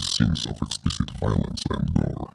scenes of explicit violence and gore.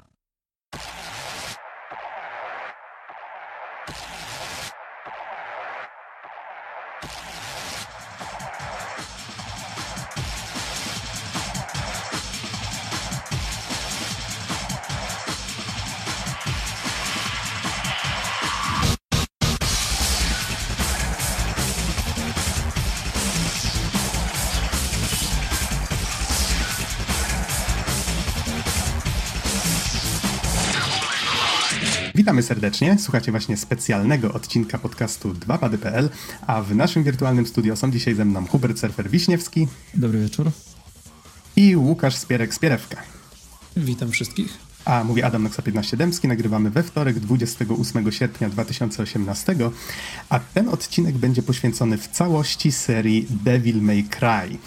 Serdecznie. Słuchacie właśnie specjalnego odcinka podcastu 2pady.pl, a w naszym wirtualnym studio są dzisiaj ze mną Hubert Surfer Wiśniewski. Dobry wieczór. I Łukasz Spierek-Spierewka. Witam wszystkich. A mówi Adam Noxa 15 Dębski. Nagrywamy we wtorek 28 sierpnia 2018, a ten odcinek będzie poświęcony w całości serii Devil May Cry.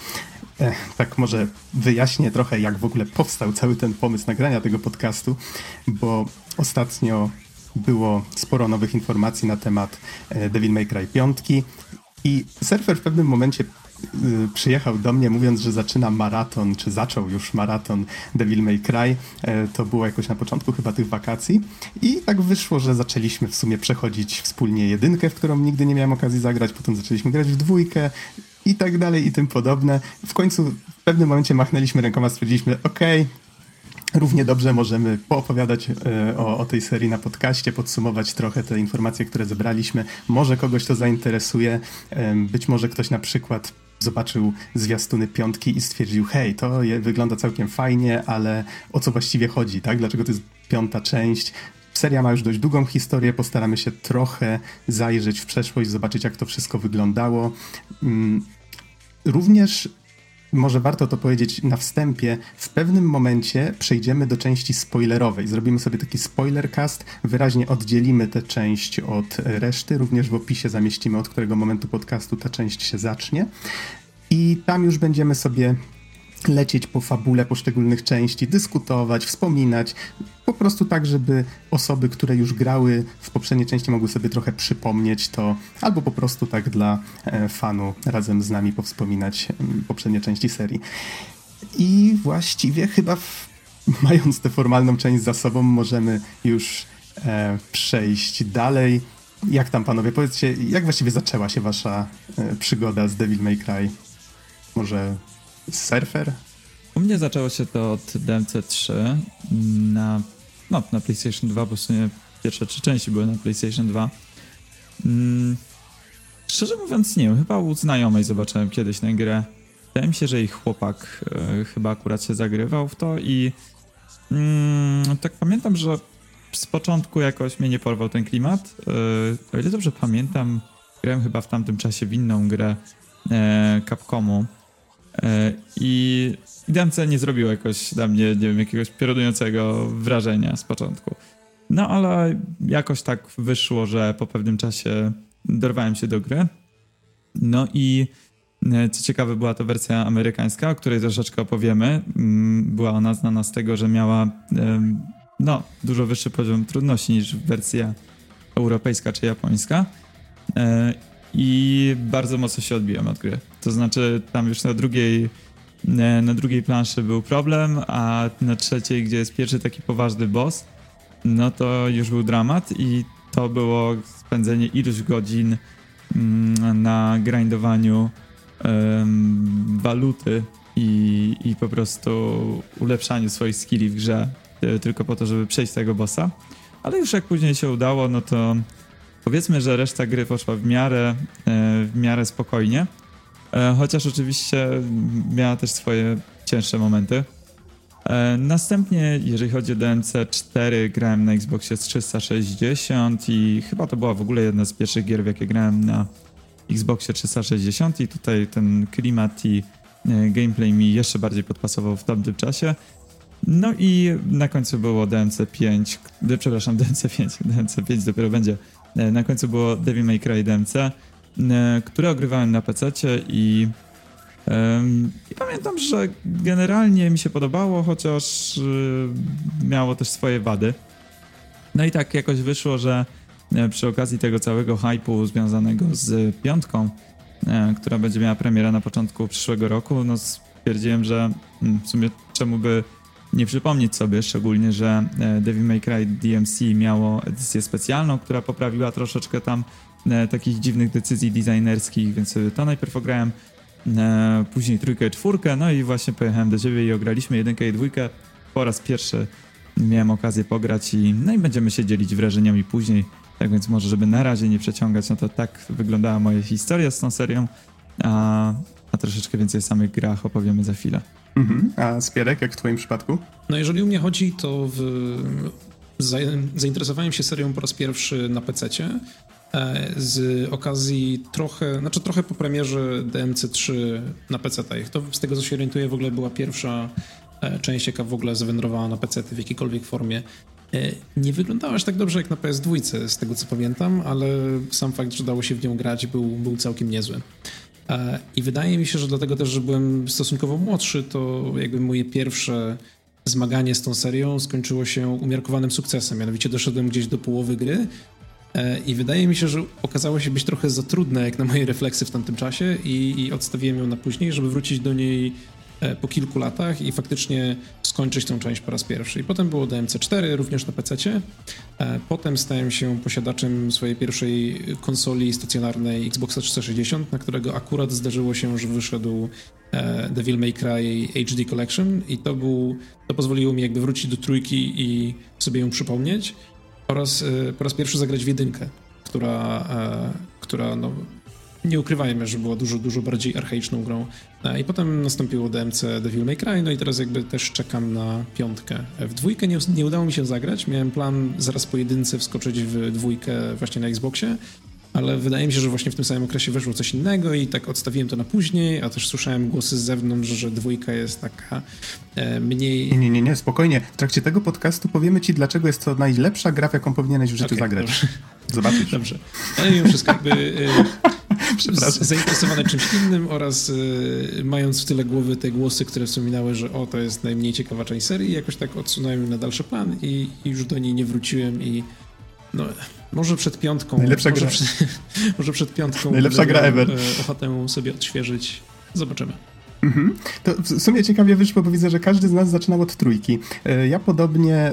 tak może wyjaśnię trochę, jak w ogóle powstał cały ten pomysł nagrania tego podcastu, bo ostatnio było sporo nowych informacji na temat e, Devil May Cry 5 i surfer w pewnym momencie y, przyjechał do mnie mówiąc, że zaczyna maraton, czy zaczął już maraton Devil May Cry. E, to było jakoś na początku chyba tych wakacji i tak wyszło, że zaczęliśmy w sumie przechodzić wspólnie jedynkę, w którą nigdy nie miałem okazji zagrać, potem zaczęliśmy grać w dwójkę i tak dalej i tym podobne. W końcu w pewnym momencie machnęliśmy rękoma, stwierdziliśmy, okej, okay, Równie dobrze możemy poopowiadać e, o, o, tej serii na podcaście, podsumować trochę te informacje, które zebraliśmy. Może kogoś to zainteresuje. Być może ktoś na przykład zobaczył zwiastuny piątki i stwierdził, hej, to wygląda całkiem fajnie, ale o co właściwie chodzi, tak? Dlaczego to jest piąta część? Seria ma już dość długą historię, postaramy się trochę zajrzeć w przeszłość, zobaczyć jak to wszystko wyglądało. Mm, również może warto to powiedzieć na wstępie, w pewnym momencie przejdziemy do części spoilerowej. Zrobimy sobie taki spoilercast, wyraźnie oddzielimy tę część od reszty, również w opisie zamieścimy, od którego momentu podcastu ta część się zacznie. I tam już będziemy sobie lecieć po fabule poszczególnych części, dyskutować, wspominać, po prostu tak, żeby osoby, które już grały w poprzedniej części mogły sobie trochę przypomnieć to, albo po prostu tak dla e, fanu razem z nami powspominać poprzednie części serii. I właściwie chyba w, mając tę formalną część za sobą możemy już e, przejść dalej. Jak tam panowie, powiedzcie, jak właściwie zaczęła się wasza e, przygoda z Devil May Cry? Może Surfer? U mnie zaczęło się to od DMC3 na, no, na PlayStation 2, bo w sumie pierwsze trzy części były na PlayStation 2. Hmm, szczerze mówiąc, nie wiem, chyba u znajomej zobaczyłem kiedyś tę grę. Wydaje mi się, że ich chłopak e, chyba akurat się zagrywał w to i mm, tak pamiętam, że z początku jakoś mnie nie porwał ten klimat. E, o ile dobrze pamiętam, grałem chyba w tamtym czasie w inną grę e, Capcomu, I DMC nie zrobiło jakoś dla mnie, nie wiem, jakiegoś piorunującego wrażenia z początku. No ale jakoś tak wyszło, że po pewnym czasie dorwałem się do gry. No i e, co ciekawe, była to wersja amerykańska, o której troszeczkę opowiemy. Mm, była ona znana z tego, że miała no, dużo wyższy poziom trudności niż wersja europejska czy japońska. E, i bardzo mocno się odbiłem od gry. To znaczy, tam już na drugiej, na drugiej planszy był problem, a na trzeciej, gdzie jest pierwszy taki poważny boss, no to już był dramat i to było spędzenie iluś godzin mm, na grindowaniu um, waluty i, i po prostu ulepszaniu swoich skilli w grze e, tylko po to, żeby przejść tego bossa. Ale już jak później się udało, no to Powiedzmy, że reszta gry poszła w miarę, e, w miarę spokojnie, chociaż oczywiście miała też swoje cięższe momenty. E, następnie, jeżeli chodzi o DMC 4, grałem na Xboxie 360 i chyba to była w ogóle jedna z pierwszych gier, w jakie grałem na Xboxie 360 i tutaj ten klimat i gameplay mi jeszcze bardziej podpasował w tamtym czasie. No i na końcu było DMC 5, przepraszam, DMC 5, DMC 5 dopiero będzie E, na końcu było Devil May Cry DMC, e, które ogrywałem na PC i, i pamiętam, że generalnie mi się podobało, chociaż e, miało też swoje wady. No i tak jakoś wyszło, że przy okazji tego całego hypu związanego z piątką, która będzie miała premierę na początku przyszłego roku, no stwierdziłem, że mm, w sumie czemu by nie przypomnieć sobie, szczególnie, że e, Devil May Cry DMC miało edycję specjalną, która poprawiła troszeczkę tam e, takich dziwnych decyzji designerskich, więc sobie to najpierw ograłem, e, później trójkę i czwórkę, no i właśnie pojechałem do ciebie i ograliśmy jedynkę i dwójkę. Po raz pierwszy miałem okazję pograć i no i będziemy się dzielić wrażeniami później. Tak więc może, żeby na razie nie przeciągać, no to tak wyglądała moja historia z tą serią, a, a troszeczkę więcej o samych grach opowiemy za chwilę. Mhm. A Spierek, jak w twoim przypadku? No jeżeli u mnie chodzi, to w... za... zainteresowałem się serią po raz pierwszy na PC-cie e, z okazji trochę, znaczy trochę po premierze DMC3 na PC. To z tego co się orientuję w ogóle była pierwsza e, część, jaka w ogóle zawędrowała na PC w jakiejkolwiek formie. E, nie wyglądała aż tak dobrze jak na PS2, z tego co pamiętam, ale sam fakt, że dało się w nią grać, był, był całkiem niezły. E, I wydaje mi się, że dlatego też, że byłem stosunkowo młodszy, to jakby moje pierwsze zmaganie z tą serią skończyło się umiarkowanym sukcesem. Mianowicie doszedłem gdzieś do połowy gry e, i wydaje mi się, że okazało się być trochę za trudne jak na moje refleksy w tamtym czasie i, i odstawiłem ją na później, żeby wrócić do niej E, po kilku latach i faktycznie skończyć tę część po raz pierwszy. I potem było DMC4 również na PC. E, potem stałem się posiadaczem swojej pierwszej konsoli stacjonarnej Xboxa 360, na którego akurat zdarzyło się, że wyszedł e, Devil May Cry HD Collection i to był, to pozwoliło mi jakby wrócić do trójki i sobie ją przypomnieć oraz po raz pierwszy zagrać w jedynkę, która, która no, nie ukrywajmy, że była dużo, dużo bardziej archaiczną grą. E, I potem nastąpiło DMC Devil May Cry, no i teraz jakby też czekam na piątkę. W dwójkę nie, nie udało mi się zagrać, miałem plan zaraz po jedynce wskoczyć w dwójkę właśnie na Xboxie, ale wydaje mi się, że właśnie w tym samym okresie weszło coś innego i tak odstawiłem to na później, a też słyszałem głosy z zewnątrz, że dwójka jest taka e, mniej... Nie, nie, nie, nie, spokojnie. W trakcie tego podcastu powiemy ci, dlaczego jest to najlepsza gra, jaką powinieneś w życiu okay, zagrać. Dobrze. Zobaczysz. Dobrze. Ale mimo wszystko jakby... E, zainteresowany czymś innym oraz y, mając w tyle głowy te głosy, które wspominały, że o, to jest najmniej ciekawa część serii, jakoś tak odsunąłem na dalszy plan i, i już do niej nie wróciłem i no, może przed piątką. Najlepsza może gra. Przed, może przed piątką. Najlepsza gra ever. E, ochotę sobie odświeżyć. Zobaczymy. Mhm. To w sumie ciekawie wyszło, bo widzę, że każdy z nas zaczynał od trójki. E, ja podobnie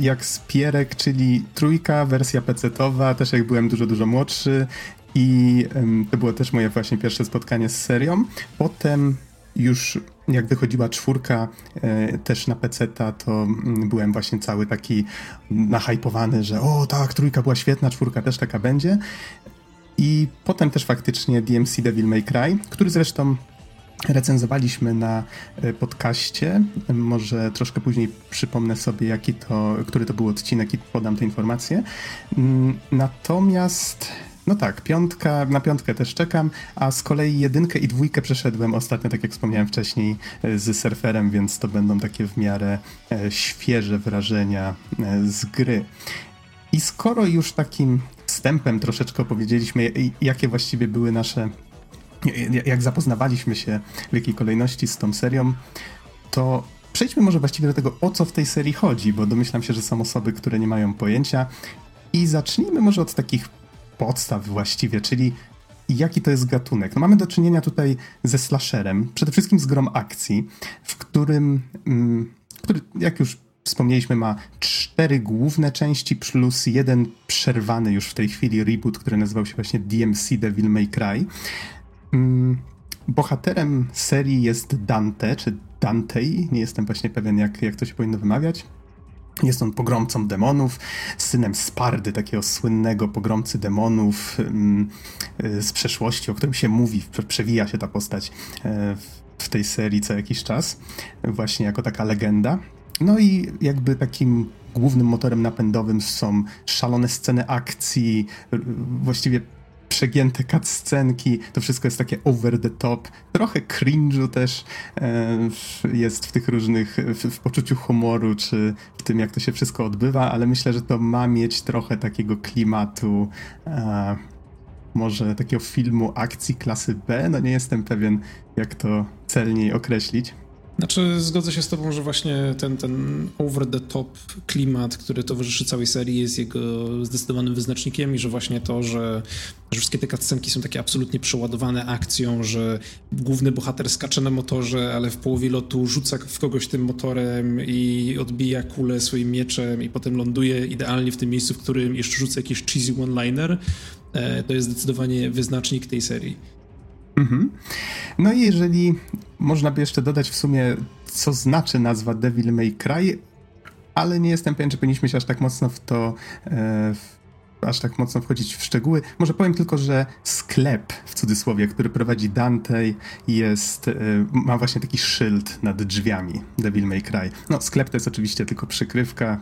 jak Spierek, czyli trójka, wersja PC-towa, też jak byłem dużo, dużo młodszy i to było też moje właśnie pierwsze spotkanie z serią. Potem już jak wychodziła czwórka e, też na PC-ta, to mm, byłem właśnie cały taki nahypowany, że o tak, trójka była świetna, czwórka też taka będzie. I potem też faktycznie DMC Devil May Cry, który zresztą recenzowaliśmy na e, podcaście. Może troszkę później przypomnę sobie, jaki to, który to był odcinek i podam te informacje. Mm, natomiast no tak, piątka, na piątkę też czekam, a z kolei jedynkę i dwójkę przeszedłem ostatnio, tak jak wspomniałem wcześniej, e, z surferem, więc to będą takie w miarę e, świeże wrażenia e, z gry. I skoro już takim wstępem troszeczkę opowiedzieliśmy, jakie właściwie były nasze, jak zapoznawaliśmy się w jakiej kolejności z tą serią, to przejdźmy może właściwie do tego, o co w tej serii chodzi, bo domyślam się, że są osoby, które nie mają pojęcia. I zacznijmy może od takich podstaw właściwie, czyli jaki to jest gatunek. No mamy do czynienia tutaj ze slasherem, przede wszystkim z grom akcji, w którym, mm, który, jak już wspomnieliśmy, ma cztery główne części plus jeden przerwany już w tej chwili reboot, który nazywał się właśnie DMC Devil May Cry. Mm, bohaterem serii jest Dante, czy Dante, nie jestem właśnie pewien jak, jak to się powinno wymawiać. Jest on pogromcą demonów, synem Spardy, takiego słynnego pogromcy demonów mm, y, z przeszłości, o którym się mówi, przewija się ta postać e, w tej serii co jakiś czas, właśnie jako taka legenda. No i jakby takim głównym motorem napędowym są szalone sceny akcji, właściwie przegięte cutscenki, to wszystko jest takie over the top, trochę cringe'u też e, jest w tych różnych, w, w, poczuciu humoru, czy w tym, jak to się wszystko odbywa, ale myślę, że to ma mieć trochę takiego klimatu, e, może takiego filmu akcji klasy B, no nie jestem pewien, jak to celniej określić. Znaczy, zgodzę się z tobą, że właśnie ten, ten over the top klimat, który towarzyszy całej serii jest jego zdecydowanym wyznacznikiem i że właśnie to, że, że wszystkie te cutscenki są takie absolutnie przeładowane akcją, że główny bohater skacze na motorze, ale w połowie lotu rzuca w kogoś tym motorem i odbija kulę swoim mieczem i potem ląduje idealnie w tym miejscu, w którym jeszcze rzuca jakiś cheesy one-liner, e, to jest zdecydowanie wyznacznik tej serii. Mhm. No i jeżeli można by jeszcze dodać w sumie, co znaczy nazwa Devil May Cry, ale nie jestem pewien, czy powinniśmy się aż tak mocno w to, e, w, aż tak mocno wchodzić w szczegóły. Może powiem tylko, że sklep, w cudzysłowie, który prowadzi Dante, jest, e, ma właśnie taki szyld nad drzwiami Devil May Cry. No, sklep to jest oczywiście tylko przykrywka,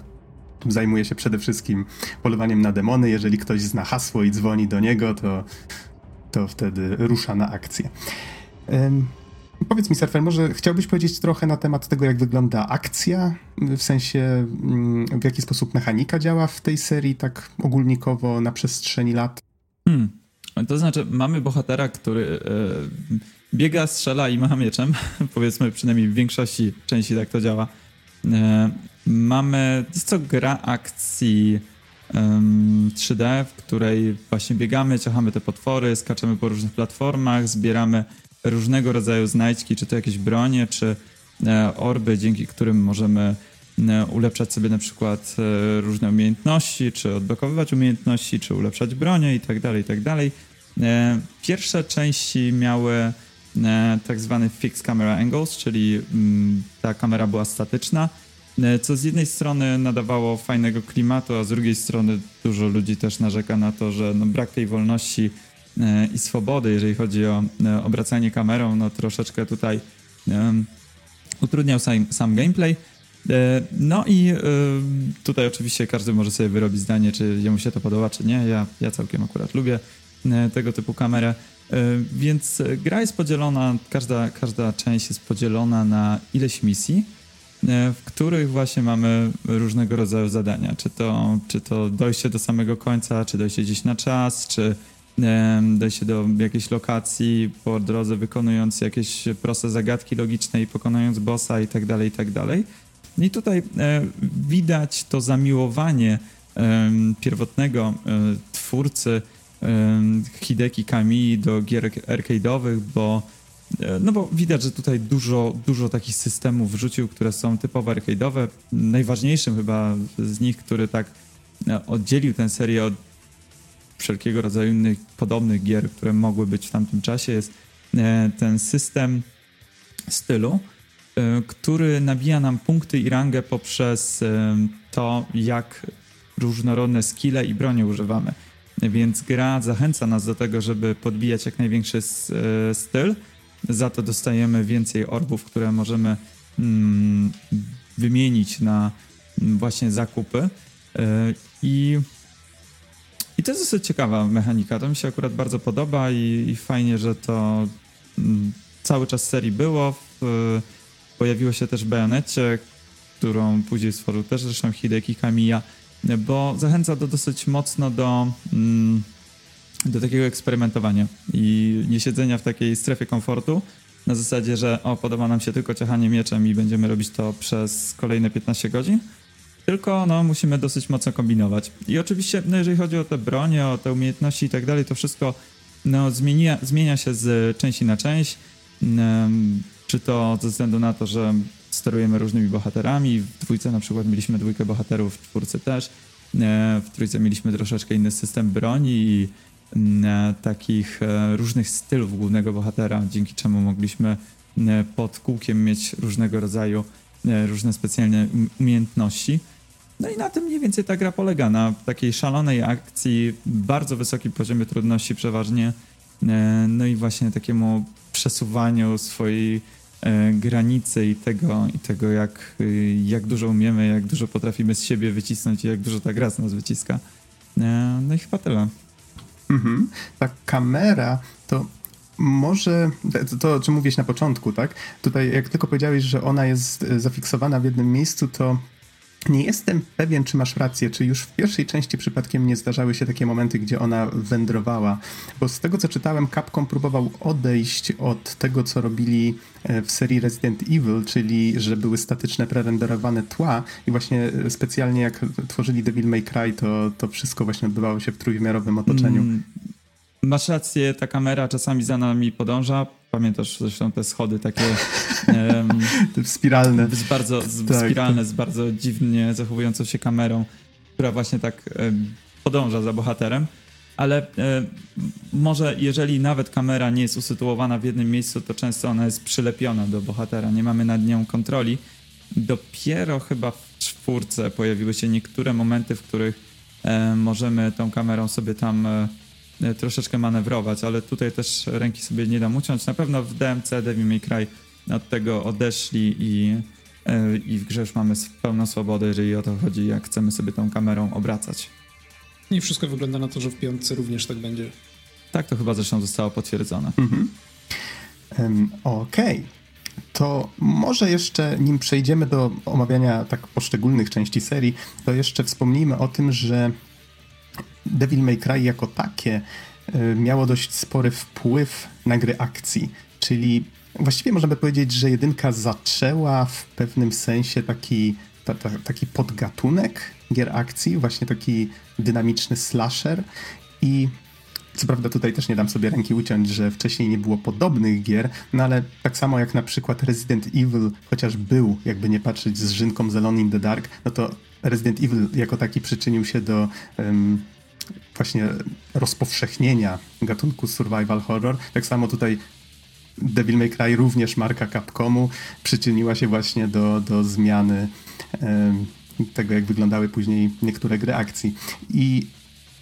zajmuje się przede wszystkim polowaniem na demony. Jeżeli ktoś zna hasło i dzwoni do niego, to to wtedy rusza na akcję. Um, powiedz mi, Surfer, może chciałbyś powiedzieć trochę na temat tego, jak wygląda akcja, w sensie mm, w jaki sposób mechanika działa w tej serii, tak ogólnikowo na przestrzeni lat? Hmm. To znaczy, mamy bohatera, który e, biega, strzela i macha mieczem. Powiedzmy, przynajmniej w większości części tak to działa. E, mamy, jest to gra akcji 3D, w której właśnie biegamy, ciachamy te potwory, skaczemy po różnych platformach, zbieramy różnego rodzaju znajdźki, czy to jakieś bronie, czy e, orby, dzięki którym możemy e, ulepszać sobie na przykład e, różne umiejętności, czy odblokowywać umiejętności, czy ulepszać bronie i tak dalej, i tak dalej. Pierwsze części miały tak zwany fixed camera angles, czyli mm, ta kamera była statyczna, co z jednej strony nadawało fajnego klimatu, a z drugiej strony dużo ludzi też narzeka na to, że no brak tej wolności e, i swobody, jeżeli chodzi o e, obracanie kamerą, no troszeczkę tutaj um, utrudniał sam, sam gameplay. No i tutaj oczywiście każdy może sobie wyrobić zdanie, czy jemu się to podoba, czy nie. Ja, ja całkiem akurat lubię tego typu kamerę. Więc gra jest podzielona, każda, każda część jest podzielona na ileś misji E, w których właśnie mamy różnego rodzaju zadania. Czy to, czy to dojście do samego końca, czy dojście gdzieś na czas, czy dojście do jakiejś lokacji po drodze, wykonując jakieś proste zagadki logiczne i pokonując bossa i tak dalej, i tak dalej. I tutaj e, widać to zamiłowanie pierwotnego e, twórcy Hideki Kami do gier arcade'owych, bo E, no bo widać, że tutaj dużo, dużo takich systemów wrzucił, które są typowo arcade'owe. Najważniejszym chyba z nich, który tak e, oddzielił tę serię od wszelkiego rodzaju innych podobnych gier, które mogły być w tamtym czasie, jest e, ten system stylu, który nabija nam punkty i rangę poprzez to, jak różnorodne skille i bronie używamy. Więc gra zachęca nas do tego, żeby podbijać jak największy styl, za to dostajemy więcej orbów, które możemy mm, wymienić na mm, właśnie zakupy. E, I, I to jest dosyć ciekawa mechanika. To mi się akurat bardzo podoba i, i fajnie, że to mm, cały czas serii było. Pojawiło się też w którą później stworzył też zresztą Hideki Kamiya, bo zachęca do dosyć mocno do mm, do takiego eksperymentowania i nie siedzenia w takiej strefie komfortu na zasadzie, że o, podoba nam się tylko ciachanie mieczem i będziemy robić to przez kolejne 15 godzin, tylko no, musimy dosyć mocno kombinować. I oczywiście, no, jeżeli chodzi o te bronie, o te umiejętności i tak dalej, to wszystko no, zmienia, zmienia się z części na część. Czy to ze względu na to, że sterujemy różnymi bohaterami. W dwójce na przykład mieliśmy dwójkę bohaterów, w czwórce też. W trójce mieliśmy troszeczkę inny system broni i E, takich e, różnych stylów głównego bohatera, dzięki czemu mogliśmy e, pod kółkiem mieć różnego rodzaju różne specjalne umiejętności. No i na tym mniej więcej ta gra polega, na takiej szalonej akcji, bardzo wysokim poziomie trudności przeważnie, no i właśnie takiemu przesuwaniu swojej granicy i tego, i tego jak, jak dużo umiemy, jak dużo potrafimy z siebie wycisnąć i jak dużo ta gra z nas wyciska. No i chyba tyle. Mhm. Ta kamera to może to, to, o czym mówiłeś na początku, tak? Tutaj, jak tylko powiedziałeś, że ona jest e, zafiksowana w jednym miejscu, to Nie jestem pewien, czy masz rację, czy już w pierwszej części przypadkiem nie zdarzały się takie momenty, gdzie ona wędrowała, bo z tego co czytałem, Capcom próbował odejść od tego, co robili e, w serii Resident Evil, czyli że były statyczne, prerenderowane tła i właśnie e, specjalnie jak tworzyli Devil May Cry, to, to wszystko właśnie odbywało się w trójwymiarowym otoczeniu. Mm, masz rację, ta kamera czasami za nami podąża, Pamiętasz zresztą te schody takie... Um, spiralne. Z bardzo, z, tak, spiralne, tak. z bardzo dziwnie zachowującą się kamerą, która właśnie tak um, podąża za bohaterem. Ale um, może jeżeli nawet kamera nie jest usytuowana w jednym miejscu, to często ona jest przylepiona do bohatera, nie mamy nad nią kontroli. Dopiero chyba w czwórce pojawiły się niektóre momenty, w których możemy tą kamerą sobie tam e, troszeczkę manewrować, ale tutaj też ręki sobie nie dam uciąć. Na pewno w DMC Devil May Cry od tego odeszli i, e, i w grze już mamy pełną swobodę, jeżeli o to chodzi, jak chcemy sobie tą kamerą obracać. I wszystko wygląda na to, że w piątce również tak będzie. Tak, to chyba zresztą zostało potwierdzone. Mhm. Um, Okej. Okay. To może jeszcze, nim przejdziemy do omawiania tak poszczególnych części serii, to jeszcze wspomnijmy o tym, że Devil May Cry jako takie e, miało dość spory wpływ na gry akcji, czyli właściwie można by powiedzieć, że jedynka zaczęła w pewnym sensie taki, ta, ta, taki podgatunek gier akcji, właśnie taki dynamiczny slasher. I co prawda tutaj też nie dam sobie ręki uciąć, że wcześniej nie było podobnych gier, no ale tak samo jak na przykład Resident Evil, chociaż był, jakby nie patrzeć, z Rzynką z in the Dark, no to Resident Evil jako taki przyczynił się do um, właśnie rozpowszechnienia gatunku survival horror. Tak samo tutaj Devil May Cry, również marka Capcomu, przyczyniła się właśnie do, do zmiany tego, jak wyglądały później niektóre gry akcji. I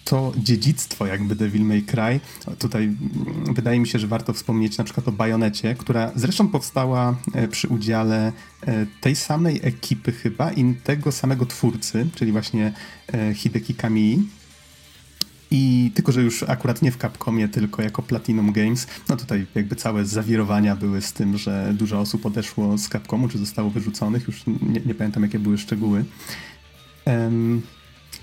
to dziedzictwo jakby Devil May Cry, tutaj wydaje mi się, że warto wspomnieć na przykład o Bajonecie, która zresztą powstała e, przy udziale e, tej samej ekipy chyba i tego samego twórcy, czyli właśnie e, Hideki Kamii, i tylko, że już akurat nie w Capcomie, tylko jako Platinum Games, no tutaj jakby całe zawirowania były z tym, że dużo osób odeszło z Capcomu, czy zostało wyrzuconych, już nie, nie pamiętam jakie były szczegóły. Um,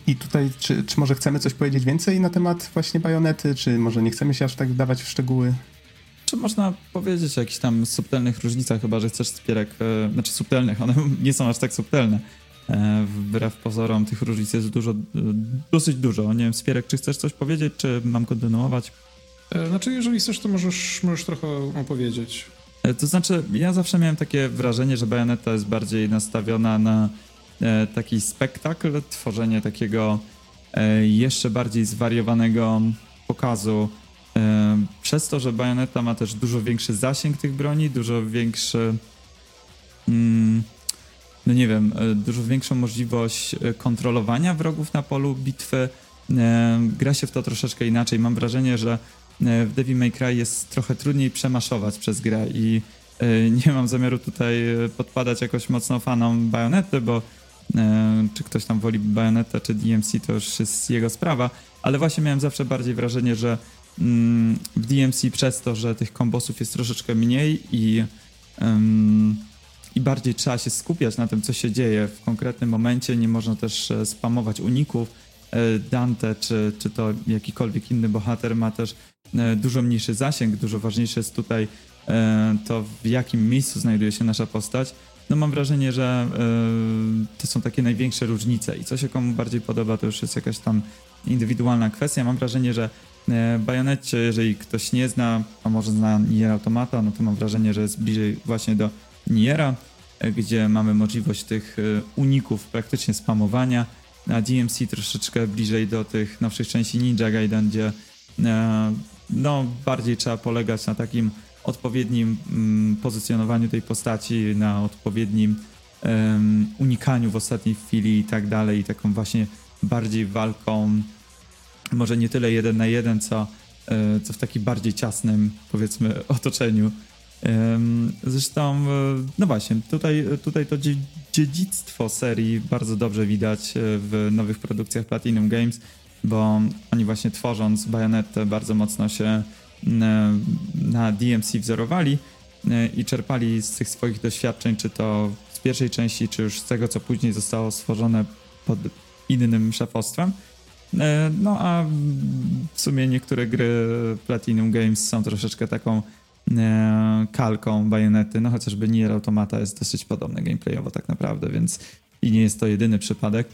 I tutaj, czy, czy może chcemy coś powiedzieć więcej na temat właśnie bajonety, czy może nie chcemy się aż tak wdawać w szczegóły? Czy można powiedzieć o jakichś tam subtelnych różnicach, chyba że chcesz spierek, e, znaczy subtelnych, one nie są aż tak subtelne wbrew pozorom tych różnic jest dużo, dosyć dużo. Nie wiem, Spierek, czy chcesz coś powiedzieć, czy mam kontynuować? E, znaczy, jeżeli chcesz, to możesz, możesz trochę opowiedzieć. E, to znaczy, ja zawsze miałem takie wrażenie, że Bayonetta jest bardziej nastawiona na taki spektakl, tworzenie takiego jeszcze bardziej zwariowanego pokazu. Przez to, że Bayonetta ma też dużo większy zasięg tych broni, dużo większy. Mm, no nie wiem, e, dużo większą możliwość e, kontrolowania wrogów na polu bitwy. E, gra się w to troszeczkę inaczej. Mam wrażenie, że w Devil May Cry jest trochę trudniej przemaszować przez grę i nie mam zamiaru tutaj podpadać jakoś mocno fanom Bajonety, bo czy ktoś tam woli Bajonetę czy DMC, to już jest jego sprawa, ale właśnie miałem zawsze bardziej wrażenie, że mm, w DMC przez to, że tych kombosów jest troszeczkę mniej i i bardziej trzeba się skupiać na tym, co się dzieje w konkretnym momencie. Nie można też e, spamować uników. E, Dante czy, czy to jakikolwiek inny bohater ma też e, dużo mniejszy zasięg. Dużo ważniejsze jest tutaj to, w jakim miejscu znajduje się nasza postać. No mam wrażenie, że to są takie największe różnice i co się komu bardziej podoba, to już jest jakaś tam indywidualna kwestia. Mam wrażenie, że Bajonecie, jeżeli ktoś nie zna, a może zna Nier Automata, no to mam wrażenie, że jest bliżej właśnie do Niera, gdzie mamy możliwość tych e, uników praktycznie spamowania, a DMC troszeczkę bliżej do tych nowszych części Ninja Gaiden, gdzie e, no, bardziej trzeba polegać na takim odpowiednim mm, pozycjonowaniu tej postaci, na odpowiednim unikaniu w ostatniej chwili i tak dalej, i taką właśnie bardziej walką, może nie tyle jeden na jeden, co, e, co w takim bardziej ciasnym, powiedzmy, otoczeniu Zresztą, e, no właśnie, tutaj, tutaj to dziedzictwo serii bardzo dobrze widać e, w nowych produkcjach Platinum Games, bo oni właśnie tworząc Bayonetę bardzo mocno się na DMC wzorowali e, i czerpali z tych swoich doświadczeń, czy to z pierwszej części, czy już z tego, co później zostało stworzone pod innym szefostwem. No a w sumie niektóre gry Platinum Games są troszeczkę taką kalką bajonety, no chociażby Nier Automata jest dosyć podobne gameplayowo tak naprawdę, więc i nie jest to jedyny przypadek.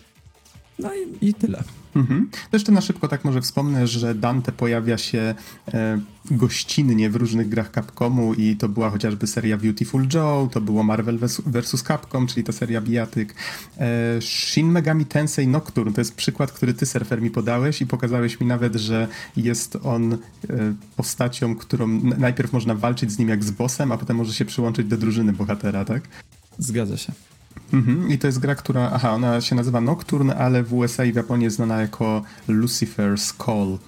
No i, i tyle. Mhm. To jeszcze na szybko tak może wspomnę, że Dante pojawia się e, gościnnie w różnych grach Capcomu i to była chociażby seria Beautiful Joe, to było Marvel vs. Capcom, czyli ta seria bijatyk. E, Shin Megami Tensei Nocturne to jest przykład, który ty, surfer, mi podałeś i pokazałeś mi nawet, że jest on e, postacią, którą najpierw można walczyć z nim jak z bossem, a potem może się przyłączyć do drużyny bohatera, tak? Zgadza się. Mhm. I to jest gra, która, aha, ona się nazywa Nocturne, ale w USA i w Japonii jest znana jako Lucifer's Call.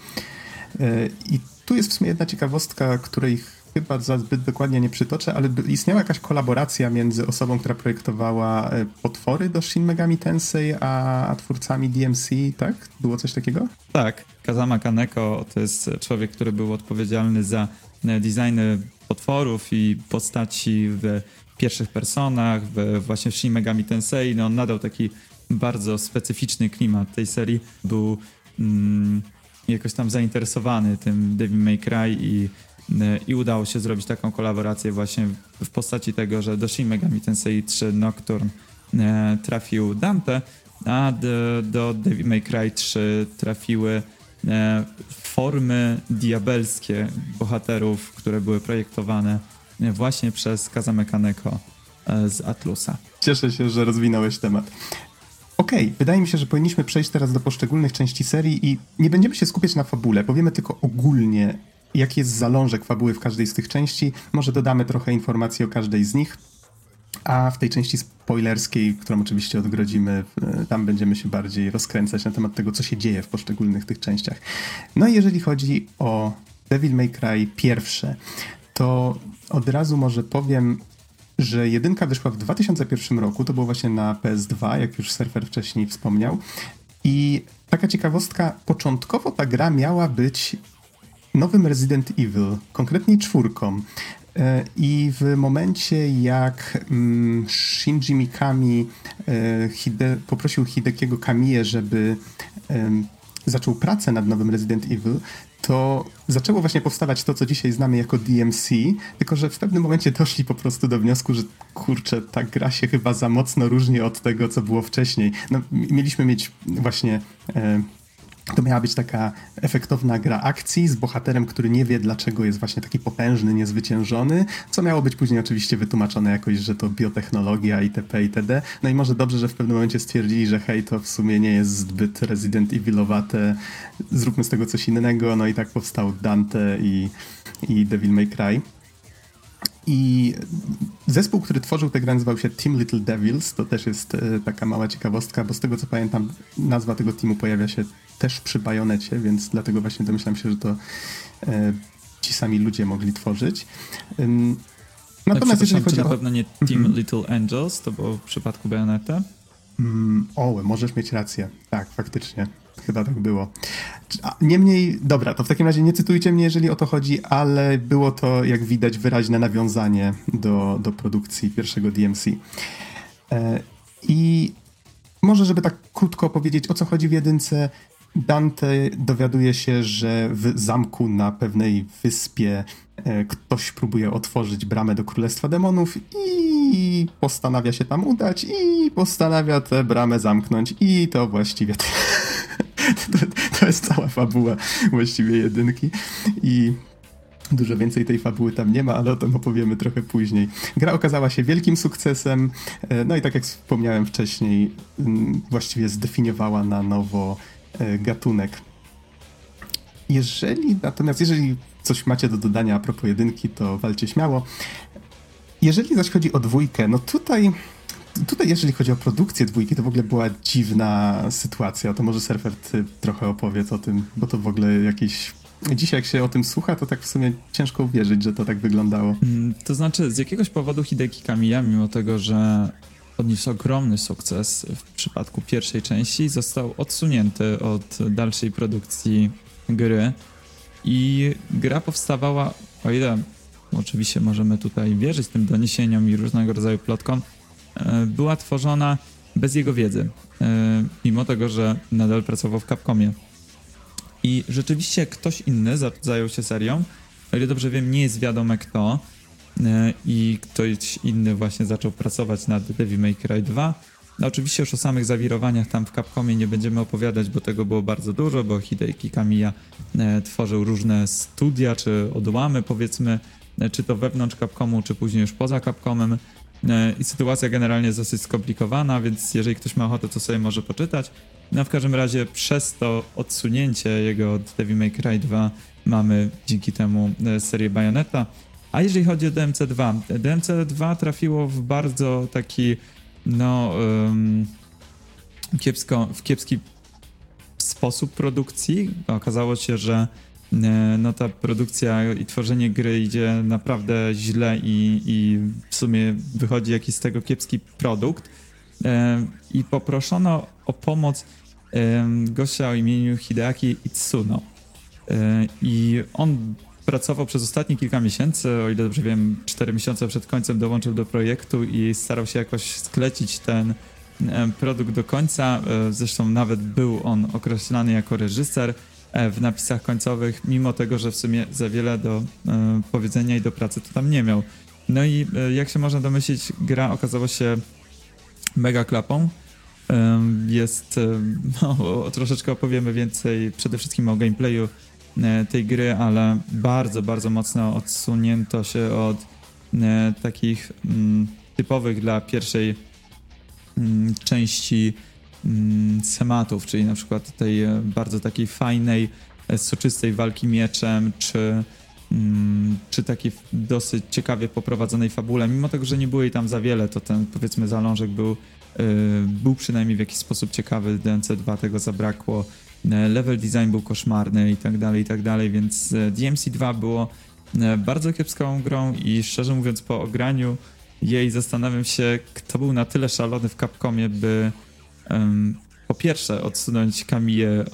E, I tu jest w sumie jedna ciekawostka, której chyba za zbyt dokładnie nie przytoczę, ale istniała jakaś kolaboracja między osobą, która projektowała e, potwory do Shin Megami Tensei, a, a twórcami DMC, tak? Było coś takiego? Tak, Kazama Kaneko to jest człowiek, który był odpowiedzialny za e, designy potworów i postaci w pierwszych personach, w właśnie w Shin Megami Tensei. No, on nadał taki bardzo specyficzny klimat tej serii. Był mm, jakoś tam zainteresowany tym Devil May Cry i, e, i udało się zrobić taką kolaborację właśnie w, postaci tego, że do Shin Megami Tensei 3 Nocturne e, trafił Dante, a do, do Devil May Cry 3 trafiły e, formy diabelskie bohaterów, które były projektowane właśnie przez Kazame Kaneko e, z Atlusa. Cieszę się, że rozwinąłeś temat. Okej, wydaje mi się, że powinniśmy przejść teraz do poszczególnych części serii i nie będziemy się skupiać na fabule, powiemy tylko ogólnie, jaki jest zalążek fabuły w każdej z tych części. Może dodamy trochę informacji o każdej z nich, a w tej części spoilerskiej, którą oczywiście odgrodzimy, e, tam będziemy się bardziej rozkręcać na temat tego, co się dzieje w poszczególnych tych częściach. No i jeżeli chodzi o Devil May Cry pierwsze, to od razu może powiem, że jedynka wyszła w 2001 roku, to było właśnie na PS2, jak już surfer wcześniej wspomniał. I taka ciekawostka, początkowo ta gra miała być nowym Resident Evil, konkretnie czwórką. E, I w momencie, jak mm, Shinji Mikami e, Hide, poprosił Hidekiego Kamię, żeby zaczął pracę nad nowym Resident Evil, to zaczęło właśnie powstawać to, co dzisiaj znamy jako DMC, tylko że w pewnym momencie doszli po prostu do wniosku, że kurczę, ta gra się chyba za mocno różni od tego, co było wcześniej. No, mieliśmy mieć właśnie... E, to miała być taka efektowna gra akcji z bohaterem, który nie wie, dlaczego jest właśnie taki potężny, niezwyciężony, co miało być później oczywiście wytłumaczone jakoś, że to biotechnologia itp. itd. No i może dobrze, że w pewnym momencie stwierdzili, że hej, to w sumie nie jest zbyt Resident Evilowate, zróbmy z tego coś innego, no i tak powstał Dante i, i Devil May Cry. I zespół, który tworzył tę grę nazywał się Team Little Devils. To też jest e, taka mała ciekawostka, bo z tego co pamiętam, nazwa tego teamu pojawia się też przy Bajonecie, więc dlatego właśnie domyślam się, że to e, ci sami ludzie mogli tworzyć. Ym, Tak, natomiast jeżeli czy chodzi na o... pewno nie Team Little Angels, to było w przypadku Bayonetta? Mm, o, możesz mieć rację. Tak, faktycznie. Chyba tak było. Niemniej, dobra, to w takim razie nie cytujcie mnie, jeżeli o to chodzi, ale było to, jak widać, wyraźne nawiązanie do, do produkcji pierwszego DMC. E, I może, żeby tak krótko opowiedzieć, o co chodzi w jedynce, Dante dowiaduje się, że w zamku na pewnej wyspie e, ktoś próbuje otworzyć bramę do Królestwa Demonów i postanawia się tam udać i postanawia tę bramę zamknąć i to właściwie to, to, to jest cała fabuła właściwie jedynki i Dużo więcej tej fabuły tam nie ma, ale o tym opowiemy trochę później. Gra okazała się wielkim sukcesem, e, no i tak jak wspomniałem wcześniej, właściwie zdefiniowała na nowo e, gatunek. Jeżeli, natomiast jeżeli coś macie do dodania a propos jedynki, to walcie śmiało. Jeżeli zaś chodzi o dwójkę, no tutaj, tutaj jeżeli chodzi o produkcję dwójki, to w ogóle była dziwna sytuacja. To może Surfer ty trochę opowiedz o tym, bo to w ogóle jakieś... Dzisiaj jak się o tym słucha, to tak w sumie ciężko uwierzyć, że to tak wyglądało. Mm, To znaczy, z jakiegoś powodu Hideki Kamiya, mimo tego, że odniósł ogromny sukces w przypadku pierwszej części, został odsunięty od dalszej produkcji gry i gra powstawała, o ile oczywiście możemy tutaj wierzyć tym doniesieniom i różnego rodzaju plotkom, była tworzona bez jego wiedzy, e, mimo tego, że nadal pracował w Capcomie. I rzeczywiście ktoś inny zajął się serią, o ile dobrze wiem, nie jest wiadome kto, e, i ktoś inny właśnie zaczął pracować nad Devil May Cry 2. No oczywiście już o samych zawirowaniach tam w Capcomie nie będziemy opowiadać, bo tego było bardzo dużo, bo Hideki Kamiya e, tworzył różne studia czy odłamy powiedzmy, e, czy to wewnątrz Capcomu, czy później już poza Capcomem. E, I sytuacja generalnie jest dosyć skomplikowana, więc jeżeli ktoś ma ochotę, to sobie może poczytać. No w każdym razie przez to odsunięcie jego od Devil May Cry 2 mamy dzięki temu e, serię Bayonetta. A jeżeli chodzi o DMC2, DMC2 trafiło w bardzo taki no um, kiepsko, w kiepski sposób produkcji. Okazało się, że no ta produkcja i tworzenie gry idzie naprawdę źle i, i w sumie wychodzi jakiś z tego kiepski produkt. E, I poproszono o pomoc e, gościa o imieniu Hideaki Itsuno. I on pracował przez ostatnie kilka miesięcy, o ile dobrze wiem, 4 miesiące przed końcem dołączył do projektu i starał się jakoś sklecić ten produkt do końca. Zresztą nawet był on określany jako reżyser w napisach końcowych, mimo tego, że w sumie za wiele do powiedzenia i do pracy to tam nie miał. No i jak się można domyślić, gra okazała się mega klapą. Jest, no, troszeczkę opowiemy więcej przede wszystkim o gameplayu E, tej gry, ale bardzo, bardzo mocno odsunięto się od e, takich mm, typowych dla pierwszej mm, części schematów, czyli na przykład tej e, bardzo takiej fajnej, soczystej walki mieczem, czy, czy takiej dosyć ciekawie poprowadzonej fabule. Mimo tego, że nie było jej tam za wiele, to ten powiedzmy zalążek był, był przynajmniej w jakiś sposób ciekawy. DNC2 tego zabrakło. E, level design był koszmarny i tak dalej, i tak dalej, więc e, DMC2 było e, bardzo kiepską grą i szczerze mówiąc po ograniu jej zastanawiam się, kto był na tyle szalony w Capcomie, by po pierwsze odsunąć Kamiję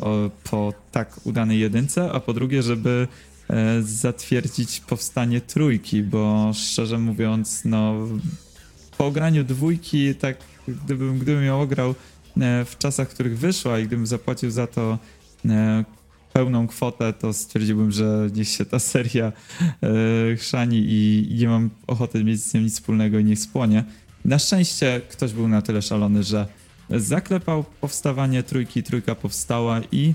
po tak udanej jedynce, a po drugie, żeby e, zatwierdzić powstanie trójki, bo szczerze mówiąc, no po ograniu dwójki, tak gdybym, gdybym ją ograł E, w czasach, w których wyszła i gdybym zapłacił za to e, pełną kwotę, to stwierdziłbym, że niech się ta seria chrzani i nie mam ochoty mieć z nią nic wspólnego i niech spłonie. Na szczęście ktoś był na tyle szalony, że zaklepał powstawanie trójki, trójka powstała i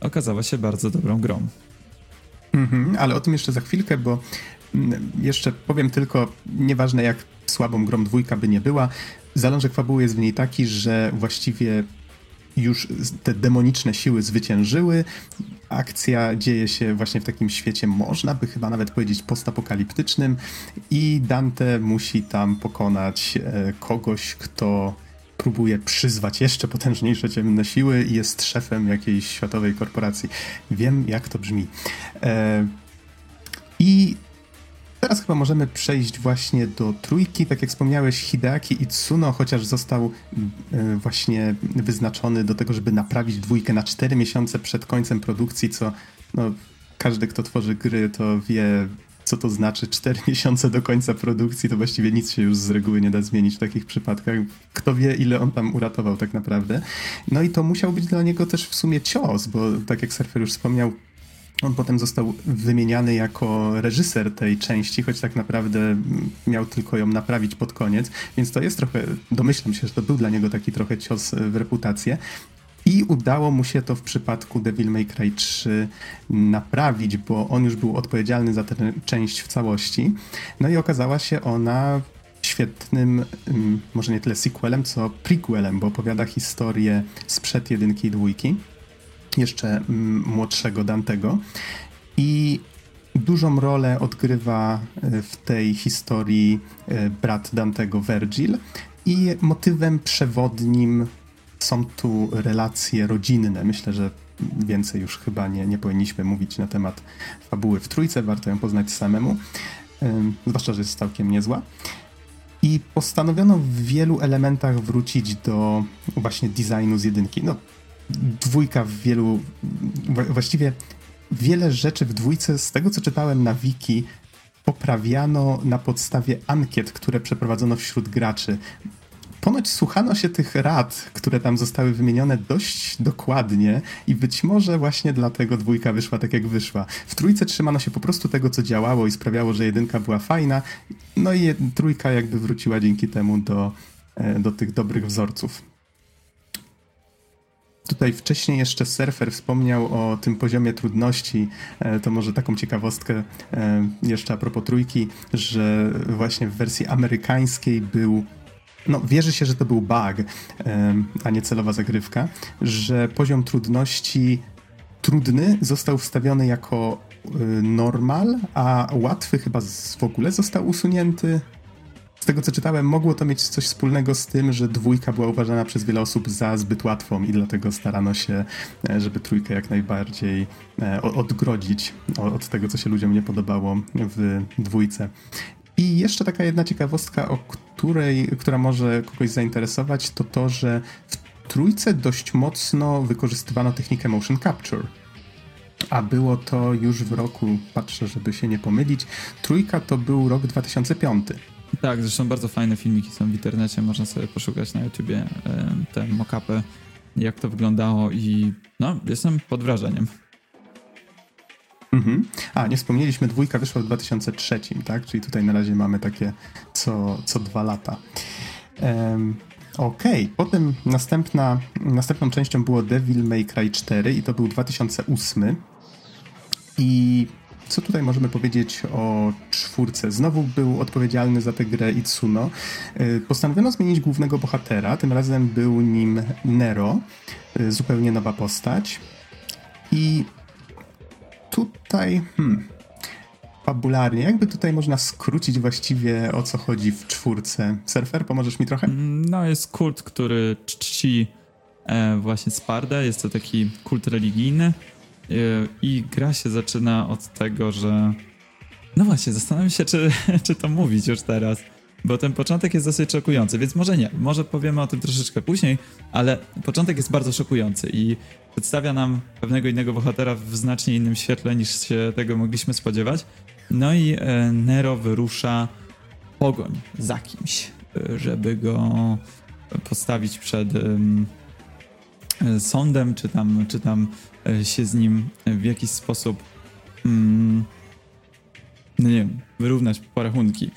okazała się bardzo dobrą grą. Mhm, ale o tym jeszcze za chwilkę, bo mm, jeszcze powiem tylko, nieważne jak słabą grą dwójka by nie była, Zalążek fabuły jest w niej taki, że właściwie już te demoniczne siły zwyciężyły. Akcja dzieje się właśnie w takim świecie, można by chyba nawet powiedzieć postapokaliptycznym i Dante musi tam pokonać e, kogoś, kto próbuje przyzwać jeszcze potężniejsze ciemne siły i jest szefem jakiejś światowej korporacji. Wiem, jak to brzmi. E, I Teraz chyba możemy przejść właśnie do trójki. Tak jak wspomniałeś, Hideaki Itsuno, chociaż został e, właśnie wyznaczony do tego, żeby naprawić dwójkę na 4 miesiące przed końcem produkcji, co no, każdy, kto tworzy gry, to wie, co to znaczy 4 miesiące do końca produkcji, to właściwie nic się już z reguły nie da zmienić w takich przypadkach. Kto wie, ile on tam uratował tak naprawdę. No i to musiał być dla niego też w sumie cios, bo tak jak Surfer już wspomniał, on potem został wymieniany jako reżyser tej części, choć tak naprawdę miał tylko ją naprawić pod koniec, więc to jest trochę, domyślam się, że to był dla niego taki trochę cios w reputację. I udało mu się to w przypadku Devil May Cry 3 naprawić, bo on już był odpowiedzialny za tę część w całości. No i okazała się ona świetnym, mm, może nie tyle sequelem, co prequelem, bo opowiada historię sprzed jedynki i dwójki jeszcze mm, młodszego Dantego. I dużą rolę odgrywa e, w tej historii e, brat Dantego Virgil i motywem przewodnim są tu relacje rodzinne. Myślę, że więcej już chyba nie, nie powinniśmy mówić na temat fabuły w trójce, warto ją poznać samemu, zwłaszcza, że jest całkiem niezła. I postanowiono w wielu elementach wrócić do właśnie designu z jedynki. No, dwójka w wielu, właściwie wiele rzeczy w dwójce, z tego co czytałem na wiki, poprawiano na podstawie ankiet, które przeprowadzono wśród graczy. Ponoć słuchano się tych rad, które tam zostały wymienione dość dokładnie i być może właśnie dlatego dwójka wyszła tak jak wyszła. W trójce trzymano się po prostu tego, co działało i sprawiało, że jedynka była fajna, no i trójka jakby wróciła dzięki temu do, e, do tych dobrych wzorców. Tutaj wcześniej jeszcze surfer wspomniał o tym poziomie trudności. E, to może taką ciekawostkę e, jeszcze a propos trójki, że właśnie w wersji amerykańskiej był no, wierzy się, że to był bug, a nie celowa zagrywka, że poziom trudności trudny został wstawiony jako y, normal, a łatwy chyba w ogóle został usunięty. Z tego co czytałem, mogło to mieć coś wspólnego z tym, że dwójka była uważana przez wiele osób za zbyt łatwą i dlatego starano się, e, żeby trójkę jak najbardziej e, odgrodzić od tego, co się ludziom nie podobało w dwójce. I jeszcze taka jedna ciekawostka, o której, która może kogoś zainteresować, to to, że w trójce dość mocno wykorzystywano technikę motion capture. A było to już w roku, patrzę, żeby się nie pomylić, trójka to był rok 2005. Tak, zresztą bardzo fajne filmiki są w internecie, można sobie poszukać na YouTubie te mock-upy, jak to wyglądało i no, jestem pod wrażeniem. Mhm. A, nie wspomnieliśmy, dwójka wyszła w 2003, tak? Czyli tutaj na razie mamy takie co, co dwa lata. Um, Okej, okay. potem następna, następną częścią było Devil May Cry 4 i to był 2008. I co tutaj możemy powiedzieć o czwórce? Znowu był odpowiedzialny za tę grę Itsuno. E, postanowiono zmienić głównego bohatera, tym razem był nim Nero, e, zupełnie nowa postać. I tutaj, hmm, fabularnie, jakby tutaj można skrócić właściwie o co chodzi w czwórce. Surfer, pomożesz mi trochę? Mm, no, jest kult, który czci e, właśnie Spardę, jest to taki kult religijny e, i gra się zaczyna od tego, że no właśnie, zastanawiam się, czy, czy to mówić już teraz, bo ten początek jest dosyć szokujący, więc może nie, może powiemy o tym troszeczkę później, ale początek jest bardzo szokujący i przedstawia nam pewnego innego bohatera w znacznie innym świetle niż się tego mogliśmy spodziewać. No i e, Nero wyrusza pogoń za kimś, e, żeby go postawić przed e, sądem, czy tam, czy tam się z nim w jakiś sposób mm, no nie wiem, wyrównać porachunki.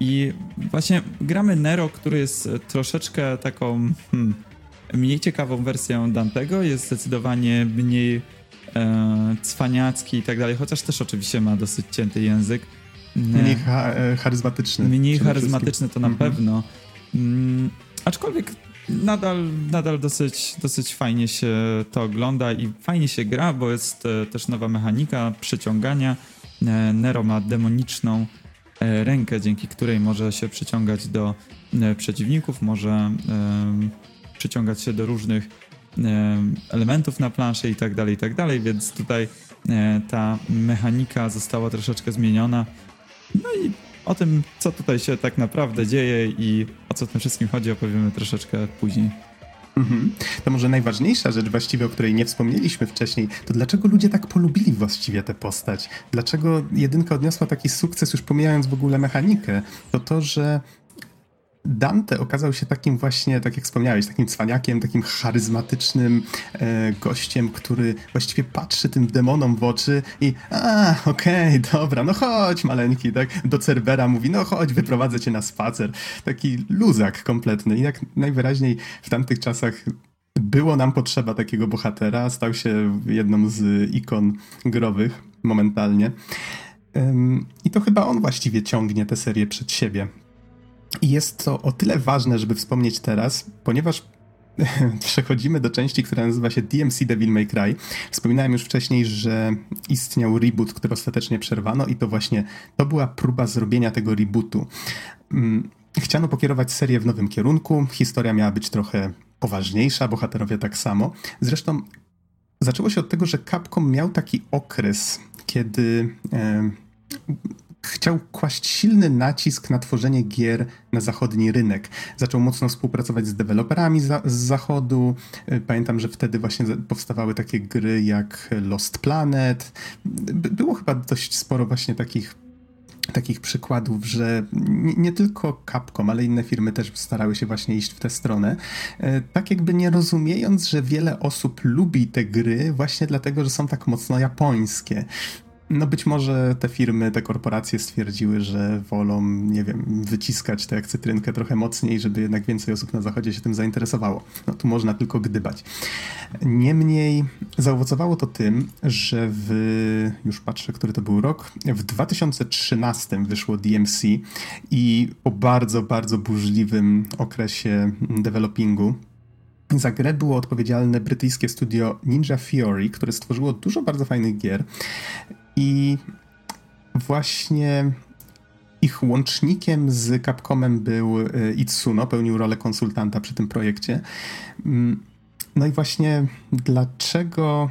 I właśnie gramy Nero, który jest troszeczkę taką hmm, mniej ciekawą wersją Dantego, jest zdecydowanie mniej e, cwaniacki i tak dalej, chociaż też oczywiście ma dosyć cięty język. Mniej ha e, charyzmatyczny. Mniej charyzmatyczny to na mhm. pewno. Mm, aczkolwiek nadal, nadal dosyć, dosyć fajnie się to ogląda i fajnie się gra, bo jest e, też nowa mechanika przyciągania. E, Nero ma demoniczną rękę, dzięki której może się przyciągać do przeciwników, może przyciągać się do różnych e, elementów na planszy i tak dalej, i tak dalej, więc tutaj e, ta mechanika została troszeczkę zmieniona. No i o tym, co tutaj się tak naprawdę dzieje i o co tym wszystkim chodzi, opowiemy troszeczkę później. Mhm. To może najważniejsza rzecz właściwie, o której nie wspomnieliśmy wcześniej, to dlaczego ludzie tak polubili właściwie tę postać? Dlaczego jedynka odniosła taki sukces, już pomijając w ogóle mechanikę? To to, że Dante okazał się takim właśnie, tak jak wspomniałeś, takim cwaniakiem, takim charyzmatycznym e, gościem, który właściwie patrzy tym demonom w oczy i a, okej, okay, dobra, no chodź maleńki, tak, do Cerbera mówi, no chodź, wyprowadzę cię na spacer. Taki luzak kompletny i jak najwyraźniej w tamtych czasach było nam potrzeba takiego bohatera, stał się jedną z ikon growych momentalnie. I to chyba on właściwie ciągnie tę serię przed siebie. I jest to o tyle ważne, żeby wspomnieć teraz, ponieważ przechodzimy do części, która nazywa się DMC Devil May Cry. Wspominałem już wcześniej, że istniał reboot, który ostatecznie przerwano i to właśnie to była próba zrobienia tego rebootu. Mm, chciano pokierować serię w nowym kierunku, historia miała być trochę poważniejsza, bohaterowie tak samo. Zresztą zaczęło się od tego, że Capcom miał taki okres, kiedy e, chciał kłaść silny nacisk na tworzenie gier na zachodni rynek. Zaczął mocno współpracować z deweloperami za, z zachodu. Y, pamiętam, że wtedy właśnie powstawały takie gry jak Lost Planet. Było chyba dość sporo właśnie takich takich przykładów, że nie, nie, tylko Capcom, ale inne firmy też starały się właśnie iść w tę stronę. E, tak jakby nie rozumiejąc, że wiele osób lubi te gry właśnie dlatego, że są tak mocno japońskie. No być może te firmy, te korporacje stwierdziły, że wolą, nie wiem, wyciskać tę cytrynkę trochę mocniej, żeby jednak więcej osób na zachodzie się tym zainteresowało. No tu można tylko gdybać. Niemniej zaowocowało to tym, że w, już patrzę, który to był rok, w 2013 wyszło DMC i po bardzo, bardzo burzliwym okresie developingu za grę było odpowiedzialne brytyjskie studio Ninja Theory, które stworzyło dużo bardzo fajnych gier. I właśnie ich łącznikiem z Capcomem był e, Itsuno, pełnił rolę konsultanta przy tym projekcie. Mm, no i właśnie dlaczego,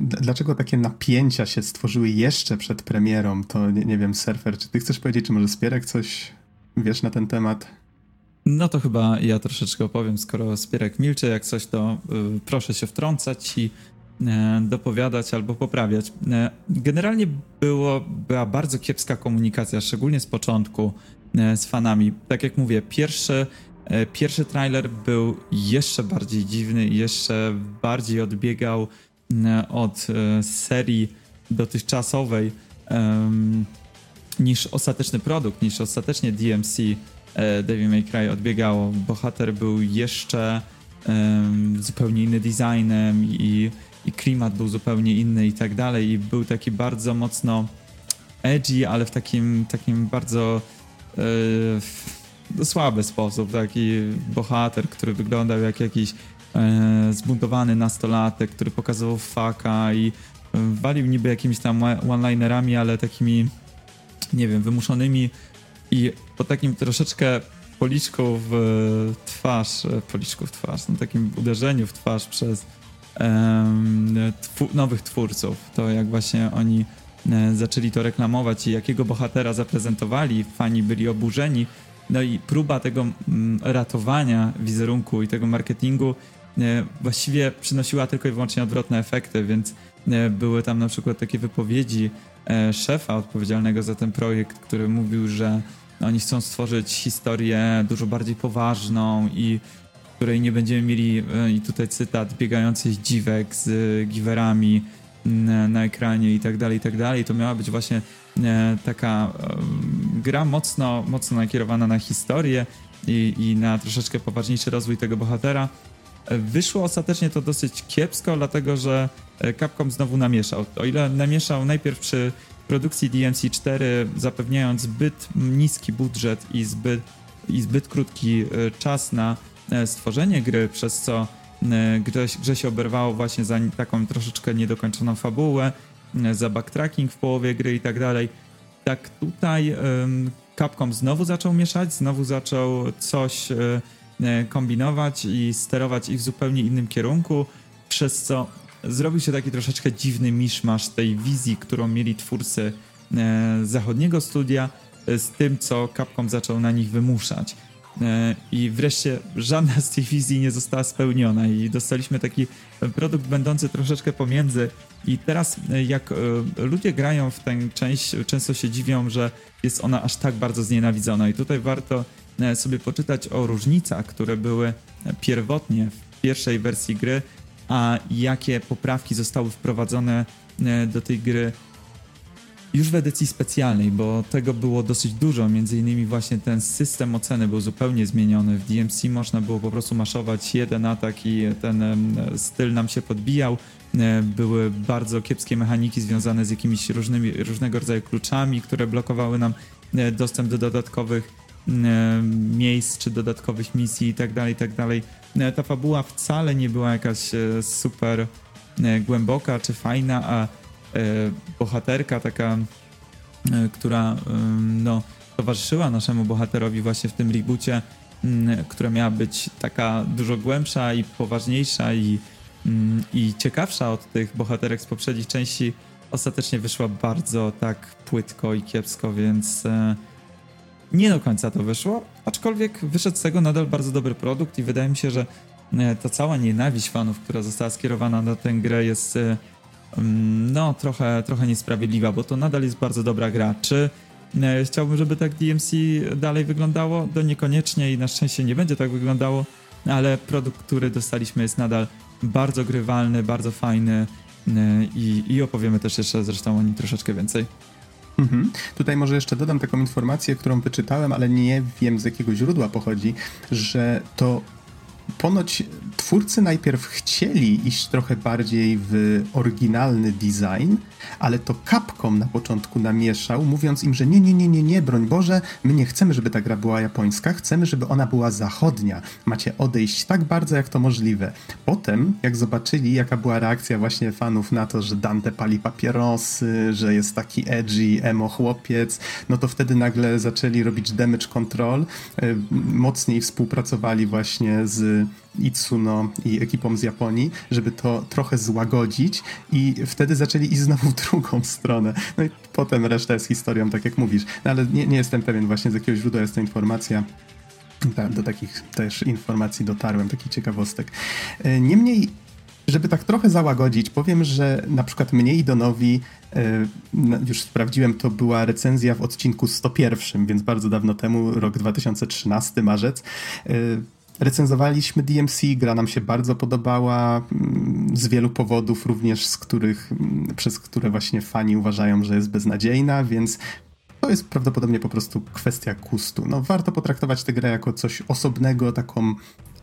dlaczego takie napięcia się stworzyły jeszcze przed premierą, to nie, nie wiem, Surfer, czy ty chcesz powiedzieć, czy może Spierek coś wiesz na ten temat? No to chyba ja troszeczkę opowiem, skoro Spierek milczy, jak coś to y, proszę się wtrącać i dopowiadać albo poprawiać. E, generalnie było, była bardzo kiepska komunikacja, szczególnie z początku e, z fanami. Tak jak mówię, pierwszy, pierwszy trailer był jeszcze bardziej dziwny, jeszcze bardziej odbiegał od serii dotychczasowej niż ostateczny produkt, niż ostatecznie DMC Devil May Cry odbiegało. Bohater był jeszcze zupełnie inny designem i i klimat był zupełnie inny i tak dalej. I był taki bardzo mocno edgy, ale w takim, takim bardzo yy, słaby sposób, taki bohater, który wyglądał jak jakiś yy, nastolatek, który pokazywał faka i yy, walił niby jakimiś tam one-linerami, ale takimi nie wiem, wymuszonymi. I po takim troszeczkę policzku w twarz, policzku w twarz, no takim uderzeniu w twarz przez nowych twórców. To jak właśnie oni e, zaczęli to reklamować i jakiego bohatera zaprezentowali, fani byli oburzeni. No i próba tego ratowania wizerunku i tego marketingu e, właściwie przynosiła tylko i wyłącznie odwrotne efekty, więc e, były tam na przykład takie wypowiedzi szefa odpowiedzialnego za ten projekt, który mówił, że oni chcą stworzyć historię dużo bardziej poważną i której nie będziemy mieli, e, i tutaj cytat, biegających dziwek z giwerami na, na ekranie i tak dalej, i tak dalej. To miała być właśnie e, taka gra mocno, mocno nakierowana na historię i, i na troszeczkę poważniejszy rozwój tego bohatera. E, wyszło ostatecznie to dosyć kiepsko, dlatego że Capcom znowu namieszał. O ile namieszał najpierw przy produkcji DMC4, zapewniając zbyt niski budżet i zbyt, i zbyt krótki czas na E, stworzenie gry, przez co e, grze, grze się oberwało właśnie za taką troszeczkę niedokończoną fabułę, e, za backtracking w połowie gry i tak dalej. Tak tutaj Capcom znowu zaczął mieszać, znowu zaczął coś kombinować i sterować ich w zupełnie innym kierunku, przez co zrobił się taki troszeczkę dziwny miszmasz tej wizji, którą mieli twórcy zachodniego studia z tym, co Capcom zaczął na nich wymuszać. E, I wreszcie żadna z tych wizji nie została spełniona i dostaliśmy taki produkt będący troszeczkę pomiędzy. I teraz e, jak e, ludzie grają w tę część, często się dziwią, że jest ona aż tak bardzo znienawidzona. I tutaj warto sobie poczytać o różnicach, które były pierwotnie w pierwszej wersji gry, a jakie poprawki zostały wprowadzone do tej gry już w edycji specjalnej, bo tego było dosyć dużo, między innymi właśnie ten system oceny był zupełnie zmieniony. W DMC można było po prostu maszować jeden atak i ten styl nam się podbijał. E, były bardzo kiepskie mechaniki związane z jakimiś różnymi, różnego rodzaju kluczami, które blokowały nam e, dostęp do dodatkowych miejsc czy dodatkowych misji i tak dalej, i tak. E, ta fabuła wcale nie była jakaś super głęboka czy fajna, a E, bohaterka taka, e, która no, towarzyszyła naszemu bohaterowi właśnie w tym reboocie, która miała być taka dużo głębsza i poważniejsza i, i ciekawsza od tych bohaterek z poprzednich części, ostatecznie wyszła bardzo tak płytko i kiepsko, więc e, nie do końca to wyszło, aczkolwiek wyszedł z tego nadal bardzo dobry produkt i wydaje mi się, że ta cała nienawiść fanów, która została skierowana na tę grę jest no trochę, trochę niesprawiedliwa, bo to nadal jest bardzo dobra gra. Czy E, Chciałbym, żeby tak DMC dalej wyglądało, to niekoniecznie i na szczęście nie będzie tak wyglądało, ale produkt, który dostaliśmy jest nadal bardzo grywalny, bardzo fajny e, i, i opowiemy też jeszcze zresztą o nim troszeczkę więcej. Mhm. Tutaj może jeszcze dodam taką informację, którą wyczytałem, ale nie wiem z jakiego źródła pochodzi, że to ponoć twórcy najpierw chcieli iść trochę bardziej w oryginalny design, ale to Capcom na początku namieszał, mówiąc im, że nie, nie, nie, nie, nie, broń Boże, my nie chcemy, żeby ta gra była japońska, chcemy, żeby ona była zachodnia. Macie odejść tak bardzo, jak to możliwe. Potem, jak zobaczyli, jaka była reakcja właśnie fanów na to, że Dante pali papierosy, że jest taki edgy, emo chłopiec, no to wtedy nagle zaczęli robić damage control, y, mocniej współpracowali właśnie z Itsuno i ekipą z Japonii, żeby to trochę złagodzić i wtedy zaczęli iść znowu w drugą stronę. No i potem reszta jest historią, tak jak mówisz. No ale nie, nie jestem pewien właśnie z jakiego źródła jest ta informacja. Do takich też informacji dotarłem, takich ciekawostek. E, Niemniej, żeby tak trochę załagodzić, powiem, że na przykład mnie i Donowi, e, już sprawdziłem, to była recenzja w odcinku 101, więc bardzo dawno temu, rok 2013, marzec. Recenzowaliśmy DMC, gra nam się bardzo podobała mm, z wielu powodów, również z których, mm, przez które właśnie fani uważają, że jest beznadziejna, więc to jest prawdopodobnie po prostu kwestia gustu. No, warto potraktować tę grę jako coś osobnego, taką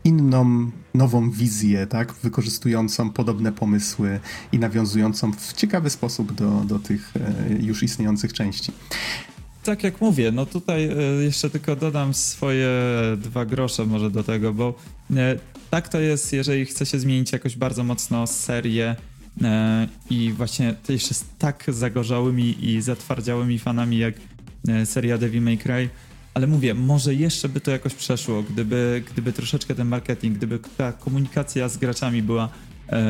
inną, nową wizję, tak? Wykorzystującą podobne pomysły i nawiązującą w ciekawy sposób do, do tych e, już istniejących części. Tak jak mówię, no tutaj e, jeszcze tylko dodam swoje dwa grosze może do tego, bo e, tak to jest, jeżeli chce się zmienić jakoś bardzo mocno serię e, i właśnie to jeszcze z tak zagorzałymi i zatwardziałymi fanami jak seria Devil May Cry, ale mówię, może jeszcze by to jakoś przeszło, gdyby, gdyby troszeczkę ten marketing, gdyby ta komunikacja z graczami była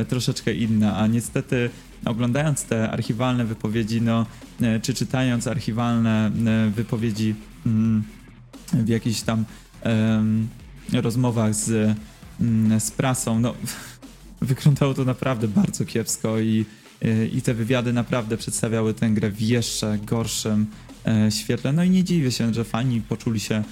troszeczkę inna, a niestety oglądając te archiwalne wypowiedzi, no, e, czy czytając archiwalne e, wypowiedzi mm, w jakichś tam rozmowach z, mm, z prasą, no, wyglądało to naprawdę bardzo kiepsko i, e, i te wywiady naprawdę przedstawiały tę grę w jeszcze gorszym świetle. No i nie dziwię się, że fani poczuli się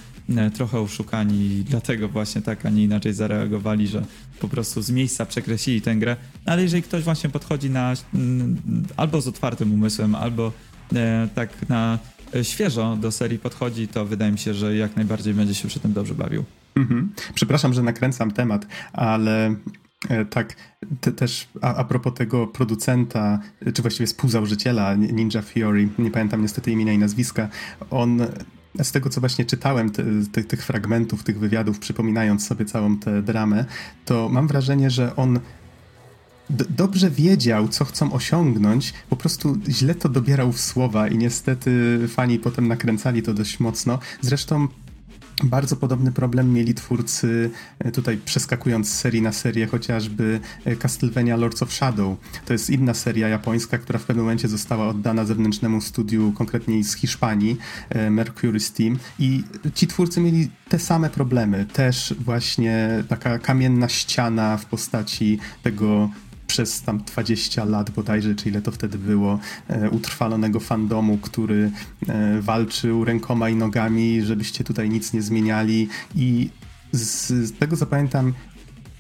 trochę oszukani i dlatego właśnie tak, a nie inaczej zareagowali, że po prostu z miejsca przekreślili tę grę. Ale jeżeli ktoś właśnie podchodzi na mm, albo z otwartym umysłem, albo e, tak na e, świeżo do serii podchodzi, to wydaje mi się, że jak najbardziej będzie się przy tym dobrze bawił. Mhm. Przepraszam, że nakręcam temat, ale e, tak te, też a, a propos tego producenta, e, czy właściwie współzałożyciela Ninja Theory, nie pamiętam niestety imienia i nazwiska, on z tego, co właśnie czytałem, te, te, tych fragmentów, tych wywiadów, przypominając sobie całą tę dramę, to mam wrażenie, że on dobrze wiedział, co chcą osiągnąć, po prostu źle to dobierał w słowa i niestety fani potem nakręcali to dość mocno. Zresztą bardzo podobny problem mieli twórcy, e, tutaj przeskakując z serii na serię, chociażby e, Castlevania Lords of Shadow. To jest inna seria japońska, która w pewnym momencie została oddana zewnętrznemu studiu, konkretnie z Hiszpanii, e, Mercury Steam. I ci twórcy mieli te same problemy. Też właśnie taka kamienna ściana w postaci tego przez tam 20 lat bodajże, czy ile to wtedy było, e, utrwalonego fandomu, który e, walczył rękoma i nogami, żebyście tutaj nic nie zmieniali. I z, tego co pamiętam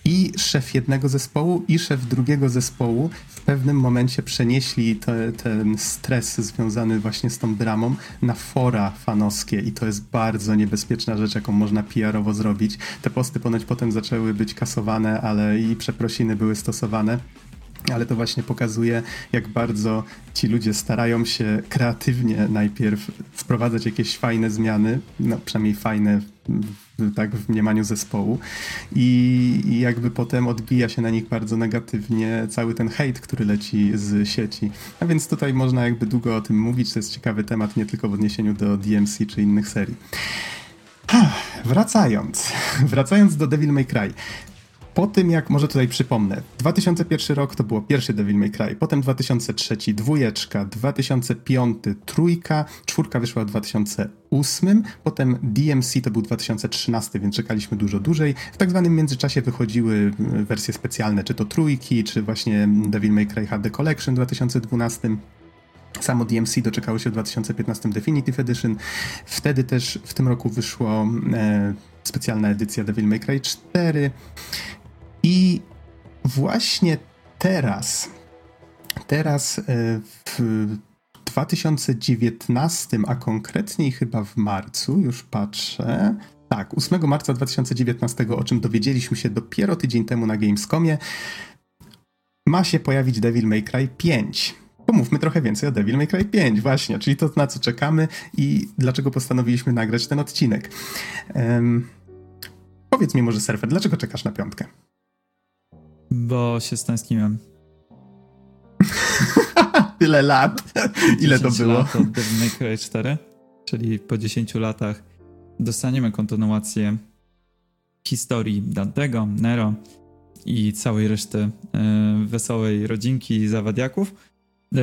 i szef jednego zespołu, i szef drugiego zespołu w pewnym momencie przenieśli te, ten stres związany właśnie z tą dramą na fora fanowskie i to jest bardzo niebezpieczna rzecz, jaką można PR-owo zrobić. Te posty ponoć potem zaczęły być kasowane, ale i przeprosiny były stosowane. Ale to właśnie pokazuje, jak bardzo ci ludzie starają się kreatywnie najpierw wprowadzać jakieś fajne zmiany, no przynajmniej fajne tak w mniemaniu zespołu i, i jakby potem odbija się na nich bardzo negatywnie cały ten hejt, który leci z sieci. A więc tutaj można jakby długo o tym mówić, to jest ciekawy temat nie tylko w odniesieniu do DMC czy innych serii. Wracając, wracając do Devil May Cry. Po tym jak, może tutaj przypomnę, 2001 rok to było pierwszy Devil May Cry, potem 2003 dwójeczka, 2005 trójka, czwórka wyszła w 2008, potem DMC to był 2013, więc czekaliśmy dużo dłużej. W tak zwanym międzyczasie wychodziły y, wersje specjalne, czy to trójki, czy właśnie Devil May Cry HD Collection w 2012. Samo DMC doczekało się w 2015 Definitive Edition. Wtedy też w tym roku wyszło e, specjalna edycja Devil May Cry 4. I właśnie teraz, teraz e, w 2019, a konkretniej chyba w marcu, już patrzę. Tak, 8 marca 2019, o czym dowiedzieliśmy się dopiero tydzień temu na Gamescomie, ma się pojawić Devil May Cry 5. Pomówmy trochę więcej o Devil May Cry 5, właśnie, czyli to na co czekamy i dlaczego postanowiliśmy nagrać ten odcinek. Um, powiedz mi może, Surfer, dlaczego czekasz na piątkę? Bo się stęskniłem. Tyle lat. Ile to było? lat od Devil May Cry 4, czyli po 10 latach dostaniemy kontynuację historii Dantego, Nero i całej reszty e, wesołej rodzinki zawadiaków. E,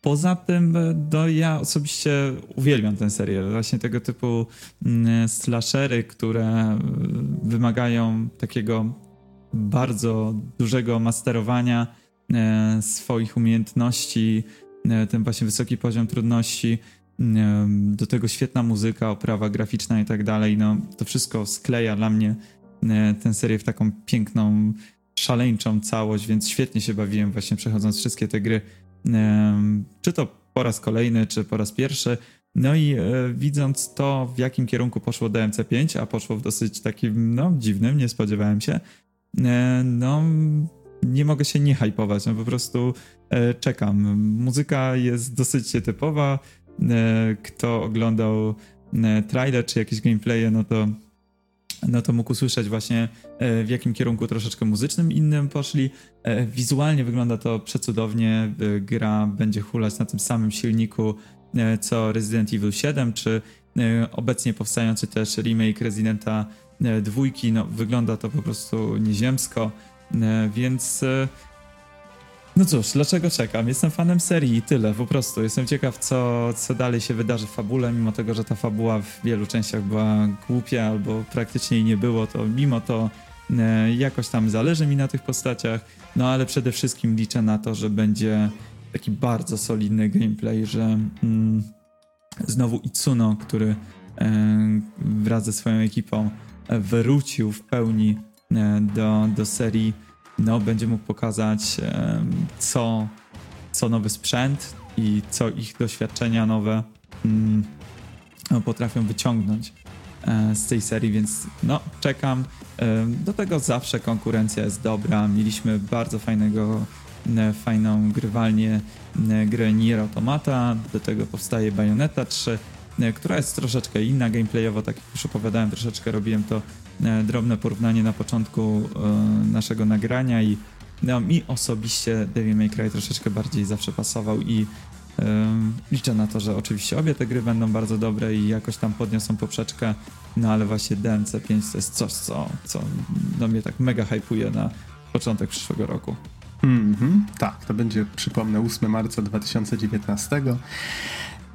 poza tym, no ja osobiście uwielbiam tę serię. Właśnie tego typu mm, slashery, które e, wymagają takiego bardzo dużego masterowania e, swoich umiejętności, e, ten właśnie wysoki poziom trudności, e, do tego świetna muzyka, oprawa graficzna i tak dalej. No, to wszystko skleja dla mnie tę serię w taką piękną, szaleńczą całość, więc świetnie się bawiłem właśnie przechodząc wszystkie te gry. Czy to po raz kolejny, czy po raz pierwszy. No i widząc to, w jakim kierunku poszło DMC5, a poszło w dosyć takim, no, dziwnym, nie spodziewałem się, no, nie mogę się nie hypować, no po prostu e, czekam. Muzyka jest dosyć typowa. E, kto oglądał e, trailer czy jakieś gameplaye, no to no to mógł usłyszeć właśnie e, w jakim kierunku troszeczkę muzycznym innym poszli. E, Wizualnie wygląda to przecudownie. E, Gra będzie hulać na tym samym silniku e, co Resident Evil 7, czy e, obecnie powstający też remake Residenta e, dwójki. No, wygląda to po prostu nieziemsko, e, więc e, no cóż, dlaczego czekam? Jestem fanem serii i tyle, po prostu. Jestem ciekaw, co, co dalej się wydarzy w fabule, mimo tego, że ta fabuła w wielu częściach była głupia albo praktycznie jej nie było, to mimo to e, jakoś tam zależy mi na tych postaciach, no ale przede wszystkim liczę na to, że będzie taki bardzo solidny gameplay, że mm, znowu Itsuno, który e, wraz ze swoją ekipą e, wrócił w pełni e, do, do serii, no, będzie mógł pokazać, co, co nowy sprzęt i co ich doświadczenia nowe mm, no, potrafią wyciągnąć z tej serii, więc no, czekam. Do tego zawsze konkurencja jest dobra. Mieliśmy bardzo fajnego, fajną grywalnię e, grę Nier Automata, do tego powstaje Bayonetta 3, e, która jest troszeczkę inna gameplayowo, tak jak już opowiadałem, troszeczkę robiłem to e, drobne porównanie na początku e, naszego nagrania i no, mi osobiście Devil May Cry troszeczkę bardziej zawsze pasował i liczę na to, że oczywiście obie te gry będą bardzo dobre i jakoś tam podniosą poprzeczkę, no ale właśnie DMC5 to jest coś, co, co no, mnie tak mega hypuje na początek przyszłego roku. Mhm, tak, to będzie, przypomnę, 8 marca 2019.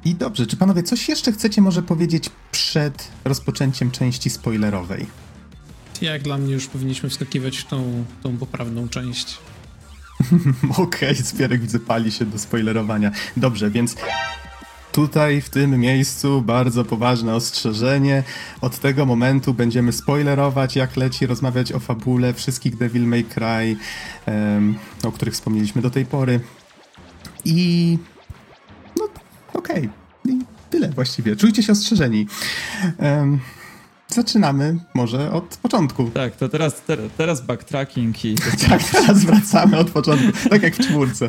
I dobrze, czy panowie coś jeszcze chcecie może powiedzieć przed rozpoczęciem części spoilerowej? Jak dla mnie już powinniśmy wskakiwać w tą, tą poprawną część. Okej, Spierek widzę pali się do spoilerowania. Dobrze, więc tutaj w tym miejscu bardzo poważne ostrzeżenie. Od tego momentu będziemy spoilerować jak leci, rozmawiać o fabule wszystkich Devil May Cry, em, o których wspomnieliśmy do tej pory. I no okej, I tyle właściwie. Czujcie się ostrzeżeni. Em, zaczynamy może od początku. Tak, to teraz, ter, teraz backtracking i... Tak, teraz wracamy od początku, tak jak w czwórce.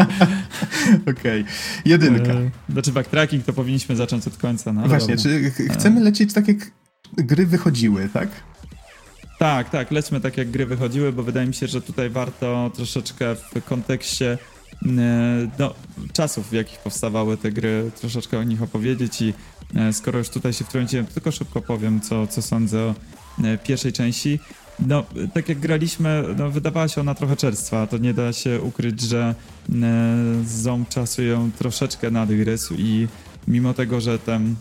Okej, jedynka. E, Znaczy backtracking to powinniśmy zacząć od końca, no Właśnie, dobra. czy ch- chcemy lecieć tak jak gry wychodziły, tak? Tak, tak, lećmy tak jak gry wychodziły, bo wydaje mi się, że tutaj warto troszeczkę w kontekście e, no, czasów, w jakich powstawały te gry, troszeczkę o nich opowiedzieć i e, skoro już tutaj się wtrąciłem, tylko szybko powiem, co, co sądzę o e, pierwszej części. No, e, tak jak graliśmy, no, wydawała się ona trochę czerstwa, to nie da się ukryć, że e, ząb czasu ją troszeczkę nadgryzł i mimo tego, że ten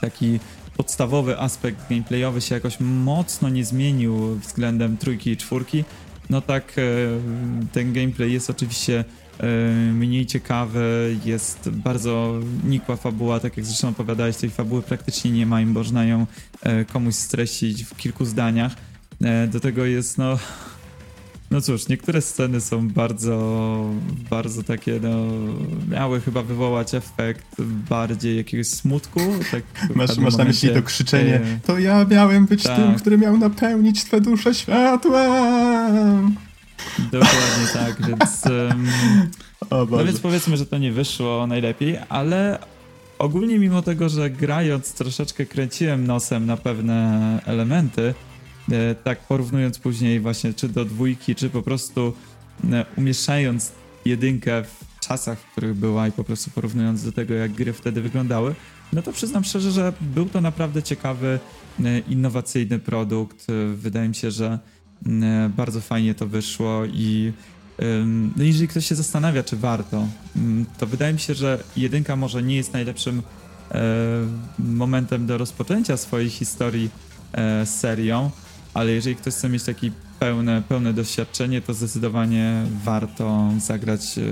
taki podstawowy aspekt gameplayowy się jakoś mocno nie zmienił względem trójki i czwórki, no tak e, ten gameplay jest oczywiście e, mniej ciekawy, jest bardzo nikła fabuła, tak jak zresztą opowiadałeś, tej fabuły praktycznie nie ma i można ją e, komuś streścić w kilku zdaniach. E, do tego jest, no... No cóż, niektóre sceny są bardzo, bardzo takie, no, miały chyba wywołać efekt bardziej jakiegoś smutku. Tak Masz, masz na myśli to krzyczenie, e, to ja miałem być tak. tym, który miał napełnić twe dusze światłem. Dokładnie tak, więc... O No więc powiedzmy, że to nie wyszło najlepiej, ale ogólnie mimo tego, że grając troszeczkę kręciłem nosem na pewne elementy, e, tak porównując później właśnie czy do dwójki, czy po prostu e, umieszczając jedynkę w czasach, w których była i po prostu porównując do tego, jak gry wtedy wyglądały, no to przyznam szczerze, że był to naprawdę ciekawy, e, innowacyjny produkt. Wydaje mi się, że bardzo fajnie to wyszło i No jeżeli ktoś się zastanawia, czy warto, ym, to wydaje mi się, że jedynka może nie jest najlepszym e, momentem do rozpoczęcia swojej historii e, z serią, ale jeżeli ktoś chce mieć takie pełne, pełne doświadczenie, to zdecydowanie warto zagrać e,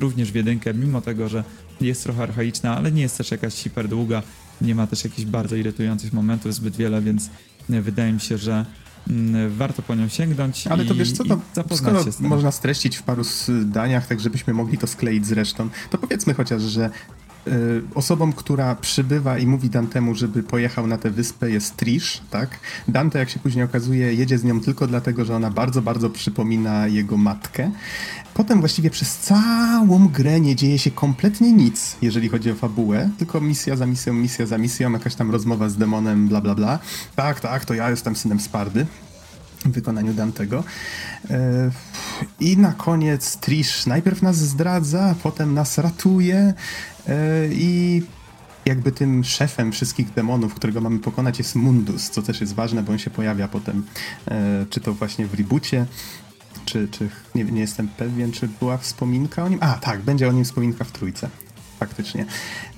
również w jedynkę, mimo tego, że jest trochę archaiczna, ale nie jest też jakaś hiper długa, nie ma też jakichś bardzo irytujących momentów zbyt wiele, więc e, wydaje mi się, że mm, warto po nią sięgnąć Ale to i, wiesz co, to skoro można streścić w paru zdaniach, tak żebyśmy mogli to skleić z resztą, to powiedzmy chociaż, że osobą, która przybywa i mówi Dantemu, żeby pojechał na tę wyspę jest Trish, tak? Dante, jak się później okazuje, jedzie z nią tylko dlatego, że ona bardzo, bardzo przypomina jego matkę. Potem właściwie przez całą grę nie dzieje się kompletnie nic, jeżeli chodzi o fabułę, tylko misja za misją, misja za misją, jakaś tam rozmowa z demonem, bla, bla, bla. Tak, tak, to ja jestem synem Spardy w wykonaniu Dantego. E, I na koniec Trish najpierw nas zdradza, potem nas ratuje i jakby tym szefem wszystkich demonów, którego mamy pokonać jest Mundus, co też jest ważne, bo on się pojawia potem, e, czy to właśnie w reboocie, czy, czy nie, nie jestem pewien, czy była wspominka o nim. A, tak, będzie o nim wspominka w trójce. Faktycznie.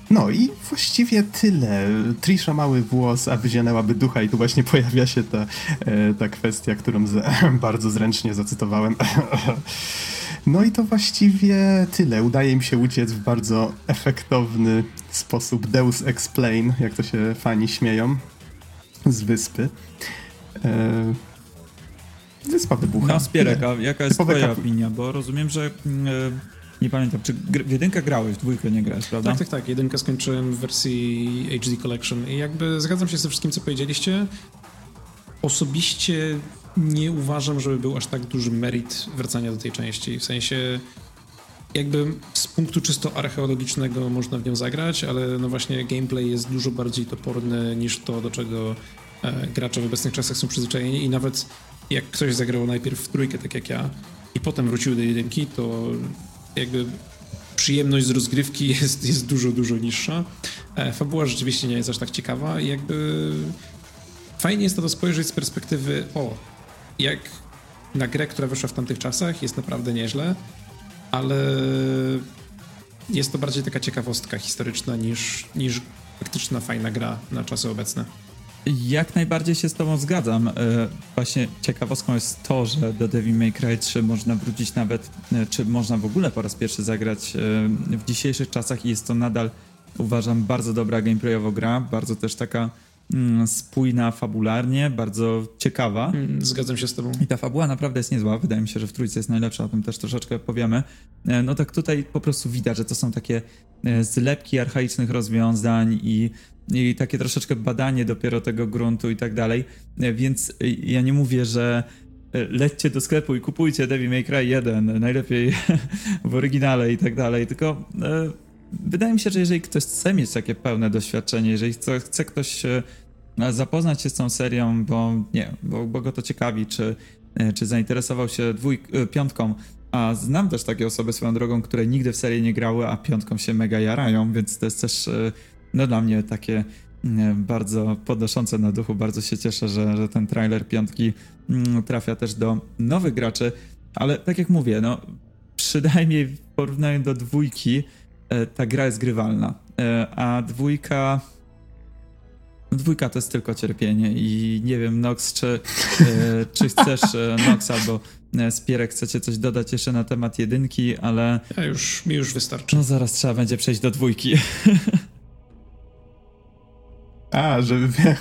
No i właściwie tyle. Trisha mały włos, a wyzianęłaby ducha i tu właśnie pojawia się ta, e, ta kwestia, którą z, bardzo zręcznie zacytowałem. No i to właściwie tyle. Udaje mi się uciec w bardzo efektowny sposób Deus Explain, jak to się fani śmieją, z wyspy. E, Wyspa wybucha. No, Spierek, a jaka jest Typowe twoja kap- opinia? Bo rozumiem, że e, nie pamiętam, czy w jedynkę grałeś, w dwójkę nie grałeś, prawda? Tak, tak, tak. Jedynkę skończyłem w wersji HD Collection i jakby zgadzam się ze wszystkim, co powiedzieliście. Osobiście nie uważam, żeby był aż tak duży merit wracania do tej części. W sensie jakby z punktu czysto archeologicznego można w nią zagrać, ale no właśnie gameplay jest dużo bardziej toporny niż to, do czego e, gracze w obecnych czasach są przyzwyczajeni i nawet jak ktoś zagrał najpierw w trójkę, tak jak ja, i potem wrócił do jedynki, to jakby przyjemność z rozgrywki jest, jest dużo, dużo niższa. E, fabuła rzeczywiście nie jest aż tak ciekawa i jakby fajnie jest to spojrzeć z perspektywy o, jak na grę, która wyszła w tamtych czasach jest naprawdę nieźle, ale jest to bardziej taka ciekawostka historyczna niż, niż faktyczna fajna gra na czasy obecne. Jak najbardziej się z tobą zgadzam. E, Właśnie ciekawostką jest to, że do Devil May Cry 3 można wrócić nawet, e, czy można w ogóle po raz pierwszy zagrać e, w dzisiejszych czasach i jest to nadal, uważam, bardzo dobra gameplayowo gra, bardzo też taka spójna fabularnie, bardzo ciekawa. Mm, Zgadzam się z tobą. I ta fabuła naprawdę jest niezła. Wydaje mi się, że w trójce jest najlepsza, o tym też troszeczkę powiemy. E, No tak tutaj po prostu widać, że to są takie e, zlepki archaicznych rozwiązań i, i takie troszeczkę badanie dopiero tego gruntu i tak dalej. E, Więc ja nie mówię, że lećcie do sklepu i kupujcie Devil May Cry 1, najlepiej w oryginale i tak dalej, tylko wydaje mi się, że jeżeli ktoś chce mieć takie pełne doświadczenie, jeżeli chce, chce ktoś e, zapoznać się z tą serią, bo nie, bo, bo go to ciekawi, czy, e, czy zainteresował się dwój, e, piątką, a znam też takie osoby swoją drogą, które nigdy w serię nie grały, a piątką się mega jarają, więc to jest też no dla mnie takie e, bardzo podnoszące na duchu, bardzo się cieszę, że, że ten trailer piątki mm, trafia też do nowych graczy, ale tak jak mówię, no przynajmniej w porównaniu do dwójki ta gra jest grywalna, e, a dwójka Dwójka to jest tylko cierpienie i nie wiem, Nox, czy, e, czy chcesz, e, Nox albo e, Spierek, chcecie coś dodać jeszcze na temat jedynki, ale Ja już, mi już wystarczy. no zaraz trzeba będzie przejść do dwójki. A, że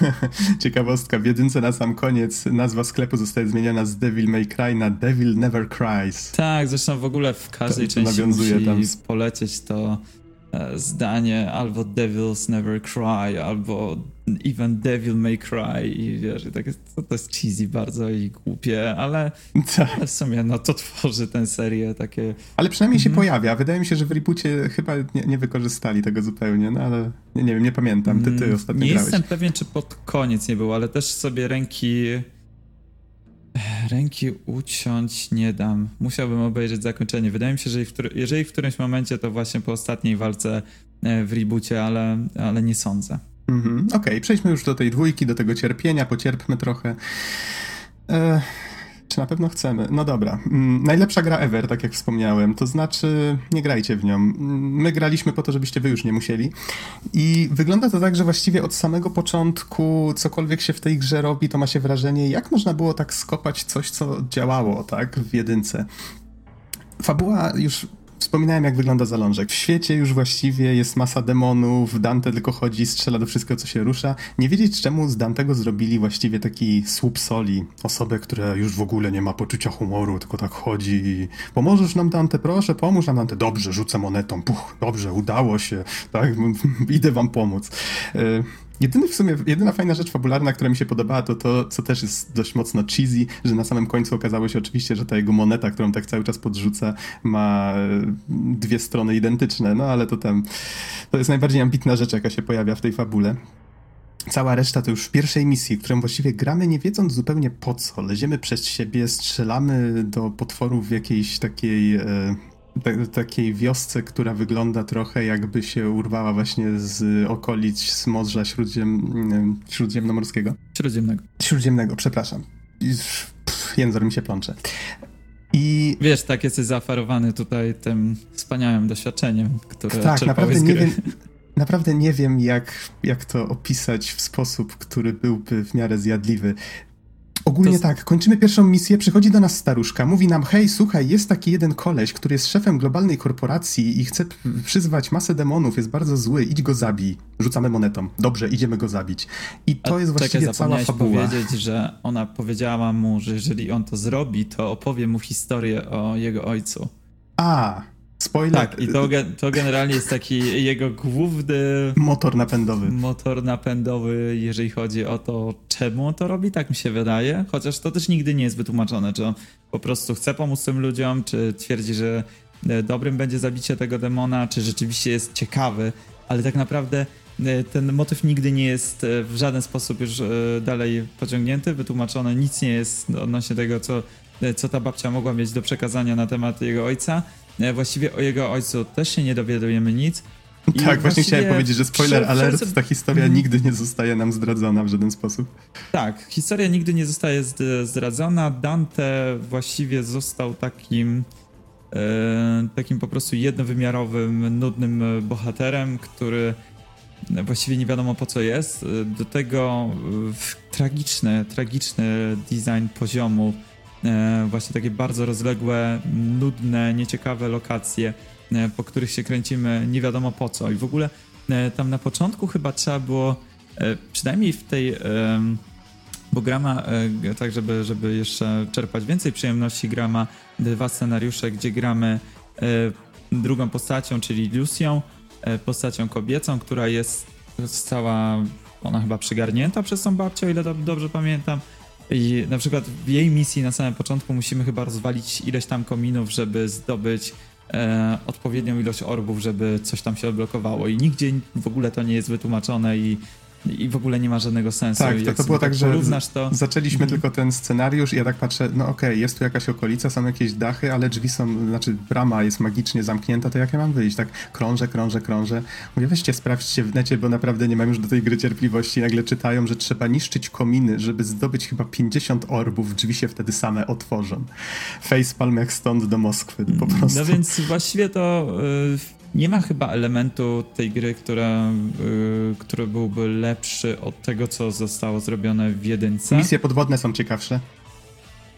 ciekawostka, w jedynce na sam koniec nazwa sklepu zostaje zmieniona z Devil May Cry na Devil Never Cries. Tak, zresztą w ogóle w każdej To- to części nawiązuje musi tam. polecieć to zdanie albo Devils Never Cry, albo even Devil May Cry i wiesz, i tak jest, to, to jest cheesy bardzo i głupie, ale Tak. ale w sumie no to tworzy tę serię takie Ale przynajmniej się Mhm. pojawia. Wydaje mi się, że w reboocie chyba nie, nie wykorzystali tego zupełnie, no ale nie, nie wiem, nie pamiętam. Ty, ty Mm, ostatnio Nie grałeś. jestem pewien, czy pod koniec nie było, ale też sobie ręki. Ręki uciąć nie dam. Musiałbym obejrzeć zakończenie. Wydaje mi się, że jeżeli w, którymś momencie, to właśnie po ostatniej walce e, w reboocie, ale, ale nie sądzę. Mhm. Okej, przejdźmy już do tej dwójki, do tego cierpienia, pocierpmy trochę. E, czy na pewno chcemy? No dobra. Mm, najlepsza gra ever, tak jak wspomniałem. To znaczy, nie grajcie w nią. Mm, My graliśmy po to, żebyście wy już nie musieli. I wygląda to tak, że właściwie od samego początku, cokolwiek się w tej grze robi, to ma się wrażenie, jak można było tak skopać coś, co działało, tak, w jedynce. Fabuła już Wspominałem, jak wygląda zalążek. W świecie już właściwie jest masa demonów, Dante tylko chodzi, strzela do wszystkiego, co się rusza. Nie wiedzieć, czemu z Dantego zrobili właściwie taki słup soli. Osobę, która już w ogóle nie ma poczucia humoru, tylko tak chodzi i pomożesz nam, Dante, proszę, pomóż nam, Dante. Dobrze, rzucę monetą. Puch, dobrze, udało się. Tak, idę wam pomóc. E, Jedyny w sumie, jedyna fajna rzecz fabularna, która mi się podobała, to to, co też jest dość mocno cheesy, że na samym końcu okazało się oczywiście, że ta jego moneta, którą tak cały czas podrzuca, ma e, dwie strony identyczne, no ale to tam, to jest najbardziej ambitna rzecz, jaka się pojawia w tej fabule. Cała reszta to już w pierwszej misji, którą właściwie gramy nie wiedząc zupełnie po co. Leziemy przez siebie, strzelamy do potworów w jakiejś takiej... E, takiej wiosce, która wygląda trochę jakby się urwała właśnie z okolic z Morza Śródziem, mm, Śródziemnomorskiego. Śródziemnego. Śródziemnego, przepraszam. Pff, język mi się plącze. I Wiesz, tak jesteś zaaferowany tutaj tym wspaniałym doświadczeniem, które tak, naprawdę nie wiem, naprawdę nie wiem jak, jak to opisać w sposób, który byłby w miarę zjadliwy. Ogólnie To- tak, kończymy pierwszą misję, przychodzi do nas staruszka, mówi nam, hej, słuchaj, jest taki jeden koleś, który jest szefem globalnej korporacji i chce przyzwać masę demonów, jest bardzo zły, idź go zabij. Rzucamy monetą. Dobrze, idziemy go zabić. I to A jest właściwie czekaj, cała fabuła. powiedzieć, że ona powiedziała mu, że jeżeli on to zrobi, to opowie mu historię o jego ojcu. A, spoiler, Tak, i to, to generalnie jest taki jego główny motor napędowy. motor napędowy, jeżeli chodzi o to, czemu on to robi, tak mi się wydaje. Chociaż to też nigdy nie jest wytłumaczone, czy on po prostu chce pomóc tym ludziom, czy twierdzi, że e, dobrym będzie zabicie tego demona, czy rzeczywiście jest ciekawy, ale tak naprawdę e, ten motyw nigdy nie jest e, w żaden sposób już dalej pociągnięty, wytłumaczone, nic nie jest odnośnie tego, co, co ta babcia mogła mieć do przekazania na temat jego ojca. E, Właściwie o jego ojcu też się nie dowiadujemy nic. I Tak, właśnie właściwie chciałem powiedzieć, że spoiler alert, ta historia Mhm. nigdy nie zostaje nam zdradzona w żaden sposób. Tak, historia nigdy nie zostaje zd- zdradzona. Dante właściwie został takim e, takim po prostu jednowymiarowym, nudnym e, bohaterem, który właściwie nie wiadomo po co jest. Do tego tragiczny, tragiczny design poziomu, właśnie takie bardzo rozległe, nudne, nieciekawe lokacje, e, po których się kręcimy nie wiadomo po co. I w ogóle e, tam na początku chyba trzeba było, e, przynajmniej w tej... bo gra ma, e, g- tak żeby, żeby jeszcze czerpać więcej przyjemności, gra ma dwa scenariusze, gdzie gramy e, drugą postacią, czyli Lucią, e, postacią kobiecą, która jest cała, ona chyba przygarnięta przez tą babcię, o ile do, dobrze pamiętam. I na przykład w jej misji na samym początku musimy chyba rozwalić ileś tam kominów, żeby zdobyć e, odpowiednią ilość orbów, żeby coś tam się odblokowało. I nigdzie w ogóle to nie jest wytłumaczone i, i w ogóle nie ma żadnego sensu. Tak, to, to było tak, że porównasz to... zaczęliśmy Mhm. tylko ten scenariusz i ja tak patrzę, no okej, jest tu jakaś okolica, są jakieś dachy, ale drzwi są, znaczy brama jest magicznie zamknięta, to jak ja mam wyjść? Tak krążę, krążę, krążę. Mówię, weźcie, sprawdźcie w necie, bo naprawdę nie mam już do tej gry cierpliwości. Nagle czytają, że trzeba niszczyć kominy, żeby zdobyć chyba 50 orbów, drzwi się wtedy same otworzą. Facepalm jak stąd do Moskwy, po prostu. No więc właściwie to y, nie ma chyba elementu tej gry, która, y, który byłby lepszy od tego, co zostało zrobione w jedynce. Misje podwodne są ciekawsze.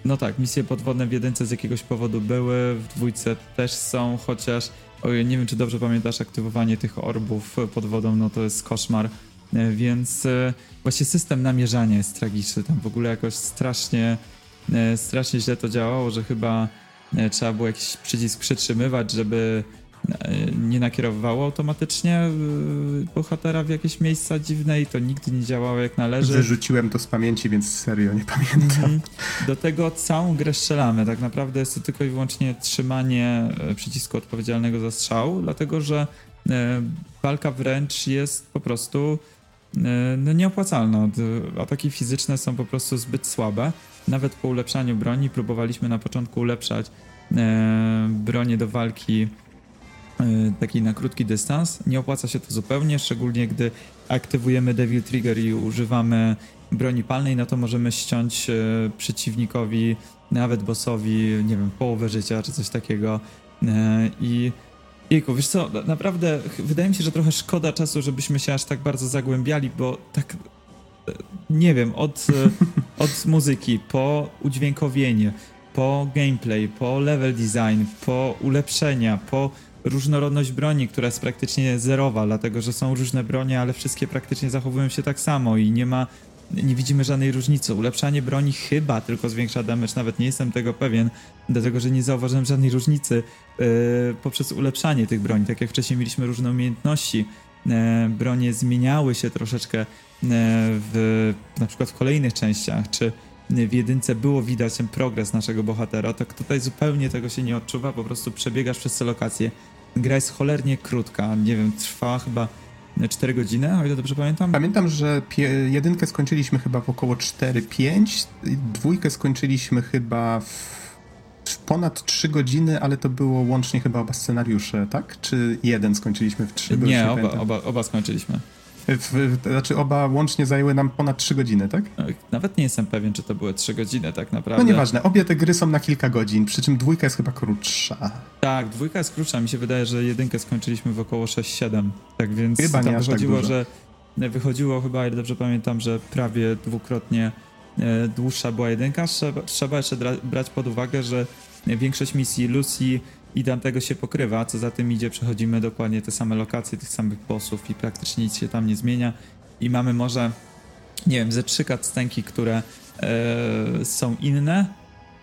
No tak, misje podwodne w jedynce z jakiegoś powodu były, w dwójce też są, chociaż ojej, nie wiem, czy dobrze pamiętasz, aktywowanie tych orbów pod wodą, no to jest koszmar. E, Więc e, właśnie system namierzania jest tragiczny. Tam w ogóle jakoś strasznie, e, strasznie źle to działało, że chyba trzeba było jakiś przycisk przytrzymywać, żeby nie nakierowywało automatycznie e, bohatera w jakieś miejsca dziwne i to nigdy nie działało jak należy. Wyrzuciłem to z pamięci, więc serio nie pamiętam. Mhm. Do tego całą grę strzelamy. Tak naprawdę jest to tylko i wyłącznie trzymanie e, przycisku odpowiedzialnego za strzał, dlatego że e, walka wręcz jest po prostu e, no, nieopłacalna. Ataki fizyczne są po prostu zbyt słabe. Nawet po ulepszaniu broni próbowaliśmy na początku ulepszać e, bronię do walki e, takiej na krótki dystans. Nie opłaca się to zupełnie, szczególnie gdy aktywujemy Devil Trigger i używamy broni palnej, no to możemy ściąć e, przeciwnikowi, nawet bossowi, nie wiem, połowę życia czy coś takiego. E, I Jejku, wiesz co, na- naprawdę wydaje mi się, że trochę szkoda czasu, żebyśmy się aż tak bardzo zagłębiali, bo tak nie wiem, od, od muzyki, po udźwiękowienie, po gameplay, po level design, po ulepszenia, po różnorodność broni, która jest praktycznie zerowa, dlatego że są różne bronie, ale wszystkie praktycznie zachowują się tak samo i nie ma, nie widzimy żadnej różnicy. Ulepszanie broni chyba tylko zwiększa damage, nawet nie jestem tego pewien, dlatego że nie zauważyłem żadnej różnicy yy, poprzez ulepszanie tych broni. Tak jak wcześniej mieliśmy różne umiejętności, e, bronie zmieniały się troszeczkę e, w na przykład w kolejnych częściach, czy w jedynce było widać ten progres naszego bohatera, tak tutaj zupełnie tego się nie odczuwa, po prostu przebiegasz przez te lokacje. Gra jest cholernie krótka, nie wiem, trwała chyba 4 godziny, o ile dobrze pamiętam. Pamiętam, że jedynkę skończyliśmy chyba w około 4-5, i dwójkę skończyliśmy chyba w, ponad 3 godziny, ale to było łącznie chyba oba scenariusze, tak? Czy jeden skończyliśmy w 3? Nie, oba, oba, oba skończyliśmy. W, znaczy oba łącznie zajęły nam ponad 3 godziny, tak? E, Nawet nie jestem pewien, czy to były 3 godziny tak naprawdę. No nieważne, obie te gry są na kilka godzin, przy czym dwójka jest chyba krótsza. Tak, dwójka jest krótsza. Mi się wydaje, że jedynkę skończyliśmy w około 6-7. Tak więc Chyba tam tak wychodziło, dużo. że wychodziło chyba, ile dobrze pamiętam, że prawie dwukrotnie e, dłuższa była jedynka. Trzeba, trzeba jeszcze brać pod uwagę, że większość misji Lucy i Dantego się pokrywa, co za tym idzie, przechodzimy dokładnie te same lokacje, tych samych bossów i praktycznie nic się tam nie zmienia. I mamy może, nie wiem, ze trzy cutscenki, które e, są inne,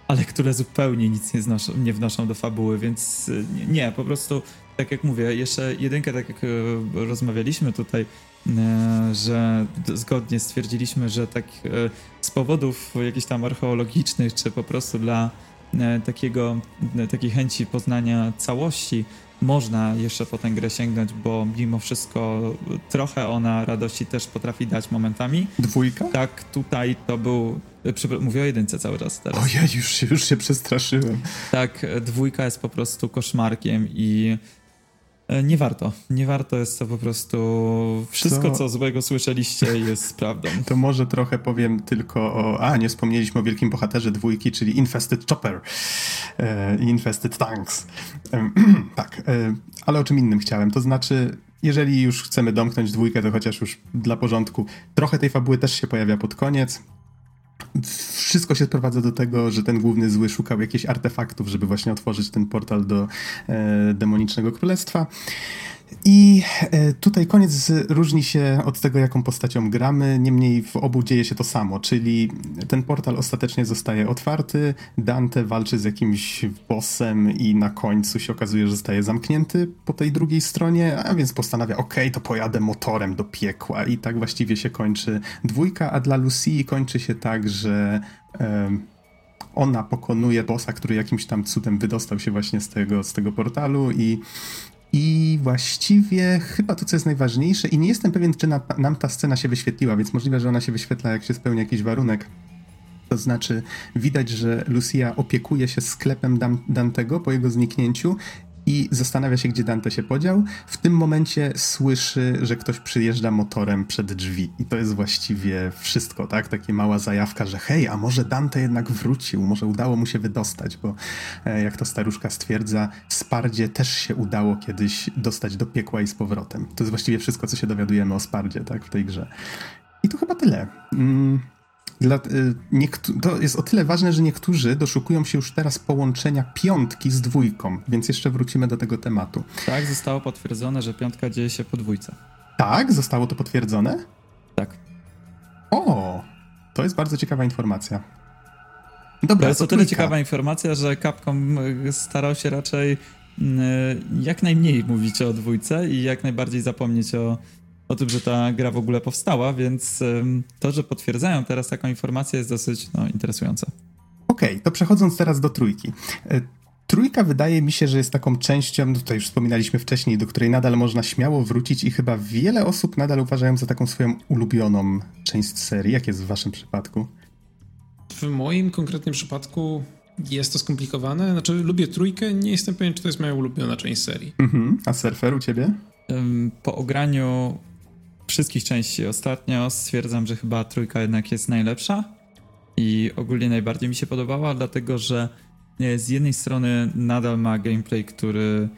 ale które zupełnie nic nie, znoszą, nie wnoszą do fabuły, więc y, nie, po prostu, tak jak mówię, jeszcze jedynkę, tak jak y, rozmawialiśmy tutaj, że zgodnie stwierdziliśmy, że tak z powodów jakichś tam archeologicznych, czy po prostu dla takiego, y, takiej chęci poznania całości, można jeszcze po tę grę sięgnąć, bo mimo wszystko trochę ona radości też potrafi dać momentami. Dwójka? Tak, tutaj to był. Przepra- mówię o jedynce cały czas teraz. Ojej, już się, już się przestraszyłem. Tak, e, dwójka jest po prostu koszmarkiem i e, nie warto. Nie warto jest to po prostu. Wszystko, Co? co złego słyszeliście, jest prawdą. To może trochę powiem tylko o... A, nie wspomnieliśmy o wielkim bohaterze dwójki, czyli Infested Chopper e, i Infested Tanks. Em, tak, e, ale o czym innym chciałem. To znaczy, jeżeli już chcemy domknąć dwójkę, to chociaż już dla porządku. Trochę tej fabuły też się pojawia pod koniec. Wszystko się sprowadza do tego, że ten główny zły szukał jakichś artefaktów, żeby właśnie otworzyć ten portal do e, demonicznego królestwa. I e, tutaj koniec różni się od tego, jaką postacią gramy, niemniej w obu dzieje się to samo, czyli ten portal ostatecznie zostaje otwarty, Dante walczy z jakimś bossem i na końcu się okazuje, że zostaje zamknięty po tej drugiej stronie, a więc postanawia, okej, to pojadę motorem do piekła. I tak właściwie się kończy dwójka, a dla Lucy kończy się tak, że... em, ona pokonuje bossa, który jakimś tam cudem wydostał się właśnie z tego, z tego portalu i i właściwie chyba to, co jest najważniejsze, i nie jestem pewien, czy na, nam ta scena się wyświetliła, więc możliwe, że ona się wyświetla, jak się spełni jakiś warunek. To znaczy, widać, że Lucia opiekuje się sklepem Dan- Dantego po jego zniknięciu i zastanawia się, gdzie Dante się podział. W tym momencie słyszy, że ktoś przyjeżdża motorem przed drzwi. I to jest właściwie wszystko, tak? Taka mała zajawka, że hej, a może Dante jednak wrócił, może udało mu się wydostać, bo e, jak to staruszka stwierdza, Spardzie też się udało kiedyś dostać do piekła i z powrotem. To jest właściwie wszystko, co się dowiadujemy o Spardzie, tak? W tej grze. I to chyba tyle. Mm. Dla, y, to jest o tyle ważne, że niektórzy doszukują się już teraz połączenia piątki z dwójką, więc jeszcze wrócimy do tego tematu. Tak, zostało potwierdzone, że piątka dzieje się po dwójce. Tak, zostało to potwierdzone? Tak. O, to jest bardzo ciekawa informacja. Dobra, to jest o tyle ciekawa informacja, że Capcom y, starał się raczej y, jak najmniej mówić o dwójce i jak najbardziej zapomnieć o, o tym, że ta gra w ogóle powstała, więc to, że potwierdzają teraz taką informację jest dosyć no, interesujące. Okej, okay, to przechodząc teraz do trójki. E, trójka wydaje mi się, że jest taką częścią, no tutaj już wspominaliśmy wcześniej, do której nadal można śmiało wrócić i chyba wiele osób nadal uważają za taką swoją ulubioną część serii. Jak jest w waszym przypadku? W moim konkretnym przypadku jest to skomplikowane. Znaczy, lubię trójkę, nie jestem pewien, czy to jest moja ulubiona część serii. Mhm. A surfer u ciebie? Po ograniu wszystkich części. Ostatnio stwierdzam, że chyba trójka jednak jest najlepsza i ogólnie najbardziej mi się podobała, dlatego że e, z jednej strony nadal ma gameplay, który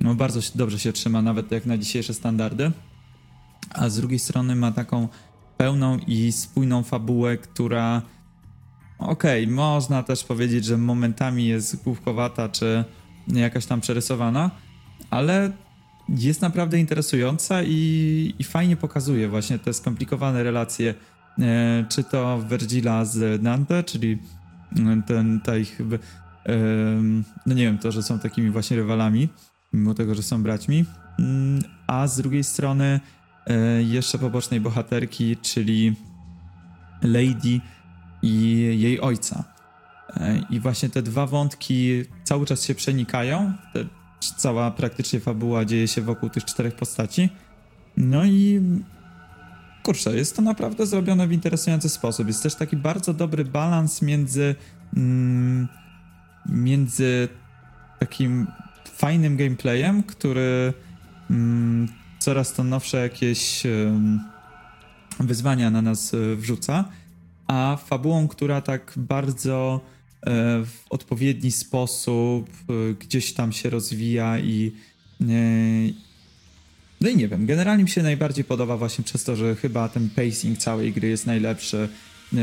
no, bardzo dobrze się trzyma, nawet jak na dzisiejsze standardy, a z drugiej strony ma taką pełną i spójną fabułę, która okej, okay, można też powiedzieć, że momentami jest główkowata czy jakaś tam przerysowana, ale jest naprawdę interesująca i, i fajnie pokazuje właśnie te skomplikowane relacje, e, czy to Vergila z Dante, czyli e, ten, ta ich, e, no nie wiem, to, że są takimi właśnie rywalami, mimo tego, że są braćmi, mm, a z drugiej strony e, jeszcze pobocznej bohaterki, czyli Lady i jej ojca. E, I właśnie te dwa wątki cały czas się przenikają. Te cała praktycznie fabuła dzieje się wokół tych czterech postaci. No i kurczę, jest to naprawdę zrobione w interesujący sposób. Jest też taki bardzo dobry balans między mm, między takim fajnym gameplayem, który mm, coraz to nowsze jakieś mm, wyzwania na nas e, wrzuca, a fabułą, która tak bardzo w odpowiedni sposób e, gdzieś tam się rozwija i e, no i nie wiem, generalnie mi się najbardziej podoba właśnie przez to, że chyba ten pacing całej gry jest najlepszy,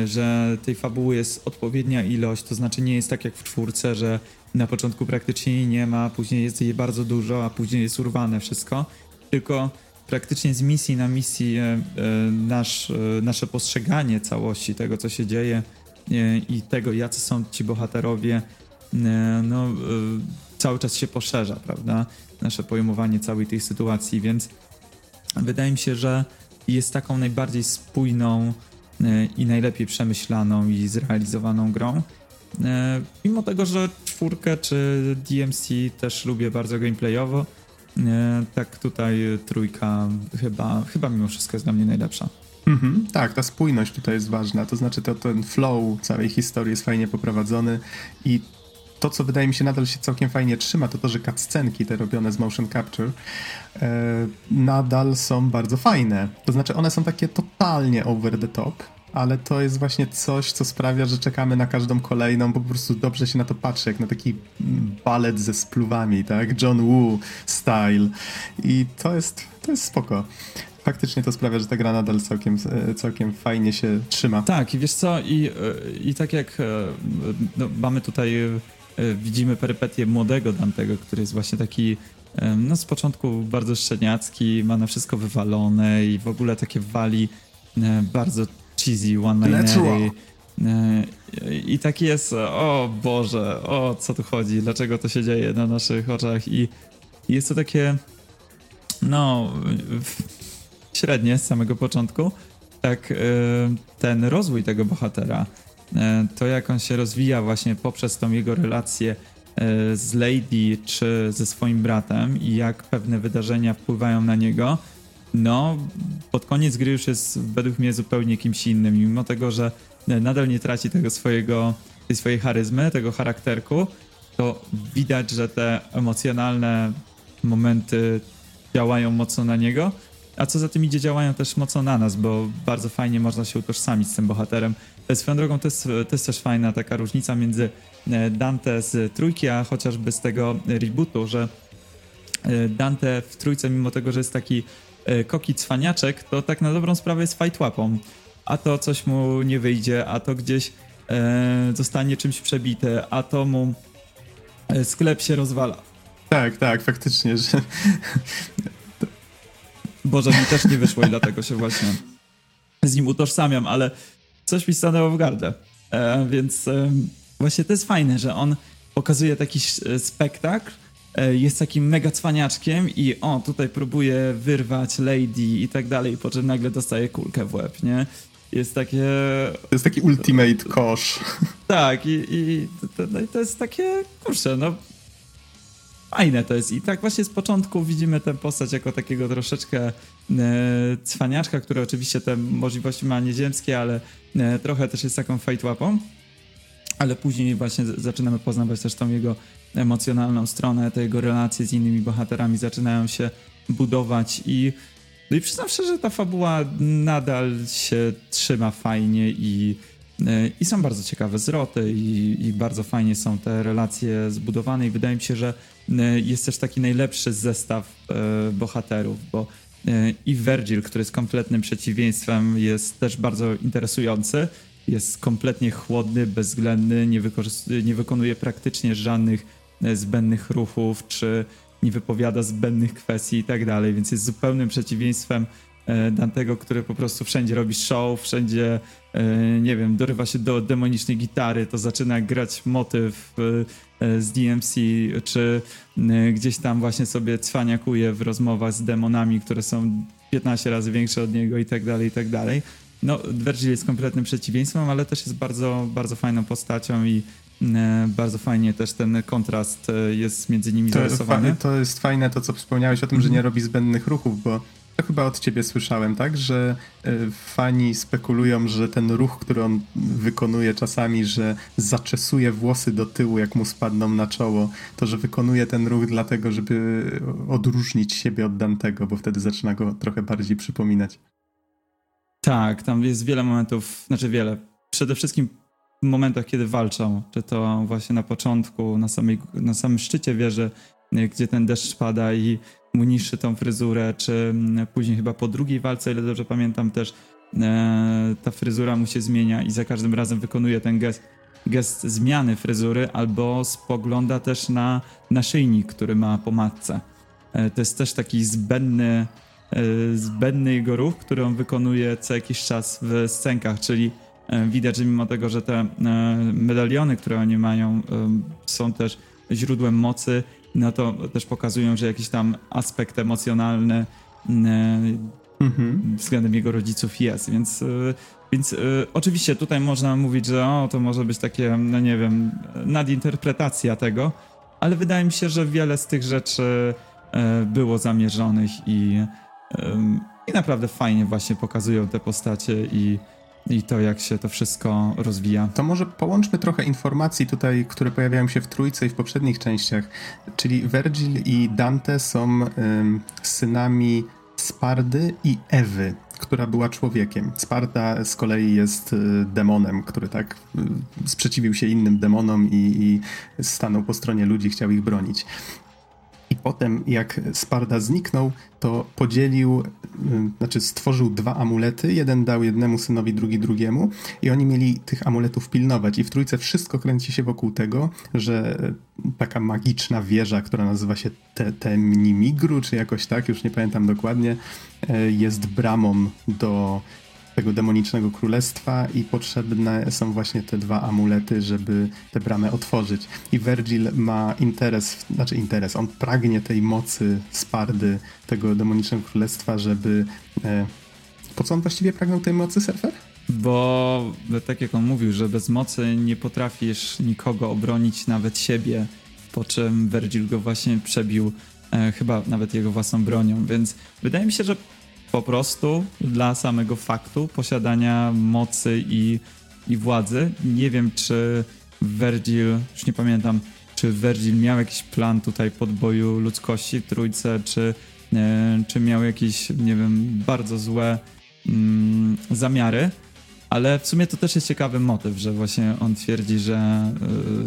że tej fabuły jest odpowiednia ilość, to znaczy nie jest tak jak w czwórce, że na początku praktycznie jej nie ma, później jest jej bardzo dużo, a później jest urwane wszystko, tylko praktycznie z misji na misji nasz, nasze postrzeganie całości tego, co się dzieje, i tego, jacy są ci bohaterowie, e, no, e, cały czas się poszerza, prawda? Nasze pojmowanie całej tej sytuacji, więc wydaje mi się, że jest taką najbardziej spójną e, i najlepiej przemyślaną i zrealizowaną grą. Mimo tego, że czwórkę czy DMC też lubię bardzo gameplayowo, tak tutaj trójka chyba, chyba mimo wszystko jest dla mnie najlepsza. Mhm, tak, ta spójność tutaj jest ważna. To znaczy, to, ten flow całej historii jest fajnie poprowadzony i to, co wydaje mi się nadal się całkiem fajnie trzyma, to to, że cutscenki te robione z motion capture e, nadal są bardzo fajne. To znaczy, one są takie totalnie over the top, ale to jest właśnie coś, co sprawia, że czekamy na każdą kolejną, bo po prostu dobrze się na to patrzy, jak na taki balet ze spluwami, tak? John Woo style. I to jest, to jest spoko faktycznie to sprawia, że ta gra nadal całkiem, e, całkiem fajnie się trzyma. Tak, i wiesz co, i, e, i tak jak e, no, mamy tutaj, widzimy perypetię młodego Dantego, który jest właśnie taki no z początku bardzo szczeniacki, ma na wszystko wywalone i w ogóle takie wali bardzo cheesy one-linery. I taki jest, o Boże, o co tu chodzi, dlaczego to się dzieje na naszych oczach i jest to takie, no, średnie z samego początku, tak e, ten rozwój tego bohatera, e, to jak on się rozwija właśnie poprzez tą jego relację e, z Lady czy ze swoim bratem i jak pewne wydarzenia wpływają na niego, no pod koniec gry już jest według mnie zupełnie kimś innym, mimo tego, że nadal nie traci tego swojego, tej swojej charyzmy, tego charakterku, to widać, że te emocjonalne momenty działają mocno na niego, a co za tym idzie, działają też mocno na nas, bo bardzo fajnie można się utożsamić z tym bohaterem. Swoją drogą to jest, to jest też fajna taka różnica między e, Dante z trójki, a chociażby z tego rebootu, że e, Dante w trójce, mimo tego, że jest taki e, koki cwaniaczek, to tak na dobrą sprawę jest fight łapą. A to coś mu nie wyjdzie, a to gdzieś e, zostanie czymś przebite, a to mu sklep się rozwala. Tak, tak, faktycznie, że Boże, mi też nie wyszło i dlatego się właśnie z nim utożsamiam, ale coś mi stanęło w gardę. E, więc e, właśnie to jest fajne, że on pokazuje taki e, spektakl, e, jest takim mega cwaniaczkiem i o, tutaj próbuje wyrwać lady i tak dalej, po czym nagle dostaje kulkę w łeb, nie? Jest takie... to jest taki ultimate kosz. Tak, i, i, to, no i to jest takie, kurczę, no fajne to jest. I tak właśnie z początku widzimy tę postać jako takiego troszeczkę e, cwaniaczka, który oczywiście te możliwości ma nieziemskie, ale e, trochę też jest taką fajtłapą. Ale później właśnie zaczynamy poznawać też tą jego emocjonalną stronę, te jego relacje z innymi bohaterami zaczynają się budować i no i przyznam szczerze, że ta fabuła nadal się trzyma fajnie i, i są bardzo ciekawe zwroty i, i bardzo fajnie są te relacje zbudowane i wydaje mi się, że e, jest też taki najlepszy zestaw e, bohaterów, bo e, i Virgil, który jest kompletnym przeciwieństwem, jest też bardzo interesujący. Jest kompletnie chłodny, bezwzględny, nie, nie wykonuje praktycznie żadnych e, zbędnych ruchów, czy nie wypowiada zbędnych kwestii i tak dalej, więc jest zupełnym przeciwieństwem e, Dantego, który po prostu wszędzie robi show, wszędzie, e, nie wiem, dorywa się do demonicznej gitary, to zaczyna grać motyw e, e, z DMC, czy e, gdzieś tam właśnie sobie cwaniakuje w rozmowach z demonami, które są 15 razy większe od niego i tak dalej, i tak dalej. No, Virgil jest kompletnym przeciwieństwem, ale też jest bardzo, bardzo fajną postacią i e, bardzo fajnie też ten kontrast e, jest między nimi To, zarysowany. to jest fajne to, co wspomniałeś o tym, że nie robi zbędnych ruchów, bo to chyba od ciebie słyszałem, tak? Że y, fani spekulują, że ten ruch, który on wykonuje czasami, że zaczesuje włosy do tyłu, jak mu spadną na czoło, to że wykonuje ten ruch dlatego, żeby odróżnić siebie od Dantego, bo wtedy zaczyna go trochę bardziej przypominać. Tak, tam jest wiele momentów, znaczy wiele. Przede wszystkim w momentach, kiedy walczą, czy to właśnie na początku, na, samej, na samym szczycie wieży, gdzie ten deszcz pada i mu niszczy tą fryzurę, czy mm, później chyba po drugiej walce, ile dobrze pamiętam też, e, ta fryzura mu się zmienia i za każdym razem wykonuje ten gest, gest zmiany fryzury, albo spogląda też na naszyjnik, który ma po matce. E, to jest też taki zbędny, e, zbędny jego ruch, który on wykonuje co jakiś czas w scenkach, czyli widać, że mimo tego, że te medaliony, które oni mają, są też źródłem mocy, no to też pokazują, że jakiś tam aspekt emocjonalny e, Mhm. względem jego rodziców jest, więc, y, więc y, oczywiście tutaj można mówić, że o, to może być takie, no nie wiem, nadinterpretacja tego, ale wydaje mi się, że wiele z tych rzeczy y, było zamierzonych i, i naprawdę fajnie właśnie pokazują te postacie i, i to, jak się to wszystko rozwija. To może połączmy trochę informacji tutaj, które pojawiają się w trójce i w poprzednich częściach. Czyli Virgil i Dante są ym, synami Spardy i Ewy, która była człowiekiem. Sparta z kolei jest y, demonem, który tak y, sprzeciwił się innym demonom i, i stanął po stronie ludzi, chciał ich bronić. I potem, jak Sparda zniknął, to podzielił, znaczy stworzył dwa amulety. Jeden dał jednemu synowi, drugi drugiemu, i oni mieli tych amuletów pilnować. I w trójce wszystko kręci się wokół tego, że taka magiczna wieża, która nazywa się Te- Temnimigru, czy jakoś tak, już nie pamiętam dokładnie, y, jest bramą do tego demonicznego królestwa i potrzebne są właśnie te dwa amulety, żeby tę bramę otworzyć. I Virgil ma interes, znaczy interes, on pragnie tej mocy Spardy, tego demonicznego królestwa, żeby... E, po co on właściwie pragnął tej mocy, surfer? Bo tak jak on mówił, że bez mocy nie potrafisz nikogo obronić, nawet siebie, po czym Virgil go właśnie przebił, e, chyba nawet jego własną bronią, więc wydaje mi się, że po prostu dla samego faktu posiadania mocy i, i władzy, nie wiem czy Virgil, już nie pamiętam, czy Virgil miał jakiś plan tutaj podboju ludzkości trójce, czy, e, czy miał jakieś, nie wiem, bardzo złe mm, zamiary. Ale w sumie to też jest ciekawy motyw, że właśnie on twierdzi, że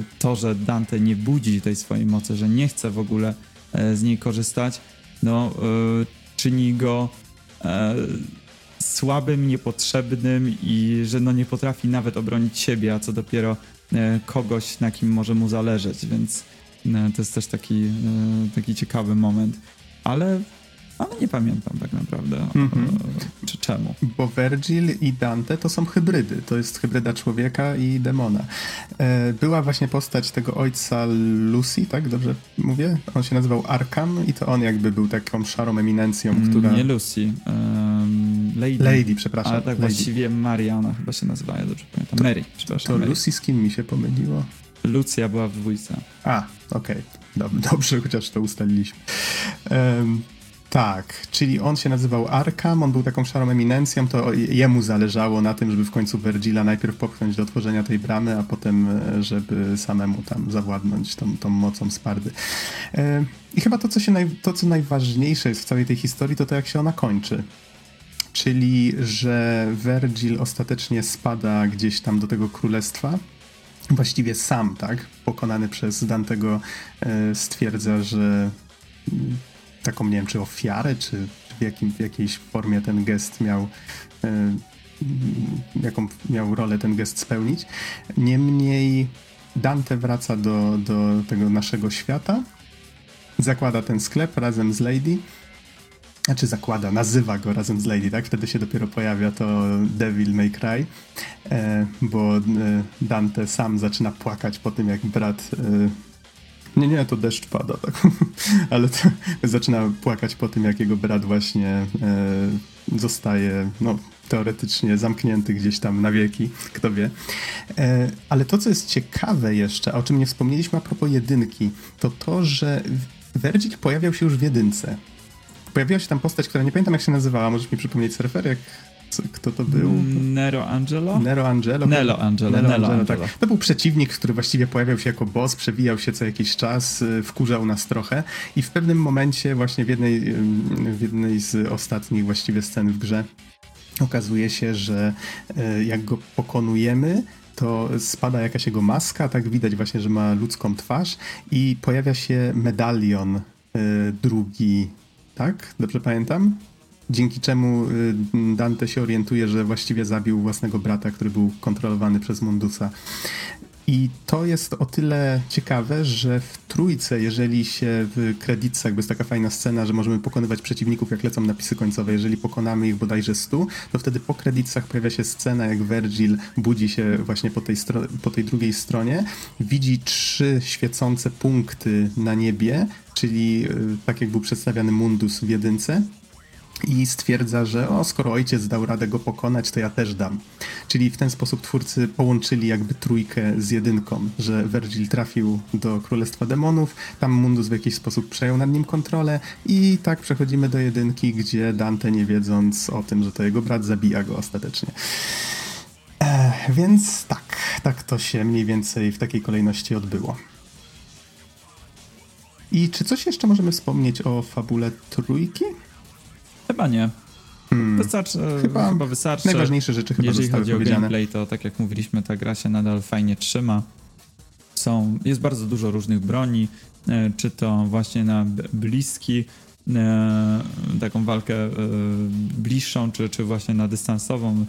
y, to, że Dante nie budzi tej swojej mocy, że nie chce w ogóle e, z niej korzystać, no y, czyni go e, słabym, niepotrzebnym i że no nie potrafi nawet obronić siebie, a co dopiero e, kogoś, na kim może mu zależeć, więc e, to jest też taki, e, taki ciekawy moment. Ale, ale nie pamiętam tak naprawdę Mhm. e, czy czemu. Bo Virgil i Dante to są hybrydy. To jest hybryda człowieka i demona. E, Była właśnie postać tego ojca Lucy, tak? Dobrze mówię? On się nazywał Arkham i to on jakby był taką szarą eminencją, która... Mm, Nie Lucy, em, Lady. Lady, przepraszam. Ale tak Lady. właściwie Maria, ona chyba się nazywa, ja dobrze pamiętam. Mary, przepraszam. To Mary. Lucy z kim mi się pomyliło? Lucja była w dwójce. A, okej. Dob- Dobrze, chociaż to ustaliliśmy. Em, tak, czyli on się nazywał Arkham, on był taką szarą eminencją, to jemu zależało na tym, żeby w końcu Virgila najpierw popchnąć do otworzenia tej bramy, a potem, e, żeby samemu tam zawładnąć tą, tą mocą Spardy. Em, I chyba to co, się naj, to, co najważniejsze jest w całej tej historii, to to, jak się ona kończy. Czyli, że Virgil ostatecznie spada gdzieś tam do tego królestwa, właściwie sam, tak, pokonany przez Dantego, e, stwierdza, że taką, nie wiem, czy ofiarę, czy w, jakim, w jakiejś formie ten gest miał, mm, jaką miał rolę ten gest spełnić. Niemniej Dante wraca do, do tego naszego świata, zakłada ten sklep razem z Lady, znaczy zakłada, nazywa go razem z Lady, tak? Wtedy się dopiero pojawia to Devil May Cry, e, bo e, Dante sam zaczyna płakać po tym, jak brat... Nie, nie, to deszcz pada, tak? Ale to, zaczyna płakać po tym, jak jego brat właśnie e, zostaje, no, teoretycznie zamknięty gdzieś tam na wieki, kto wie. E, ale to, co jest ciekawe jeszcze, a o czym nie wspomnieliśmy a propos jedynki, to to, że Virgil pojawiał się już w jedynce pojawiła się tam postać, która nie pamiętam jak się nazywała, możesz mi przypomnieć surfer, jak, kto to był? Nero Angelo? Nero Angelo? Nelo Angelo, Nelo Angelo. tak. To był przeciwnik, który właściwie pojawiał się jako boss, przewijał się co jakiś czas, y, wkurzał nas trochę i w pewnym momencie właśnie w jednej, ym, w jednej z ostatnich właściwie scen w grze okazuje się, że y, jak go pokonujemy, to spada jakaś jego maska, tak widać właśnie, że ma ludzką twarz i pojawia się medalion y, drugi, tak? Dobrze pamiętam? Dzięki czemu y, Dante się orientuje, że właściwie zabił własnego brata, który był kontrolowany przez Mundusa. I to jest o tyle ciekawe, że w trójce, jeżeli się w kredytach, jakby jest taka fajna scena, że możemy pokonywać przeciwników, jak lecą napisy końcowe, jeżeli pokonamy ich bodajże 100, to wtedy po kredytach pojawia się scena, jak Virgil budzi się właśnie po tej, po tej drugiej stronie, widzi trzy świecące punkty na niebie, czyli y, tak jak był przedstawiany Mundus w jedynce, i stwierdza, że o, skoro ojciec dał radę go pokonać, to ja też dam. Czyli w ten sposób twórcy połączyli jakby trójkę z jedynką, że Virgil trafił do Królestwa Demonów, tam Mundus w jakiś sposób przejął nad nim kontrolę i tak przechodzimy do jedynki, gdzie Dante nie wiedząc o tym, że to jego brat, zabija go ostatecznie. E, więc tak, tak to się mniej więcej w takiej kolejności odbyło. I czy coś jeszcze możemy wspomnieć o fabule trójki? Chyba nie. Wystarczy, Hmm. Chyba chyba, wystarczy. Najważniejsze rzeczy chyba Jeżeli chodzi o gameplay, to tak jak mówiliśmy, ta gra się nadal fajnie trzyma. Są, jest bardzo dużo różnych broni, e, czy to właśnie na bliski, e, taką walkę e, bliższą, czy, czy właśnie na dystansową.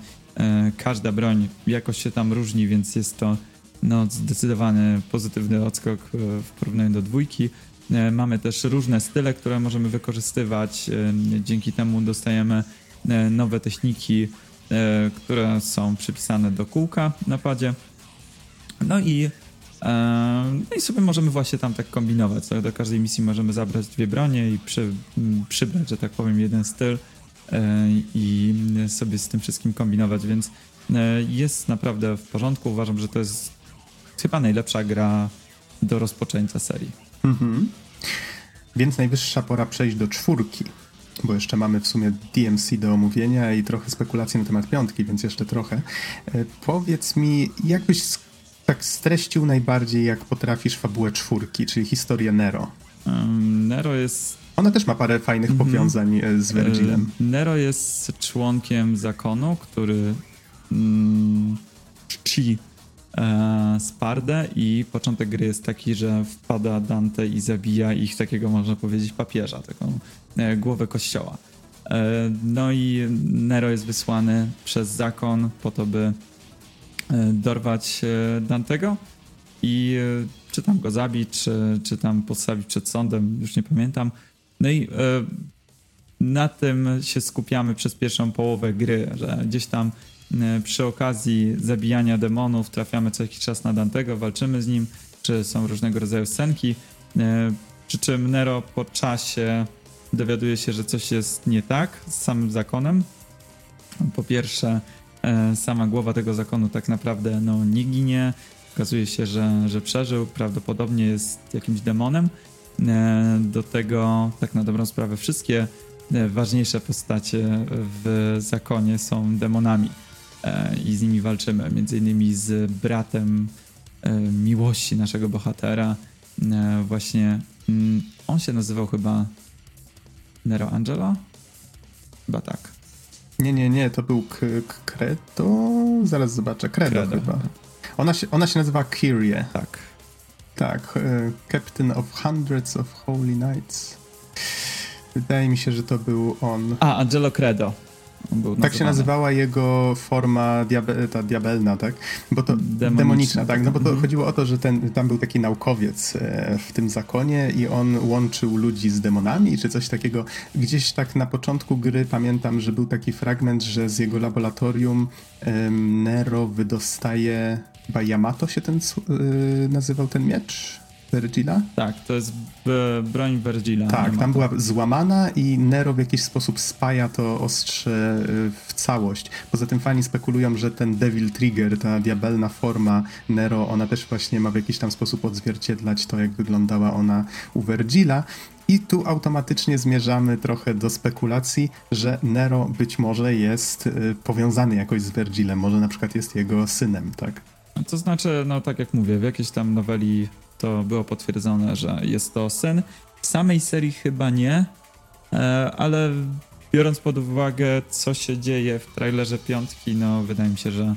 Każda broń jakoś się tam różni, więc jest to no, zdecydowany pozytywny odskok w porównaniu do dwójki. E, Mamy też różne style, które możemy wykorzystywać. e, Dzięki temu dostajemy e, nowe techniki, które są przypisane do kółka na padzie. No i, no i sobie możemy właśnie tam tak kombinować. Tak? Do każdej misji możemy zabrać dwie bronie i przy, przybrać, że tak powiem, jeden styl i sobie z tym wszystkim kombinować, więc jest naprawdę w porządku. Uważam, że to jest chyba najlepsza gra do rozpoczęcia serii. Mhm. Więc najwyższa pora przejść do czwórki, bo jeszcze mamy w sumie DMC do omówienia i trochę spekulacji na temat piątki, więc jeszcze trochę. E, powiedz mi, jakbyś tak streścił najbardziej, jak potrafisz fabułę czwórki, czyli historię Nero. Em, Nero jest Ona też ma parę fajnych powiązań e, z Virgilem. E, Nero jest członkiem zakonu, który mm, czci e, Spardę i początek gry jest taki, że wpada Dante i zabija ich takiego, można powiedzieć, papieża, taką e, głowę kościoła. E, no i Nero jest wysłany przez zakon po to, by dorwać Dantego i czy tam go zabić, czy, czy tam postawić przed sądem, już nie pamiętam. No i na tym się skupiamy przez pierwszą połowę gry, że gdzieś tam przy okazji zabijania demonów trafiamy co jakiś czas na Dantego, walczymy z nim, czy są różnego rodzaju scenki, e, przy czym Nero po czasie dowiaduje się, że coś jest nie tak z samym zakonem. Po pierwsze, e, sama głowa tego zakonu tak naprawdę no, nie ginie, okazuje się, że, że przeżył, prawdopodobnie jest jakimś demonem. E, Do tego, tak na dobrą sprawę, wszystkie e, ważniejsze postacie w zakonie są demonami e, i z nimi walczymy. Między innymi z bratem e, miłości naszego bohatera. E, Właśnie mm, on się nazywał chyba Nero Angelo? Chyba tak. Nie, nie, nie, to był Credo? Zaraz zobaczę. Credo, Credo. chyba. Ona się, ona się nazywa Kyrie. Tak. Tak, e, Captain of Hundreds of Holy Knights. Wydaje mi się, że to był on. A, Angelo Credo. Tak się nazywała jego forma diabe, ta diabelna, tak? Bo to demoniczna, Demoniczna, tak? No bo to mhm. chodziło o to, że ten, tam był taki naukowiec e, w tym zakonie i on łączył ludzi z demonami czy coś takiego. Gdzieś tak na początku gry pamiętam, że był taki fragment, że z jego laboratorium Nero wydostaje chyba Yamato się ten y, nazywał ten miecz Virgila? Tak, to jest broń Virgila. Tak, tam była złamana i Nero w jakiś sposób spaja to ostrze y, w całość. Poza tym fani spekulują, że ten Devil Trigger, ta diabelna forma Nero, ona też właśnie ma w jakiś tam sposób odzwierciedlać to, jak wyglądała ona u Vergila. I tu automatycznie zmierzamy trochę do spekulacji, że Nero być może jest y, powiązany jakoś z Vergilem, może na przykład jest jego synem, tak? To znaczy, no tak jak mówię, w jakiejś tam noweli to było potwierdzone, że jest to syn. W samej serii chyba nie, e, ale biorąc pod uwagę, co się dzieje w trailerze piątki, no wydaje mi się, że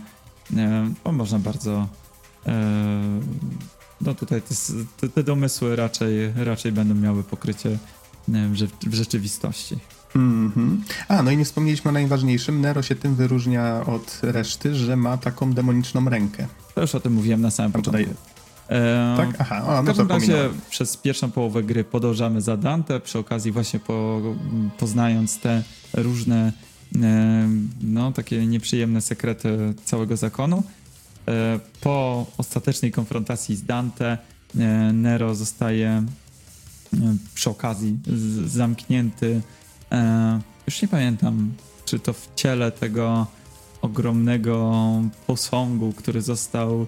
e, no, można bardzo. E, no tutaj te, te, te domysły raczej, raczej będą miały pokrycie w, rze- w rzeczywistości. Mhm. A, no i nie wspomnieliśmy o najważniejszym. Nero się tym wyróżnia od reszty, że ma taką demoniczną rękę. To już o tym mówiłem na samym tutaj, początku. E, tak? Aha, o, W no każdym razie przez pierwszą połowę gry podążamy za Dante, przy okazji właśnie po, poznając te różne e, no takie nieprzyjemne sekrety całego zakonu. E, po ostatecznej konfrontacji z Dante e, Nero zostaje e, przy okazji zamknięty e, już nie pamiętam czy to w ciele tego ogromnego posągu, który został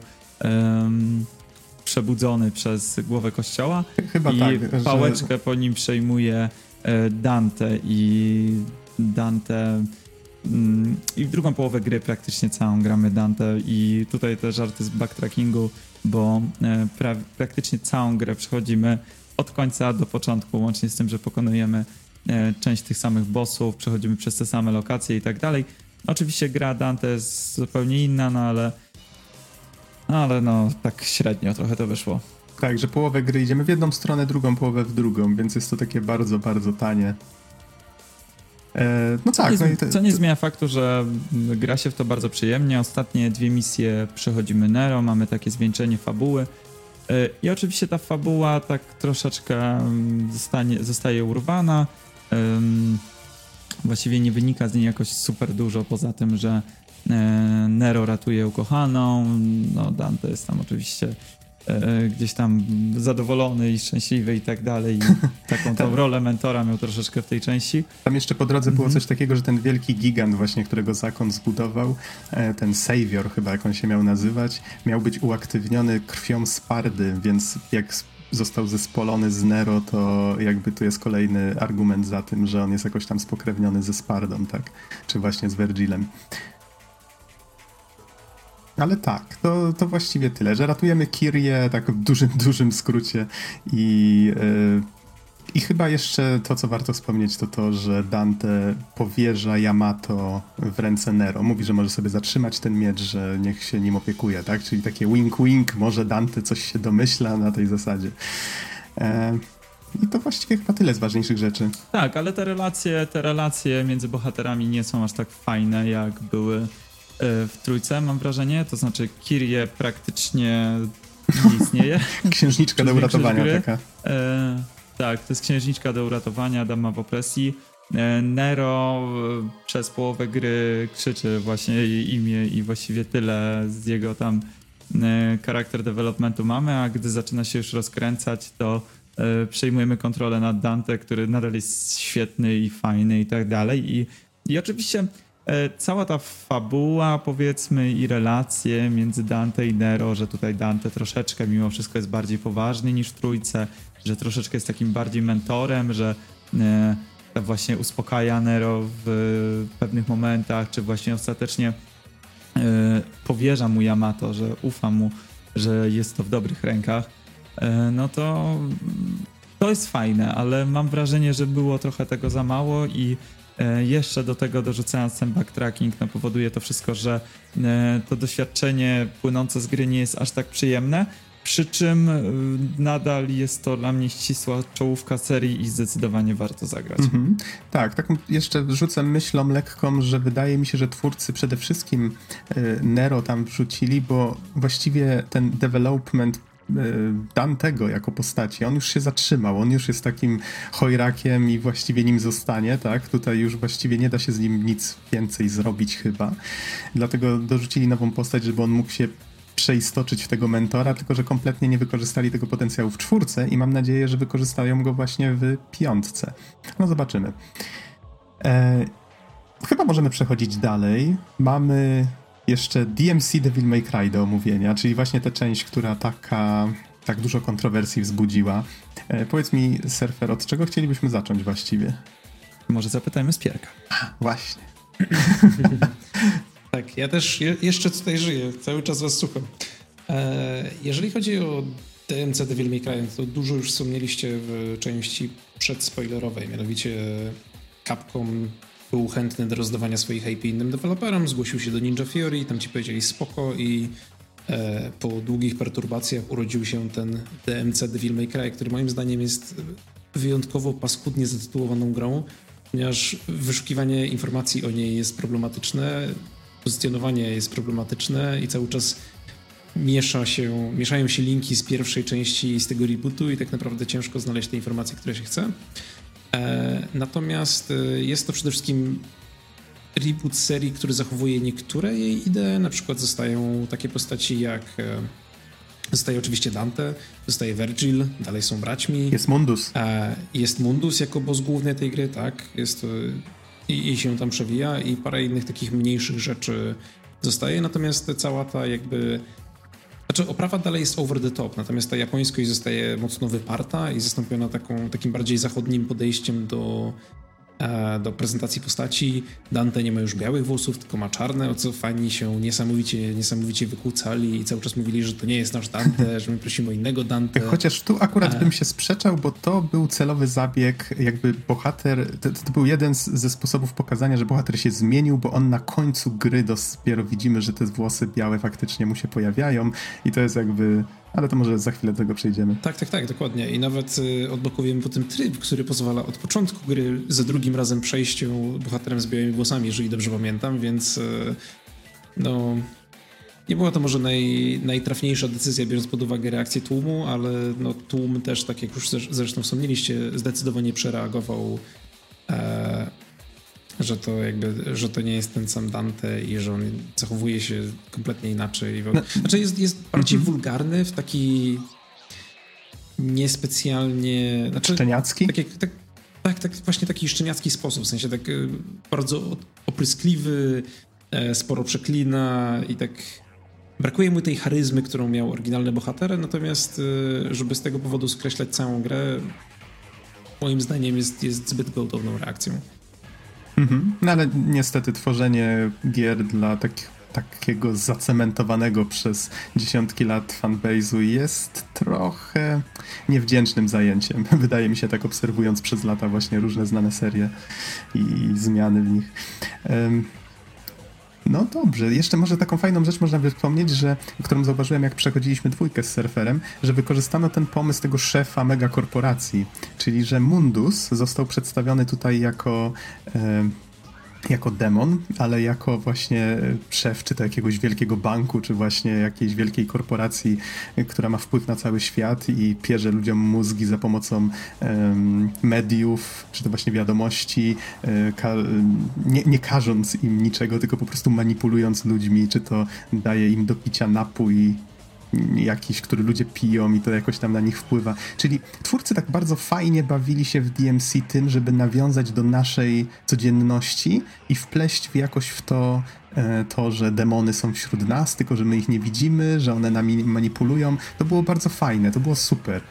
przebudzony przez głowę kościoła Chyba i tak. że- pałeczkę po nim przejmuje e, Dante i Dante mm, i w drugą połowę gry praktycznie całą gramy Dante i tutaj te żarty z backtrackingu, bo e, pra, praktycznie całą grę przechodzimy od końca do początku, łącznie z tym, że pokonujemy e, część tych samych bossów, przechodzimy przez te same lokacje i tak dalej. Oczywiście gra Dante jest zupełnie inna, no ale ale no tak średnio trochę to wyszło. Tak, że połowę gry idziemy w jedną stronę, drugą połowę w drugą, więc jest to takie bardzo, bardzo tanie. E, no Co, tak, nie, no te, co nie zmienia faktu, że gra się w to bardzo przyjemnie. Ostatnie dwie misje przechodzimy Nero, mamy takie zwieńczenie fabuły. Y, I oczywiście ta fabuła tak troszeczkę mm, zostanie, zostaje urwana. Ym, Właściwie nie wynika z niej jakoś super dużo, poza tym, że e, Nero ratuje ukochaną. No, Dante jest tam oczywiście e, gdzieś tam zadowolony i szczęśliwy i tak dalej. I taką tą rolę mentora miał troszeczkę w tej części. Tam jeszcze po drodze było Mhm. coś takiego, że ten wielki gigant właśnie, którego zakon zbudował, e, ten Savior chyba, jak on się miał nazywać, miał być uaktywniony krwią Spardy, więc jak został zespolony z Nero, to jakby tu jest kolejny argument za tym, że on jest jakoś tam spokrewniony ze Spardą, tak? Czy właśnie z Vergilem. Ale tak, to, to właściwie tyle, że ratujemy Kirię tak w dużym, dużym skrócie i, yy, i chyba jeszcze to, co warto wspomnieć, to to, że Dante powierza Yamato w ręce Nero. Mówi, że może sobie zatrzymać ten miecz, że niech się nim opiekuje, tak? Czyli takie wink-wink, może Dante coś się domyśla na tej zasadzie. Yy, I to właściwie chyba tyle z ważniejszych rzeczy. Tak, ale te relacje, te relacje między bohaterami nie są aż tak fajne, jak były e, w trójce, mam wrażenie. To znaczy, Kirie praktycznie nie istnieje. Księżniczka do uratowania taka. E, tak, to jest księżniczka do uratowania, dama w opresji. E, Nero e, przez połowę gry krzyczy właśnie jej imię i właściwie tyle z jego tam e, charakter developmentu mamy, a gdy zaczyna się już rozkręcać, to e, przejmujemy kontrolę nad Dante, który nadal jest świetny i fajny i tak dalej. I, i oczywiście e, cała ta fabuła, powiedzmy, i relacje między Dante i Nero, że tutaj Dante troszeczkę mimo wszystko jest bardziej poważny niż w trójce, że troszeczkę jest takim bardziej mentorem, że e, właśnie uspokaja Nero w pewnych momentach, czy właśnie ostatecznie e, powierza mu Yamato, że ufa mu, że jest to w dobrych rękach, e, no to to jest fajne, ale mam wrażenie, że było trochę tego za mało i e, jeszcze do tego dorzucając ten backtracking, no powoduje to wszystko, że e, to doświadczenie płynące z gry nie jest aż tak przyjemne, przy czym e, nadal jest to dla mnie ścisła czołówka serii i zdecydowanie warto zagrać. Mhm. Tak, taką jeszcze rzucę myślą lekką, że wydaje mi się, że twórcy przede wszystkim Nero tam wrzucili, bo właściwie ten development Dantego jako postaci, on już się zatrzymał, on już jest takim chojrakiem i właściwie nim zostanie, tak? Tutaj już właściwie nie da się z nim nic więcej zrobić chyba. Dlatego dorzucili nową postać, żeby on mógł się przeistoczyć w tego mentora, tylko że kompletnie nie wykorzystali tego potencjału w czwórce i mam nadzieję, że wykorzystają go właśnie w piątce. No zobaczymy. E, chyba możemy przechodzić dalej. Mamy jeszcze DMC Devil May Cry do omówienia, czyli właśnie tę część, która taka, tak dużo kontrowersji wzbudziła. E, powiedz mi, surfer, od czego chcielibyśmy zacząć właściwie? Może zapytajmy Spierka. Właśnie. Tak, ja też je, jeszcze tutaj żyję, cały czas was słucham. E, jeżeli chodzi o DMC Devil May Cry, to dużo już wspomnieliście w części przedspoilerowej, mianowicie Capcom był chętny do rozdawania swoich IP innym deweloperom, zgłosił się do Ninja Theory, tam ci powiedzieli spoko i e, po długich perturbacjach urodził się ten DMC Devil May Cry, który moim zdaniem jest wyjątkowo paskudnie zatytułowaną grą, ponieważ wyszukiwanie informacji o niej jest problematyczne, pozycjonowanie jest problematyczne i cały czas miesza się, mieszają się linki z pierwszej części z tego rebootu i tak naprawdę ciężko znaleźć te informacje, które się chce. E, natomiast e, jest to przede wszystkim reboot serii, który zachowuje niektóre jej idee, na przykład zostają takie postaci jak e, zostaje oczywiście Dante, zostaje Virgil, dalej są braćmi. Jest Mundus. Jest Mundus jako boss główny tej gry, tak? Jest i, i się tam przewija i parę innych takich mniejszych rzeczy zostaje, natomiast cała ta jakby... Znaczy oprawa dalej jest over the top, natomiast ta japońskość zostaje mocno wyparta i zastąpiona taką, takim bardziej zachodnim podejściem do, do prezentacji postaci. Dante nie ma już białych włosów, tylko ma czarne, o co fani się niesamowicie, niesamowicie wykłócali i cały czas mówili, że to nie jest nasz Dante, że my prosimy o innego Dante. Chociaż tu akurat E. bym się sprzeczał, bo to był celowy zabieg, jakby bohater, to, to był jeden z, ze sposobów pokazania, że bohater się zmienił, bo on na końcu gry dopiero widzimy, że te włosy białe faktycznie mu się pojawiają i to jest jakby, ale to może za chwilę do tego przejdziemy. Tak, tak, tak, dokładnie. I nawet y, odblokowujemy potem tryb, który pozwala od początku gry za drugim razem przejściu bohaterem z białymi włosami, jeżeli dobrze pamiętam, więc y, no... Nie była to może naj, najtrafniejsza decyzja, biorąc pod uwagę reakcję tłumu, ale no, tłum też, tak jak już zresz- zresztą wspomnieliście, zdecydowanie przereagował, e, że to jakby, że to nie jest ten sam Dante i że on zachowuje się kompletnie inaczej. No, Znaczy jest, jest bardziej mhm. wulgarny w taki niespecjalnie... Znaczy, Szczeniacki? tak, tak, tak, tak, właśnie taki szczeniacki sposób, w sensie tak y, bardzo opryskliwy, e, sporo przeklina i tak brakuje mu tej charyzmy, którą miał oryginalny bohater, natomiast y, żeby z tego powodu skreślać całą grę, moim zdaniem jest, jest zbyt gwałtowną reakcją. Mhm. No ale niestety tworzenie gier dla takich takiego zacementowanego przez dziesiątki lat fanbase'u jest trochę niewdzięcznym zajęciem. Wydaje mi się tak obserwując przez lata właśnie różne znane serie i zmiany w nich. Um, no dobrze, jeszcze może taką fajną rzecz można by wspomnieć, że, którą zauważyłem jak przechodziliśmy dwójkę z surferem, że wykorzystano ten pomysł tego szefa megakorporacji, czyli że Mundus został przedstawiony tutaj jako e, jako demon, ale jako właśnie szef czy to jakiegoś wielkiego banku, czy właśnie jakiejś wielkiej korporacji, która ma wpływ na cały świat i pierze ludziom mózgi za pomocą um, mediów, czy to właśnie wiadomości, um, nie, nie każąc im niczego, tylko po prostu manipulując ludźmi, czy to daje im do picia napój jakiś, który ludzie piją i to jakoś tam na nich wpływa. Czyli twórcy tak bardzo fajnie bawili się w DMC tym, żeby nawiązać do naszej codzienności i wpleść w jakoś w to e, to, że demony są wśród nas, tylko że my ich nie widzimy, że one nami manipulują. To było bardzo fajne, to było super.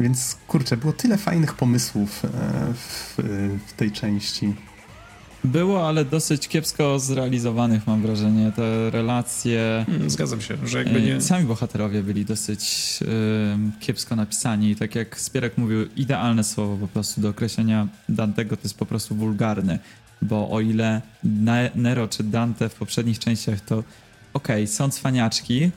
Więc kurczę, było tyle fajnych pomysłów e, w, w tej części. Było, ale dosyć kiepsko zrealizowanych, mam wrażenie. Te relacje. Hmm, zgadzam się, że jakby nie. Sami bohaterowie byli dosyć kiepsko napisani. Tak jak Spierek mówił, idealne słowo po prostu do określenia Dantego to jest po prostu wulgarny. Bo o ile Nero czy Dante w poprzednich częściach to okej, okay, są cwaniaczki,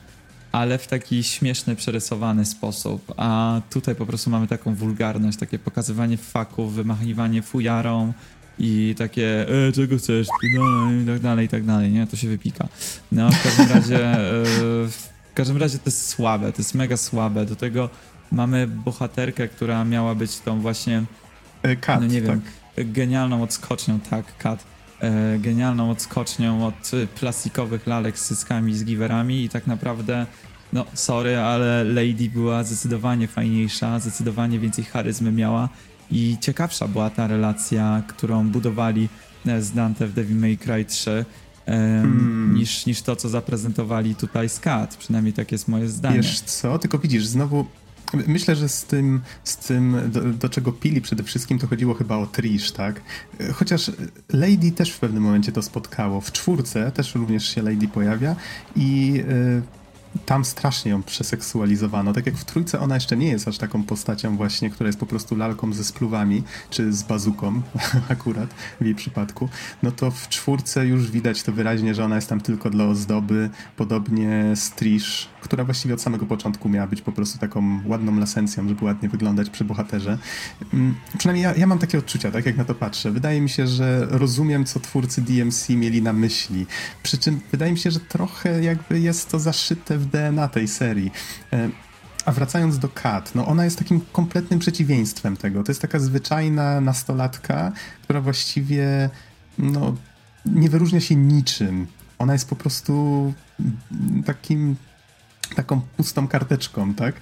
ale w taki śmieszny, przerysowany sposób. A tutaj po prostu mamy taką wulgarność, takie pokazywanie faków, wymachiwanie fujarą i takie, e, czego chcesz, no i tak dalej, i tak dalej, nie? To się wypika. No, w każdym razie, e, w każdym razie to jest słabe, to jest mega słabe. Do tego mamy bohaterkę, która miała być tą właśnie, e, Kat, no nie wiem, tak. genialną odskocznią, tak, Kat, e, genialną odskocznią od plastikowych lalek z cyckami, z giwerami i tak naprawdę no sorry, ale Lady była zdecydowanie fajniejsza, zdecydowanie więcej charyzmy miała i ciekawsza była ta relacja, którą budowali e, z Dante w Devil May Cry 3 hmm. niż, niż to, co zaprezentowali tutaj z Kat. Przynajmniej tak jest moje zdanie. Wiesz co, tylko widzisz, znowu Myślę, że z tym, z tym do, do, czego pili przede wszystkim, to chodziło chyba o Trish, tak? Chociaż Lady też w pewnym momencie to spotkało. W czwórce też również się Lady pojawia i... Yy tam strasznie ją przeseksualizowano. Tak jak w trójce ona jeszcze nie jest aż taką postacią właśnie, która jest po prostu lalką ze spluwami, czy z bazuką akurat w jej przypadku, no to w czwórce już widać to wyraźnie, że ona jest tam tylko dla ozdoby, podobnie z która właściwie od samego początku miała być po prostu taką ładną lasencją, żeby ładnie wyglądać przy bohaterze. Mm, przynajmniej ja, ja mam takie odczucia, tak jak na to patrzę. Wydaje mi się, że rozumiem, co twórcy DMC mieli na myśli. Przy czym wydaje mi się, że trochę jakby jest to zaszyte w DNA tej serii. E, a wracając do Kat, no ona jest takim kompletnym przeciwieństwem tego. To jest taka zwyczajna nastolatka, która właściwie no, nie wyróżnia się niczym. Ona jest po prostu takim taką pustą karteczką, tak?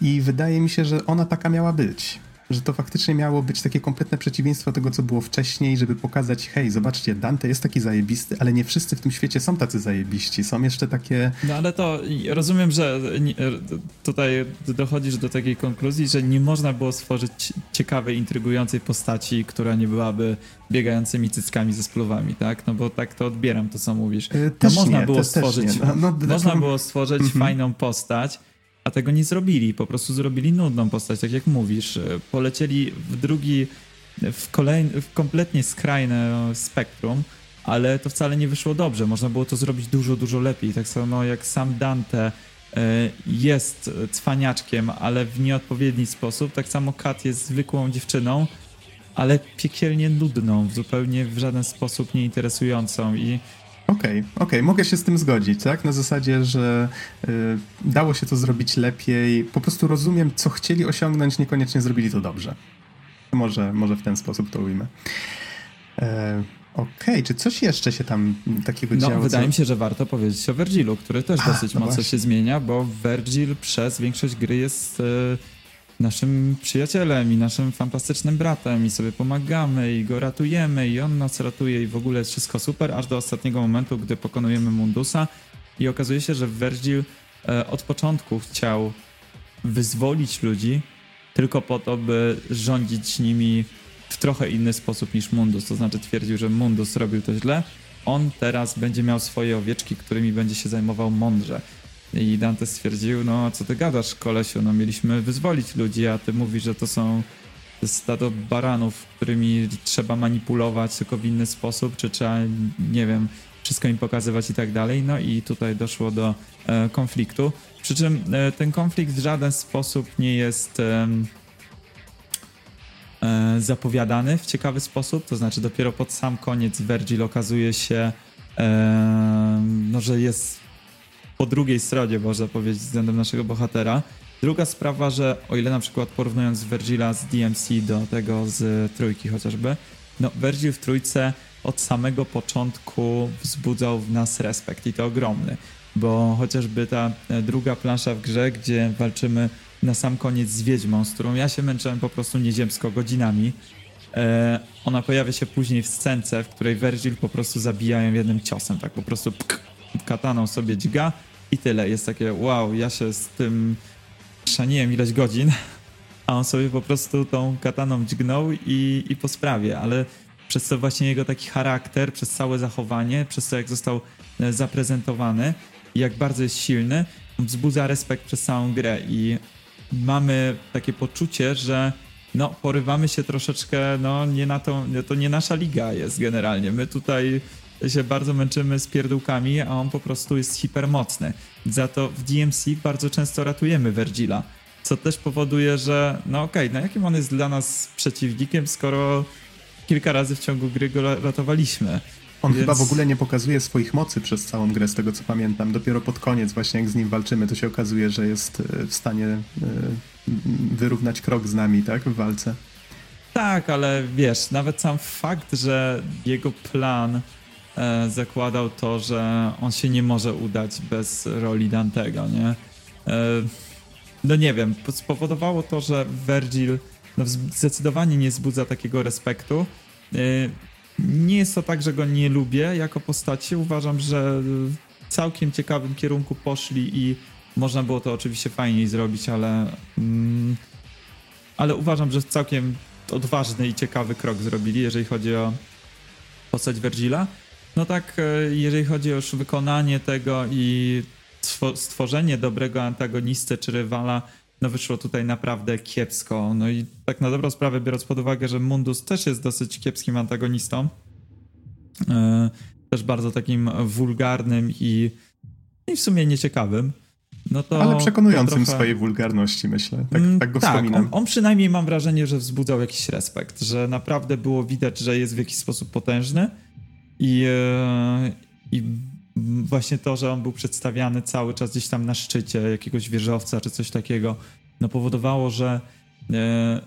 I wydaje mi się, że ona taka miała być że to faktycznie miało być takie kompletne przeciwieństwo tego, co było wcześniej, żeby pokazać, hej, zobaczcie, Dante jest taki zajebisty, ale nie wszyscy w tym świecie są tacy zajebiści. Są jeszcze takie... No ale to rozumiem, że tutaj dochodzisz do takiej konkluzji, że nie można było stworzyć ciekawej, intrygującej postaci, która nie byłaby biegającymi cyckami ze spluwami, tak? No bo tak to odbieram, to co mówisz. Yy, no można nie, było stworzyć, no, no, można było stworzyć -hmm. fajną postać, a tego nie zrobili. Po prostu zrobili nudną postać, tak jak mówisz. Polecieli w drugi, w, kolejny, w kompletnie skrajne spektrum, ale to wcale nie wyszło dobrze. Można było to zrobić dużo, dużo lepiej. Tak samo jak sam Dante e, jest cwaniaczkiem, ale w nieodpowiedni sposób. Tak samo Kat jest zwykłą dziewczyną, ale piekielnie nudną, zupełnie w żaden sposób nieinteresującą i Okej, okay, okej, okay. mogę się z tym zgodzić, tak? Na zasadzie, że y, dało się to zrobić lepiej. Po prostu rozumiem, co chcieli osiągnąć, niekoniecznie zrobili to dobrze. Może, może w ten sposób to ujmę. E, okej, okay. czy coś jeszcze się tam takiego no, działo? No, wydaje co... mi się, że warto powiedzieć o Vergilu, który też A, dosyć no mocno właśnie. się zmienia, bo Vergil przez większość gry jest... Y naszym przyjacielem i naszym fantastycznym bratem i sobie pomagamy i go ratujemy i on nas ratuje i w ogóle jest wszystko super, aż do ostatniego momentu, gdy pokonujemy Mundusa i okazuje się, że Virgil e, od początku chciał wyzwolić ludzi tylko po to, by rządzić nimi w trochę inny sposób niż Mundus. To znaczy twierdził, że Mundus robił to źle, on teraz będzie miał swoje owieczki, którymi będzie się zajmował mądrze. I Dante stwierdził, no co ty gadasz, kolesiu, no mieliśmy wyzwolić ludzi, a ty mówisz, że to są stado baranów, którymi trzeba manipulować tylko w inny sposób, czy trzeba, nie wiem, wszystko im pokazywać i tak dalej. No i tutaj doszło do e, konfliktu. Przy czym e, ten konflikt w żaden sposób nie jest e, zapowiadany w ciekawy sposób, to znaczy dopiero pod sam koniec Virgil okazuje się, e, no, że jest po drugiej stronie, można powiedzieć, względem naszego bohatera. Druga sprawa, że o ile na przykład porównując Virgila z DMC do tego z trójki chociażby, no Virgil w trójce od samego początku wzbudzał w nas respekt i to ogromny, bo chociażby ta e, druga plansza w grze, gdzie walczymy na sam koniec z wiedźmą, z którą ja się męczyłem po prostu nieziemsko godzinami, e, ona pojawia się później w scence, w której Virgil po prostu zabija ją jednym ciosem, tak po prostu pk, kataną sobie dźga i tyle. Jest takie wow, ja się z tym szaniłem ileś godzin, a on sobie po prostu tą kataną dźgnął i, i po sprawie, ale przez to właśnie jego taki charakter, przez całe zachowanie, przez to jak został e, zaprezentowany i jak bardzo jest silny, wzbudza respekt przez całą grę i mamy takie poczucie, że no porywamy się troszeczkę, no nie na to, to nie nasza liga jest generalnie. My tutaj się bardzo męczymy z pierdółkami, a on po prostu jest hipermocny. Za to w DMC bardzo często ratujemy Vergila, co też powoduje, że no okej, okay, no jakim on jest dla nas przeciwnikiem, skoro kilka razy w ciągu gry go ratowaliśmy. On Więc... chyba w ogóle nie pokazuje swoich mocy przez całą grę, z tego co pamiętam. Dopiero pod koniec, właśnie jak z nim walczymy, to się okazuje, że jest e, w stanie e, wyrównać krok z nami, tak, w walce. Tak, ale wiesz, nawet sam fakt, że jego plan zakładał to, że on się nie może udać bez roli Dantego, nie? E, no nie wiem, spowodowało to, że Virgil no, zdecydowanie nie wzbudza takiego respektu. E, nie jest to tak, że go nie lubię jako postaci. Uważam, że w całkiem ciekawym kierunku poszli i można było to oczywiście fajniej zrobić, ale, mm, ale uważam, że całkiem odważny i ciekawy krok zrobili, jeżeli chodzi o postać Vergila. No tak, e, jeżeli chodzi o wykonanie tego i stworzenie dobrego antagonisty czy rywala, no wyszło tutaj naprawdę kiepsko. No i tak na dobrą sprawę, biorąc pod uwagę, że Mundus też jest dosyć kiepskim antagonistą, yy, też bardzo takim wulgarnym i, i w sumie nieciekawym. No to, Ale przekonującym trochę... swojej wulgarności, myślę. Tak, mm, tak go tak, wspominam. On, on przynajmniej mam wrażenie, że wzbudzał jakiś respekt, że naprawdę było widać, że jest w jakiś sposób potężny i, yy, i właśnie to, że on był przedstawiany cały czas gdzieś tam na szczycie jakiegoś wieżowca czy coś takiego, no powodowało, że e,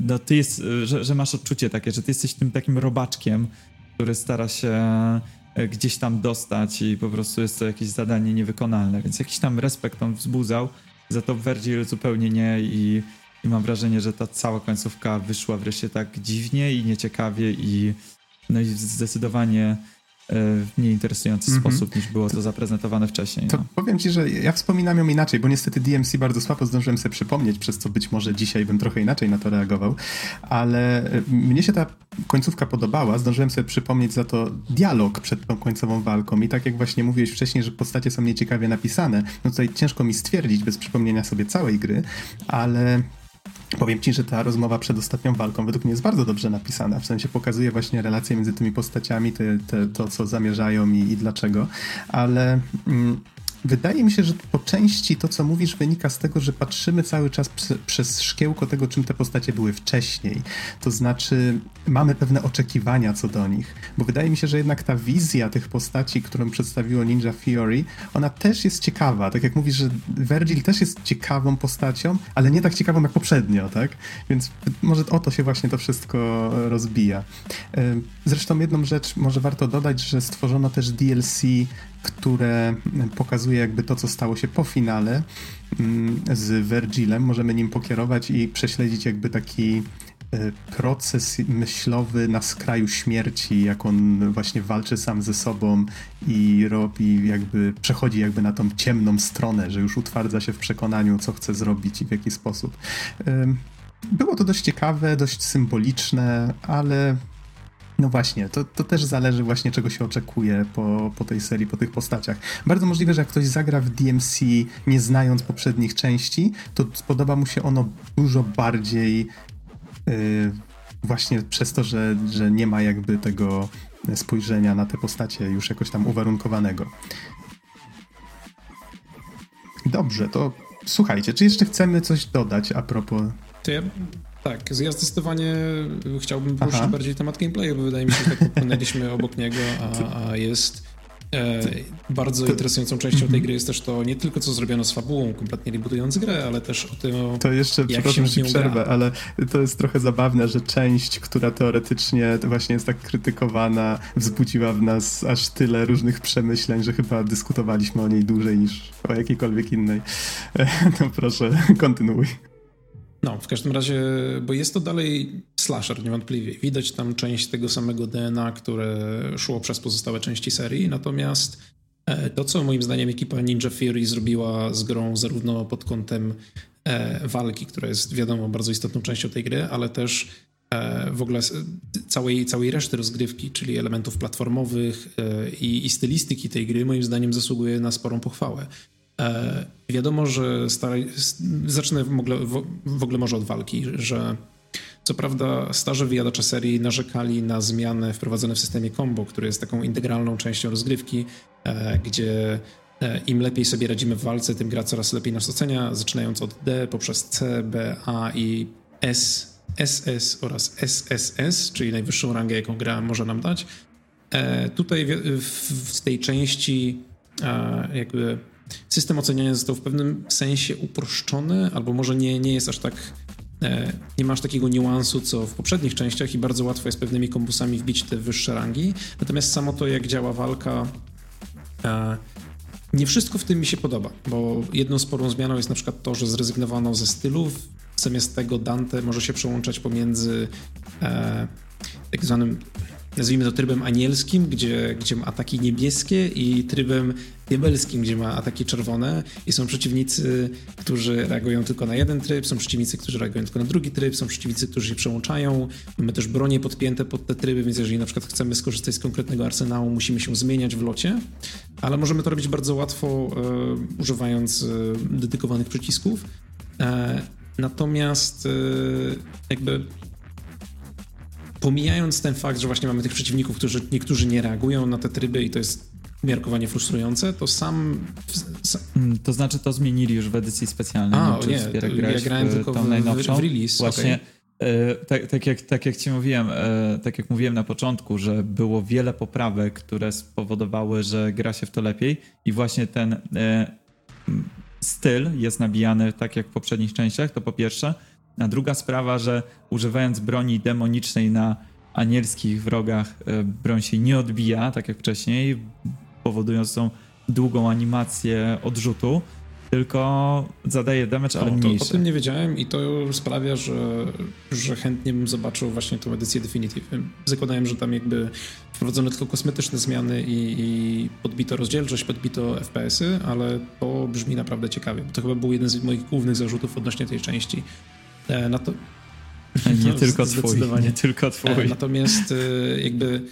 no ty jest, że, że, masz odczucie takie, że ty jesteś tym takim robaczkiem, który stara się e, gdzieś tam dostać i po prostu jest to jakieś zadanie niewykonalne, więc jakiś tam respekt on wzbudzał, za to Virgil zupełnie nie i, i mam wrażenie, że ta cała końcówka wyszła wreszcie tak dziwnie i nieciekawie i no i zdecydowanie w mniej interesujący mm -hmm. sposób niż było to zaprezentowane wcześniej. To no. powiem ci, że ja wspominam ją inaczej, bo niestety DMC bardzo słabo zdążyłem sobie przypomnieć, przez co być może dzisiaj bym trochę inaczej na to reagował, ale e, mnie się ta końcówka podobała, zdążyłem sobie przypomnieć za to dialog przed tą końcową walką i tak jak właśnie mówiłeś wcześniej, że postacie są nieciekawie napisane, no tutaj ciężko mi stwierdzić bez przypomnienia sobie całej gry, ale Powiem ci, że ta rozmowa przed ostatnią walką według mnie jest bardzo dobrze napisana. W sensie pokazuje właśnie relacje między tymi postaciami, te, te, to co zamierzają i, i dlaczego. Ale mm, Wydaje mi się, że po części to, co mówisz, wynika z tego, że patrzymy cały czas przez szkiełko tego, czym te postacie były wcześniej. To znaczy, mamy pewne oczekiwania co do nich, bo wydaje mi się, że jednak ta wizja tych postaci, którą przedstawiło Ninja Theory, ona też jest ciekawa. Tak jak mówisz, że Virgil też jest ciekawą postacią, ale nie tak ciekawą jak poprzednio, tak? Więc może o to się właśnie to wszystko rozbija. Zresztą jedną rzecz może warto dodać, że stworzono też DLC które pokazuje jakby to, co stało się po finale mm, z Virgilem. Możemy nim pokierować i prześledzić jakby taki e, proces myślowy na skraju śmierci, jak on właśnie walczy sam ze sobą i robi jakby, przechodzi jakby na tą ciemną stronę, że już utwardza się w przekonaniu, co chce zrobić i w jaki sposób. Było to dość ciekawe, dość symboliczne, ale No właśnie, to, to też zależy właśnie czego się oczekuje po, po tej serii, po tych postaciach. Bardzo możliwe, że jak ktoś zagra w DMC nie znając poprzednich części, to spodoba mu się ono dużo bardziej yy, właśnie przez to, że, że nie ma jakby tego spojrzenia na te postacie już jakoś tam uwarunkowanego. Dobrze, to słuchajcie, czy jeszcze chcemy coś dodać a propos To ja, tak, ja zdecydowanie chciałbym poruszyć Aha. bardziej temat gameplayu, bo wydaje mi się, że tak popłynęliśmy obok niego, a, a jest e, bardzo interesującą częścią Mhm. tej gry jest też to nie tylko co zrobiono z fabułą, kompletnie rebootując grę, ale też o tym, To jeszcze, jak przepraszam, że przerwę, gra. ale to jest trochę zabawne, że część, która teoretycznie właśnie jest tak krytykowana, wzbudziła w nas aż tyle różnych przemyśleń, że chyba dyskutowaliśmy o niej dłużej niż o jakiejkolwiek innej. No proszę, kontynuuj. No, w każdym razie, bo jest to dalej slasher, niewątpliwie. Widać tam część tego samego DNA, które szło przez pozostałe części serii, natomiast e, to, co moim zdaniem ekipa Ninja Fury zrobiła z grą zarówno pod kątem e, walki, która jest wiadomo bardzo istotną częścią tej gry, ale też e, w ogóle całej, całej reszty rozgrywki, czyli elementów platformowych i, i stylistyki tej gry, moim zdaniem zasługuje na sporą pochwałę. E, wiadomo, że staraj, zacznę w ogóle, w, ogóle może od walki, że co prawda starzy wyjadacze serii narzekali na zmiany wprowadzone w systemie combo, który jest taką integralną częścią rozgrywki, e, gdzie e, im lepiej sobie radzimy w walce, tym gra coraz lepiej nas ocenia, zaczynając od D poprzez C, B, A i S, SS oraz SSS, czyli najwyższą rangę, jaką gra może nam dać. E, tutaj w, w, w tej części e, jakby system oceniania został w pewnym sensie uproszczony, albo może nie, nie jest aż tak. E, nie masz takiego niuansu, co w poprzednich częściach, i bardzo łatwo jest pewnymi kombusami wbić te wyższe rangi. Natomiast samo to, jak działa walka, e, nie wszystko w tym mi się podoba, bo jedną sporą zmianą jest na przykład to, że zrezygnowano ze stylów. Zamiast tego Dante może się przełączać pomiędzy e, tak zwanym, nazwijmy to trybem anielskim, gdzie, gdzie ma ataki niebieskie i trybem diabelskim, gdzie ma ataki czerwone i są przeciwnicy, którzy reagują tylko na jeden tryb, są przeciwnicy, którzy reagują tylko na drugi tryb, są przeciwnicy, którzy się przełączają. Mamy też bronie podpięte pod te tryby, więc jeżeli na przykład chcemy skorzystać z konkretnego arsenału, musimy się zmieniać w locie, ale możemy to robić bardzo łatwo, e, używając e, dedykowanych przycisków. E, natomiast e, jakby pomijając ten fakt, że właśnie mamy tych przeciwników, którzy niektórzy nie reagują na te tryby i to jest umiarkowanie frustrujące, to sam... Mm, To znaczy to zmienili już w edycji specjalnej. A, nie, nie, to ja grałem w tylko tą w- w- release, Właśnie e, tak, tak, jak, tak jak ci mówiłem, e, tak jak mówiłem na początku, że było wiele poprawek, które spowodowały, że gra się w to lepiej i właśnie ten e, styl jest nabijany tak jak w poprzednich częściach, to po pierwsze. A druga sprawa, że używając broni demonicznej na anielskich wrogach, broń się nie odbija, tak jak wcześniej, powodując tą długą animację odrzutu, tylko zadaje damage, ale O, to, o tym nie wiedziałem i to sprawia, że, że chętnie bym zobaczył właśnie tą edycję Definitive. Zakładałem, że tam jakby wprowadzono tylko kosmetyczne zmiany i, i podbito rozdzielczość, podbito FPS-y, ale to brzmi naprawdę ciekawie. Bo to chyba był jeden z moich głównych zarzutów odnośnie tej części. E, na to, Nie No, tylko twój, nie tylko twój. E, Natomiast e, jakby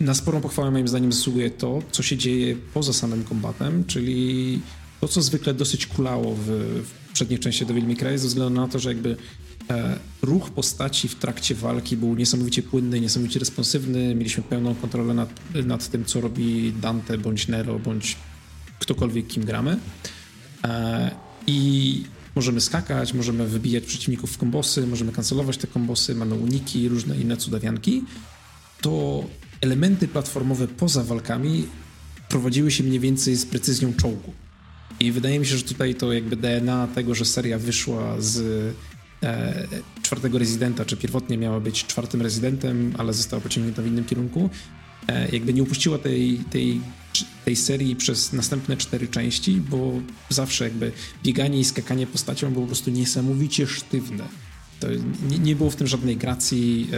na sporą pochwałę moim zdaniem zasługuje to, co się dzieje poza samym kombatem, czyli to, co zwykle dosyć kulało w, w przednich częściach Devil May Cry, ze względu na to, że jakby e, ruch postaci w trakcie walki był niesamowicie płynny, niesamowicie responsywny, mieliśmy pełną kontrolę nad, nad tym, co robi Dante, bądź Nero, bądź ktokolwiek, kim gramy. E, I możemy skakać, możemy wybijać przeciwników w kombosy, możemy kancelować te kombosy, mamy uniki, różne inne cudawianki. To elementy platformowe poza walkami prowadziły się mniej więcej z precyzją czołgu. I wydaje mi się, że tutaj to jakby DNA tego, że seria wyszła z e, czwartego rezydenta, czy pierwotnie miała być czwartym rezydentem, ale została pociągnięta w innym kierunku, e, jakby nie upuściła tej, tej, tej serii przez następne cztery części, bo zawsze jakby bieganie i skakanie postacią było po prostu niesamowicie sztywne. To nie, nie było w tym żadnej gracji,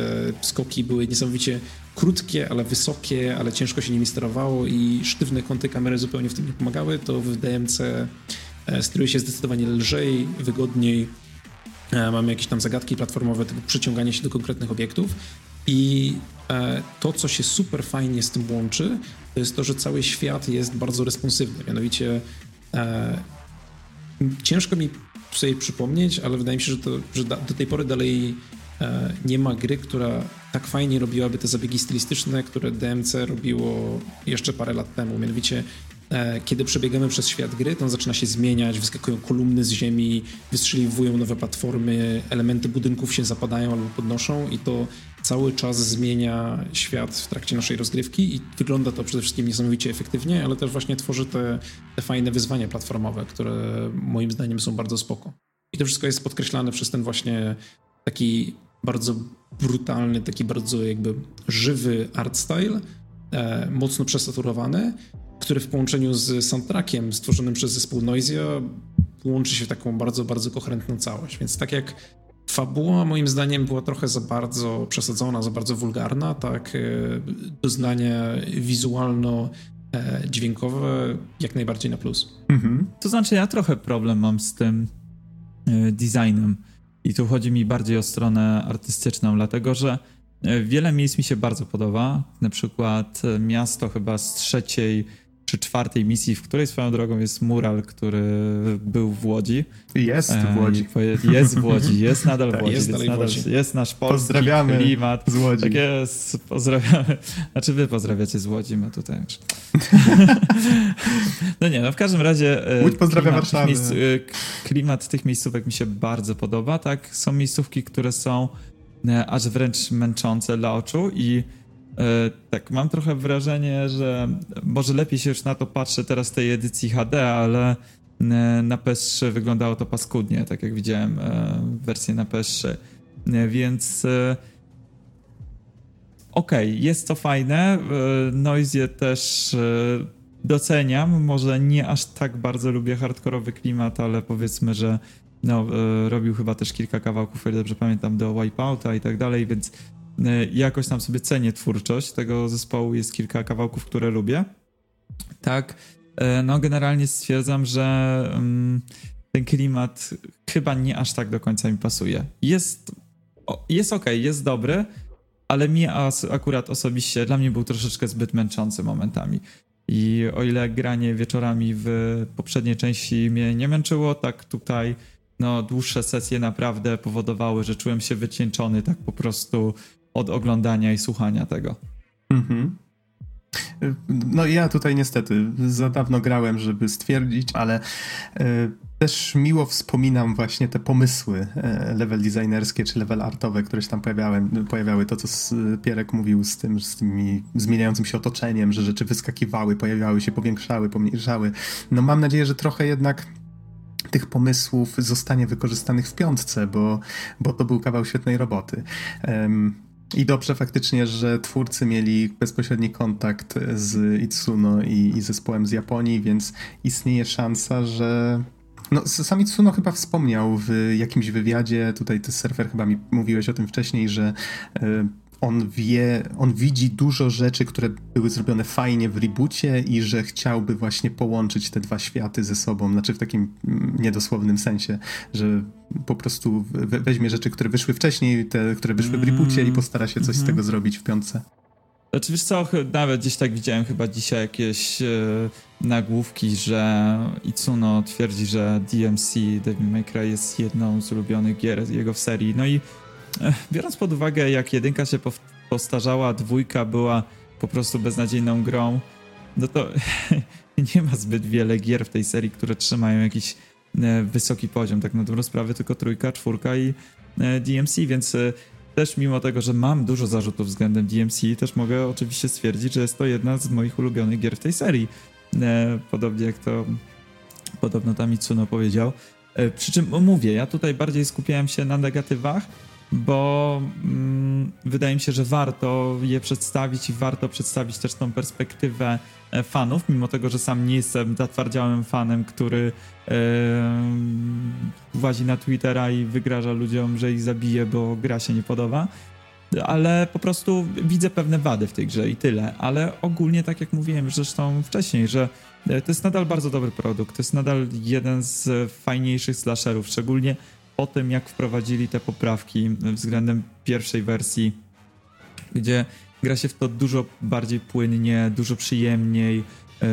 e, skoki były niesamowicie krótkie, ale wysokie, ale ciężko się nimi sterowało i sztywne kąty kamery zupełnie w tym nie pomagały, to w DMC e, steruje się zdecydowanie lżej, wygodniej, E, Mamy jakieś tam zagadki platformowe, typu przyciąganie się do konkretnych obiektów. I e, to, co się super fajnie z tym łączy, to jest to, że cały świat jest bardzo responsywny. Mianowicie ciężko mi sobie przypomnieć, ale wydaje mi się, że, to, że do tej pory dalej nie ma gry, która tak fajnie robiłaby te zabiegi stylistyczne, które DMC robiło jeszcze parę lat temu. Mianowicie E, kiedy przebiegamy przez świat gry, to on zaczyna się zmieniać, wyskakują kolumny z ziemi, wystrzeliwują nowe platformy, elementy budynków się zapadają albo podnoszą i to cały czas zmienia świat w trakcie naszej rozgrywki i wygląda to przede wszystkim niesamowicie efektywnie, ale też właśnie tworzy te, te fajne wyzwania platformowe, które moim zdaniem są bardzo spoko. I to wszystko jest podkreślane przez ten właśnie taki bardzo brutalny, taki bardzo jakby żywy art style, e, mocno przesaturowany, który w połączeniu z soundtrackiem stworzonym przez zespół Noisia łączy się w taką bardzo, bardzo koherentną całość. Więc tak jak fabuła moim zdaniem była trochę za bardzo przesadzona, za bardzo wulgarna, tak e, doznanie wizualno-dźwiękowe jak najbardziej na plus. Mhm. To znaczy ja trochę problem mam z tym e, designem i tu chodzi mi bardziej o stronę artystyczną, dlatego że e, wiele miejsc mi się bardzo podoba, na przykład miasto chyba z trzeciej czy czwartej misji, w której swoją drogą jest mural, który był w Łodzi. Jest w Łodzi. Jest w Łodzi, jest nadal w tak, Łodzi. Jest, jest, nadal, jest nasz polski Pozdrawiamy klimat. z Łodzi. Tak jest, pozdrawiamy. Znaczy wy pozdrawiacie z Łodzi, my tutaj już. No nie, no w każdym razie... E, Łódź pozdrawia Warszawę. Miejsc, e, klimat tych miejscówek mi się bardzo podoba, tak? Są miejscówki, które są e, aż wręcz męczące dla oczu i E, tak, mam trochę wrażenie, że może lepiej się już na to patrzę teraz w tej edycji HD, ale e, na PS3 wyglądało to paskudnie, tak jak widziałem e, wersję na PS3. Więc okej, okay, jest to fajne. Noise też doceniam. Może nie aż tak bardzo lubię hardkorowy klimat, ale powiedzmy, że no, robił chyba też kilka kawałków, o ile dobrze pamiętam, do Wipeouta i tak dalej, więc E, jakoś tam sobie cenię twórczość tego zespołu, jest kilka kawałków, które lubię. Tak, e, no generalnie stwierdzam, że mm, ten klimat chyba nie aż tak do końca mi pasuje. Jest, jest ok, jest dobry, ale mi akurat osobiście, dla mnie był troszeczkę zbyt męczący momentami. I o ile granie wieczorami w poprzedniej części mnie nie męczyło, tak tutaj no, dłuższe sesje naprawdę powodowały, że czułem się wycieńczony tak po prostu od oglądania i słuchania tego. Mhm. No ja tutaj niestety za dawno grałem, żeby stwierdzić, ale e, też miło wspominam właśnie te pomysły e, level designerskie czy level artowe, które się tam pojawiały, pojawiały. To, co Pierek mówił z tym, z tymi zmieniającym się otoczeniem, że rzeczy wyskakiwały, pojawiały się, powiększały, pomniejszały. No mam nadzieję, że trochę jednak tych pomysłów zostanie wykorzystanych w piątce, bo, bo to był kawał świetnej roboty. Um, i dobrze faktycznie, że twórcy mieli bezpośredni kontakt z Itsuno i, i zespołem z Japonii, więc istnieje szansa, że no, sam Itsuno chyba wspomniał w jakimś wywiadzie, tutaj ty surfer chyba mi mówiłeś o tym wcześniej, że y, on wie, on widzi dużo rzeczy, które były zrobione fajnie w reboocie i że chciałby właśnie połączyć te dwa światy ze sobą, znaczy w takim mm, niedosłownym sensie, że po prostu weźmie rzeczy, które wyszły wcześniej, te, które wyszły w reboocie i postara się coś z mhm. tego zrobić w piątce. Znaczy wiesz co, nawet gdzieś tak widziałem chyba dzisiaj jakieś e, nagłówki, że Itsuno twierdzi, że DMC, Devil May Cry jest jedną z ulubionych gier jego w serii. No i biorąc pod uwagę, jak jedynka się postarzała, dwójka była po prostu beznadziejną grą, no to nie ma zbyt wiele gier w tej serii, które trzymają jakiś e, wysoki poziom, tak na dobrą sprawę, tylko trójka, czwórka i e, DMC, więc e, też mimo tego, że mam dużo zarzutów względem DMC, też mogę oczywiście stwierdzić, że jest to jedna z moich ulubionych gier w tej serii. Podobnie jak to podobno tam Itsuno powiedział. Przy czym mówię, ja tutaj bardziej skupiałem się na negatywach, bo mm, wydaje mi się, że warto je przedstawić i warto przedstawić też tą perspektywę e, fanów, mimo tego, że sam nie jestem zatwardziałym fanem, który yy, włazi na Twittera i wygraża ludziom, że ich zabije, bo gra się nie podoba. Ale po prostu widzę pewne wady w tej grze i tyle. Ale ogólnie, tak jak mówiłem zresztą wcześniej, że e, to jest nadal bardzo dobry produkt. To jest nadal jeden z fajniejszych slasherów, szczególnie po tym, jak wprowadzili te poprawki względem pierwszej wersji gdzie gra się w to dużo bardziej płynnie, dużo przyjemniej. E,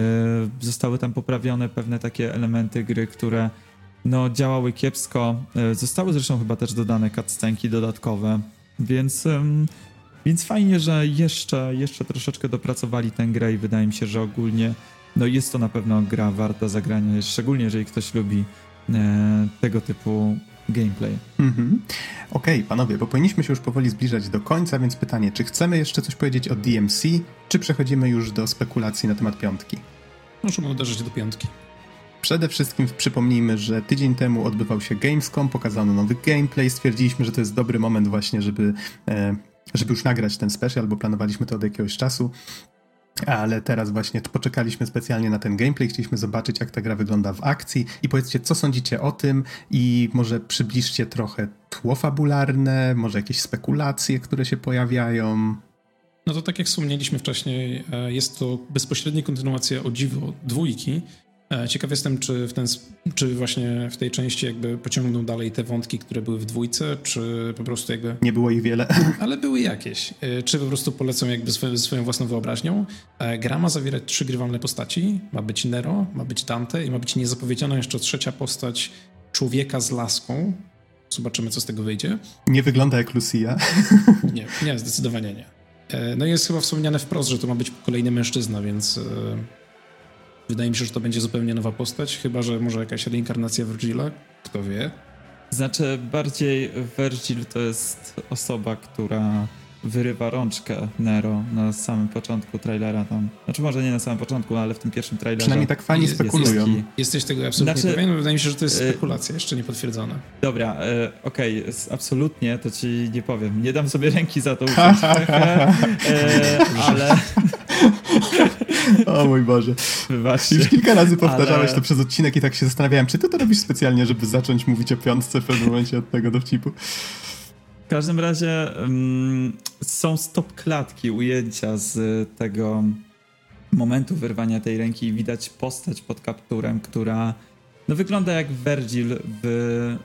zostały tam poprawione pewne takie elementy gry, które no, działały kiepsko. E, zostały zresztą chyba też dodane cutscenki dodatkowe, więc, więc fajnie, że jeszcze, jeszcze troszeczkę dopracowali tę grę i wydaje mi się, że ogólnie no, jest to na pewno gra warta zagrania, szczególnie jeżeli ktoś lubi e, tego typu gameplay. Mhm. Okej, okay, panowie, bo powinniśmy się już powoli zbliżać do końca, więc pytanie, czy chcemy jeszcze coś powiedzieć o DMC, czy przechodzimy już do spekulacji na temat piątki? Możemy uderzyć do piątki. Przede wszystkim przypomnijmy, że tydzień temu odbywał się Gamescom, pokazano nowy gameplay, stwierdziliśmy, że to jest dobry moment właśnie, żeby, e, żeby już nagrać ten special, bo planowaliśmy to od jakiegoś czasu. Ale teraz właśnie poczekaliśmy specjalnie na ten gameplay, chcieliśmy zobaczyć, jak ta gra wygląda w akcji. I powiedzcie, co sądzicie o tym? I może przybliżcie trochę tło fabularne, może jakieś spekulacje, które się pojawiają. No to tak jak wspomnieliśmy wcześniej, e, jest to bezpośrednia kontynuacja o dziwo dwójki, ciekaw jestem, czy, w ten, czy właśnie w tej części jakby pociągną dalej te wątki, które były w dwójce, czy po prostu jakby... Nie było ich wiele. Ale były jakieś. E, czy po prostu polecą jakby swoją, swoją własną wyobraźnią. E, gra ma zawierać trzy grywalne postaci. Ma być Nero, ma być Dante i ma być niezapowiedziana jeszcze trzecia postać człowieka z laską. Zobaczymy, co z tego wyjdzie. Nie wygląda jak Lucia. Nie, nie, zdecydowanie nie. No i jest chyba wspomniane wprost, że to ma być kolejny mężczyzna, więc Wydaje mi się, że to będzie zupełnie nowa postać, chyba że może jakaś reinkarnacja Virgila, kto wie. Znaczy, bardziej Virgil to jest osoba, która wyrywa rączkę Nero na samym początku trailera tam. Znaczy może nie na samym początku, ale w tym pierwszym trailerze. Przynajmniej tak fajnie jest, spekulują. Jest, Jesteś tego absolutnie znaczy, pewien? Wydaje mi się, że to jest e, spekulacja, jeszcze nie potwierdzona. Dobra, e, okej, okay, absolutnie to ci nie powiem. Nie dam sobie ręki za to trochę, e, ale... o mój Boże. Wybaczcie. Już kilka razy powtarzałeś ale... to przez odcinek i tak się zastanawiałem, czy ty to robisz specjalnie, żeby zacząć mówić o piątce w pewnym momencie od tego dowcipu. W każdym razie um, są stop klatki, ujęcia z tego momentu wyrwania tej ręki i widać postać pod kapturem, która no, wygląda jak Virgil w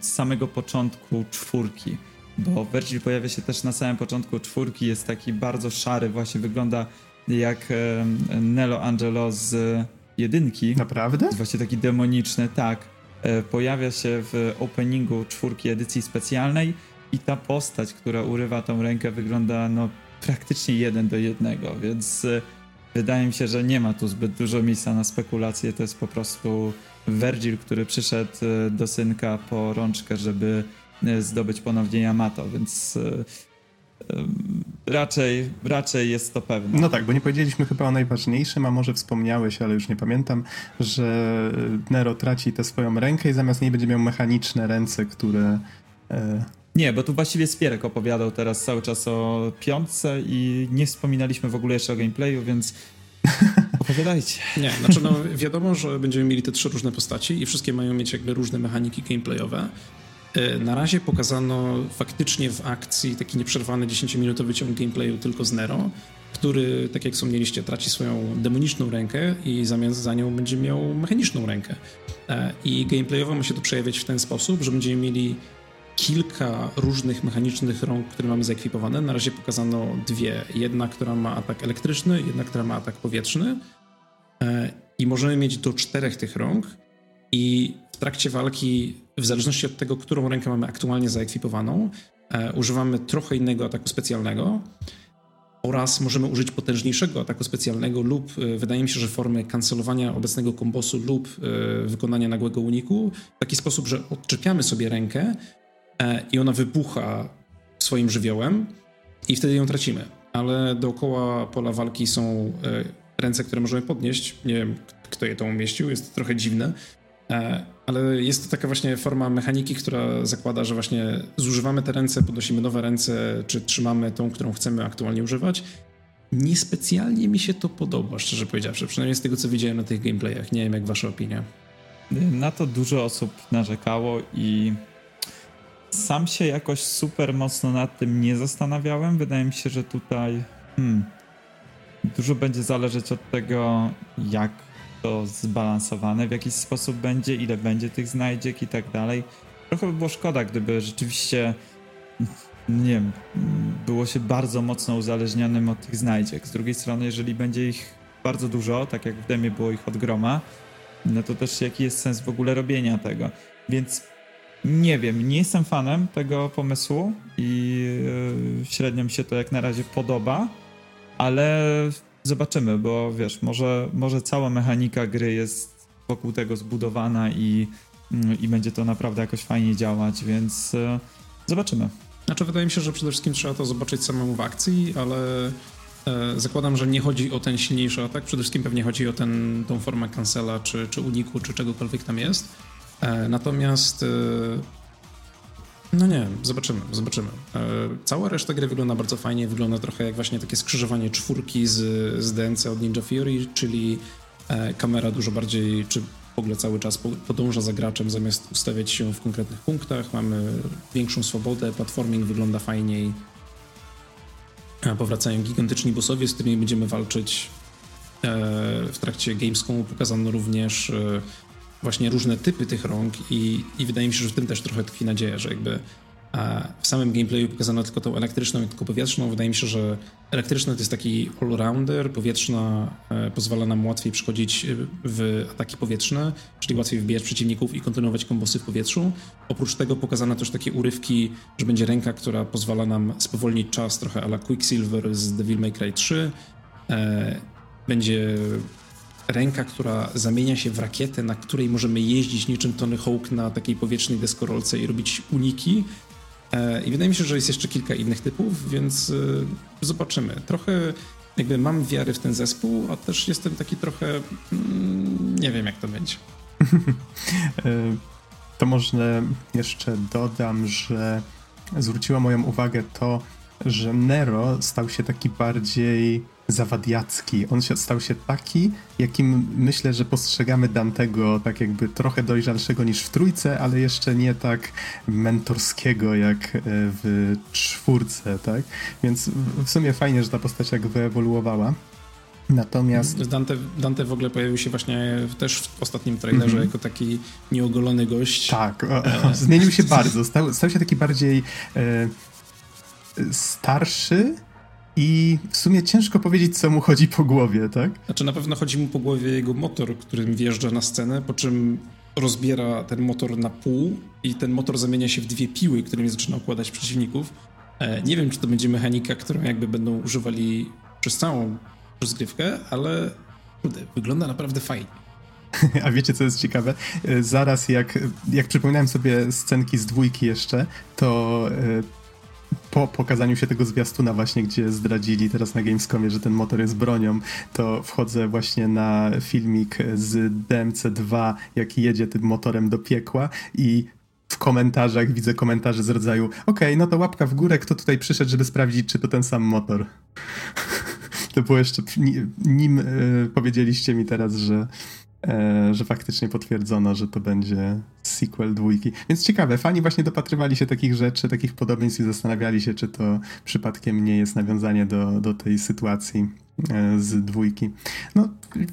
z samego początku czwórki. Bo Virgil pojawia się też na samym początku czwórki, jest taki bardzo szary, właśnie wygląda jak Nelo Angelo z jedynki. Naprawdę? Jest właśnie taki demoniczny, tak. E, pojawia się w openingu czwórki edycji specjalnej i ta postać, która urywa tą rękę wygląda no praktycznie jeden do jednego, więc e, wydaje mi się, że nie ma tu zbyt dużo miejsca na spekulacje, to jest po prostu Virgil, który przyszedł e, do synka po rączkę, żeby zdobyć ponownie Yamato, więc raczej, raczej jest to pewne. No tak, bo nie powiedzieliśmy chyba o najważniejszym, a może wspomniałeś, ale już nie pamiętam, że Nero traci tę swoją rękę i zamiast niej będzie miał mechaniczne ręce, które... E... Nie, bo tu właściwie Spierek opowiadał teraz cały czas o piątce i nie wspominaliśmy w ogóle jeszcze o gameplayu, więc opowiadajcie. Nie, znaczy no wiadomo, że będziemy mieli te trzy różne postaci i wszystkie mają mieć jakby różne mechaniki gameplayowe. E, na razie pokazano faktycznie w akcji taki nieprzerwany 10-minutowy ciąg gameplayu tylko z Nero, który, tak jak wspomnieliście, traci swoją demoniczną rękę i zamiast za nią będzie miał mechaniczną rękę. E, I gameplayowo ma się to przejawiać w ten sposób, że będziemy mieli kilka różnych mechanicznych rąk, które mamy zaekwipowane. Na razie pokazano dwie. Jedna, która ma atak elektryczny, jedna, która ma atak powietrzny. E, I możemy mieć do czterech tych rąk. I w trakcie walki w zależności od tego, którą rękę mamy aktualnie zaekwipowaną, e, używamy trochę innego ataku specjalnego oraz możemy użyć potężniejszego ataku specjalnego lub e, wydaje mi się, że formy kancelowania obecnego kombosu lub e, wykonania nagłego uniku w taki sposób, że odczepiamy sobie rękę i ona wybucha swoim żywiołem i wtedy ją tracimy. Ale dookoła pola walki są ręce, które możemy podnieść. Nie wiem, kto je tam umieścił, jest to trochę dziwne. Ale jest to taka właśnie forma mechaniki, która zakłada, że właśnie zużywamy te ręce, podnosimy nowe ręce, czy trzymamy tą, którą chcemy aktualnie używać. Niespecjalnie mi się to podoba, szczerze powiedziawszy, przynajmniej z tego, co widziałem na tych gameplayach. Nie wiem, jak wasza opinia. Na to dużo osób narzekało i sam się jakoś super mocno nad tym nie zastanawiałem. Wydaje mi się, że tutaj hmm, dużo będzie zależeć od tego, jak to zbalansowane w jakiś sposób będzie, ile będzie tych znajdziek i tak dalej. Trochę by było szkoda, gdyby rzeczywiście nie wiem, było się bardzo mocno uzależnionym od tych znajdziek. Z drugiej strony, jeżeli będzie ich bardzo dużo, tak jak w demie było ich od groma, no to też jaki jest sens w ogóle robienia tego. Więc nie wiem, nie jestem fanem tego pomysłu i yy, średnio mi się to jak na razie podoba, ale zobaczymy, bo wiesz, może, może cała mechanika gry jest wokół tego zbudowana i, yy, i będzie to naprawdę jakoś fajnie działać, więc yy, zobaczymy. Znaczy, wydaje mi się, że przede wszystkim trzeba to zobaczyć samemu w akcji, ale e, zakładam, że nie chodzi o ten silniejszy atak. Przede wszystkim pewnie chodzi o ten, tą formę cancela, czy, czy uniku, czy czegokolwiek tam jest. E, natomiast. No nie, zobaczymy, zobaczymy. E, cała reszta gry wygląda bardzo fajnie, wygląda trochę jak właśnie takie skrzyżowanie czwórki z, z DNC od Ninja Fury, czyli e, kamera dużo bardziej, czy w ogóle cały czas podąża za graczem, zamiast ustawiać się w konkretnych punktach. Mamy większą swobodę, platforming wygląda fajniej. Powracają gigantyczni bossowie, z którymi będziemy walczyć. E, w trakcie Gamescomu pokazano również właśnie różne typy tych rąk i, i wydaje mi się, że w tym też trochę tkwi nadzieja, że jakby w samym gameplayu pokazano tylko tą elektryczną i tylko powietrzną. Wydaje mi się, że elektryczna to jest taki all-rounder, powietrzna e, pozwala nam łatwiej przychodzić e, w ataki powietrzne, czyli łatwiej wbijać przeciwników i kontynuować kombosy w powietrzu. Oprócz tego pokazano też takie urywki, że będzie ręka, która pozwala nam spowolnić czas, trochę ala Quicksilver z Devil May Cry 3. E, będzie ręka, która zamienia się w rakietę, na której możemy jeździć niczym Tony Hawk na takiej powietrznej deskorolce i robić uniki. E, I wydaje mi się, że jest jeszcze kilka innych typów, więc e, zobaczymy. Trochę jakby mam wiary w ten zespół, a też jestem taki trochę. Mm, nie wiem, jak to będzie. E, to może jeszcze dodam, że zwróciło moją uwagę to, że Nero stał się taki bardziej zawadiacki. On się, stał się taki, jakim myślę, że postrzegamy Dantego tak jakby trochę dojrzalszego niż w trójce, ale jeszcze nie tak mentorskiego jak e, w czwórce, tak? Więc w sumie fajnie, że ta postać jak wyewoluowała. Natomiast. Dante, Dante w ogóle pojawił się właśnie też w ostatnim trailerze mm -hmm. jako taki nieogolony gość. Tak, o, o, zmienił się bardzo. Stał, stał się taki bardziej e, starszy, i w sumie ciężko powiedzieć, co mu chodzi po głowie, tak? Znaczy na pewno chodzi mu po głowie jego motor, którym wjeżdża na scenę, po czym rozbiera ten motor na pół i ten motor zamienia się w dwie piły, którymi zaczyna układać przeciwników. E, nie wiem, czy to będzie mechanika, którą jakby będą używali przez całą rozgrywkę, ale kurde, wygląda naprawdę fajnie. A wiecie, co jest ciekawe? E, zaraz jak, jak przypominałem sobie scenki z dwójki jeszcze, to e, po pokazaniu się tego zwiastuna właśnie, gdzie zdradzili teraz na Gamescomie, że ten motor jest bronią, to wchodzę właśnie na filmik z DMC2, jak jedzie tym motorem do piekła i w komentarzach widzę komentarze z rodzaju okej, okay, no to łapka w górę, kto tutaj przyszedł, żeby sprawdzić, czy to ten sam motor. to było jeszcze, nim y, powiedzieliście mi teraz, że E, że faktycznie potwierdzono, że to będzie sequel dwójki. Więc ciekawe, fani właśnie dopatrywali się takich rzeczy, takich podobieństw i zastanawiali się, czy to przypadkiem nie jest nawiązanie do, do tej sytuacji e, z dwójki. No,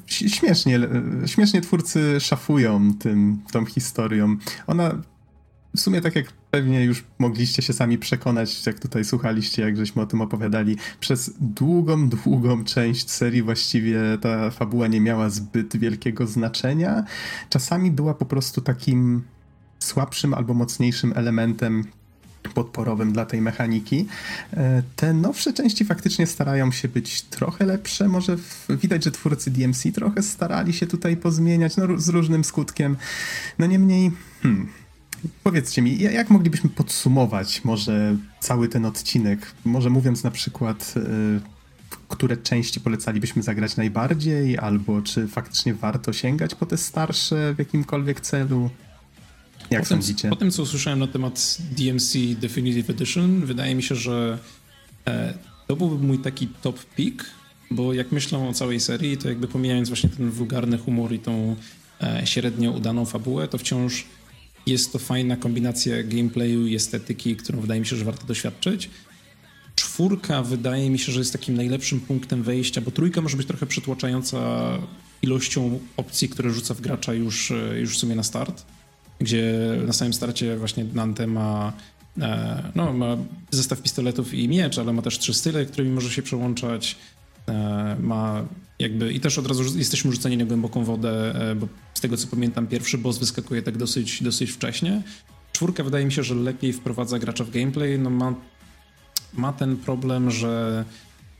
śmiesznie, e, śmiesznie twórcy szafują tym, tą historią. Ona w sumie tak jak pewnie już mogliście się sami przekonać, jak tutaj słuchaliście, jak żeśmy o tym opowiadali, przez długą, długą część serii właściwie ta fabuła nie miała zbyt wielkiego znaczenia. Czasami była po prostu takim słabszym albo mocniejszym elementem podporowym dla tej mechaniki. E, te nowsze części faktycznie starają się być trochę lepsze. Może widać, że twórcy DMC trochę starali się tutaj pozmieniać, no z różnym skutkiem. No niemniej, hmm, Powiedzcie mi, jak moglibyśmy podsumować może cały ten odcinek? Może mówiąc na przykład, y, które części polecalibyśmy zagrać najbardziej, albo czy faktycznie warto sięgać po te starsze w jakimkolwiek celu? Jak po sądzicie? Tym, po tym, co usłyszałem na temat DMC Definitive Edition, wydaje mi się, że e, to byłby mój taki top pick, bo jak myślę o całej serii, to jakby pomijając właśnie ten wulgarny humor i tą e, średnio udaną fabułę, to wciąż jest to fajna kombinacja gameplayu i estetyki, którą wydaje mi się, że warto doświadczyć. Czwórka wydaje mi się, że jest takim najlepszym punktem wejścia, bo trójka może być trochę przytłaczająca ilością opcji, które rzuca w gracza już, już w sumie na start, gdzie na samym starcie właśnie Dante ma, e, no, ma zestaw pistoletów i miecz, ale ma też trzy style, którymi może się przełączać. E, ma jakby i też od razu jesteśmy rzuceni na głęboką wodę, e, bo z tego co pamiętam pierwszy boss wyskakuje tak dosyć, dosyć wcześnie. Czwórka wydaje mi się, że lepiej wprowadza gracza w gameplay, no ma, ma ten problem, że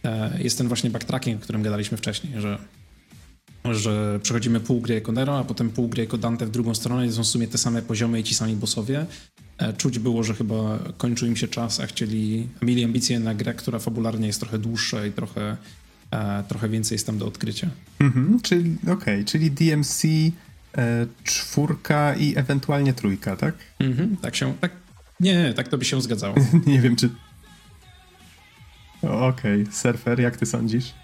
e, jest ten właśnie backtracking, o którym gadaliśmy wcześniej, że że przechodzimy pół gry jako Nero, a potem pół gry jako Dante w drugą stronę i są w sumie te same poziomy i ci sami bossowie. E, czuć było, że chyba kończył im się czas, a chcieli, mieli ambicje na grę, która fabularnie jest trochę dłuższa i trochę, e, trochę więcej jest tam do odkrycia. Mhm, czyli okej, okay, czyli DMC e, czwórka i ewentualnie trójka, tak? Mhm, tak się, tak, nie, tak to by się zgadzało. nie wiem, czy... Okej, okay. Surfer, jak ty sądzisz?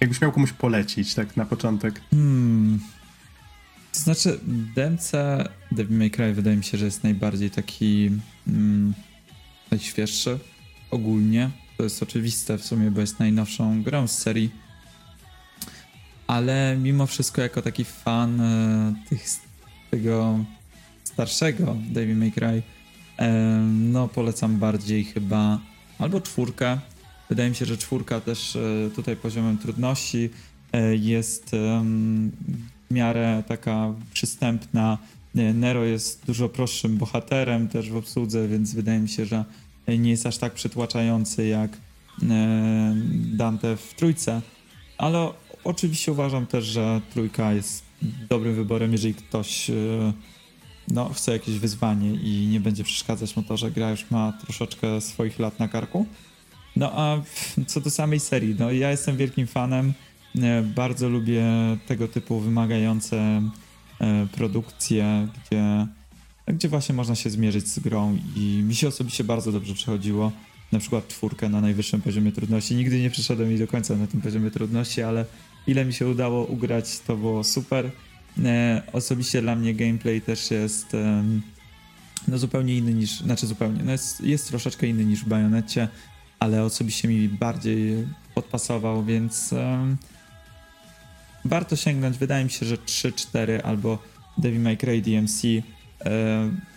Jakbyś miał komuś polecić, tak na początek. Hmm. To znaczy, DMC Devil May Cry wydaje mi się, że jest najbardziej taki mm, najświeższy ogólnie. To jest oczywiste w sumie, bo jest najnowszą grą z serii. Ale mimo wszystko, jako taki fan e, tych, tego starszego Devil May Cry, e, no polecam bardziej chyba albo czwórkę, Wydaje mi się, że czwórka też e, tutaj poziomem trudności jest w miarę taka przystępna. Nero jest dużo prostszym bohaterem też w obsłudze, więc wydaje mi się, że nie jest aż tak przytłaczający jak e, Dante w trójce. Ale oczywiście uważam też, że trójka jest dobrym wyborem, jeżeli ktoś no, chce jakieś wyzwanie i nie będzie przeszkadzać mu to, że gra już ma troszeczkę swoich lat na karku. No a co do samej serii, no ja jestem wielkim fanem. E, bardzo lubię tego typu wymagające e, produkcje, gdzie, gdzie właśnie można się zmierzyć z grą i mi się osobiście bardzo dobrze przechodziło. Na przykład czwórkę na najwyższym poziomie trudności. Nigdy nie przyszedłem jej do końca na tym poziomie trudności, ale ile mi się udało ugrać, to było super. E, osobiście dla mnie gameplay też jest no zupełnie inny niż, znaczy zupełnie, no jest, jest troszeczkę inny niż w Bajonecie ale osobiście mi bardziej podpasował, więc warto sięgnąć. Wydaje mi się, że 3-4 albo Devil May Cry DMC,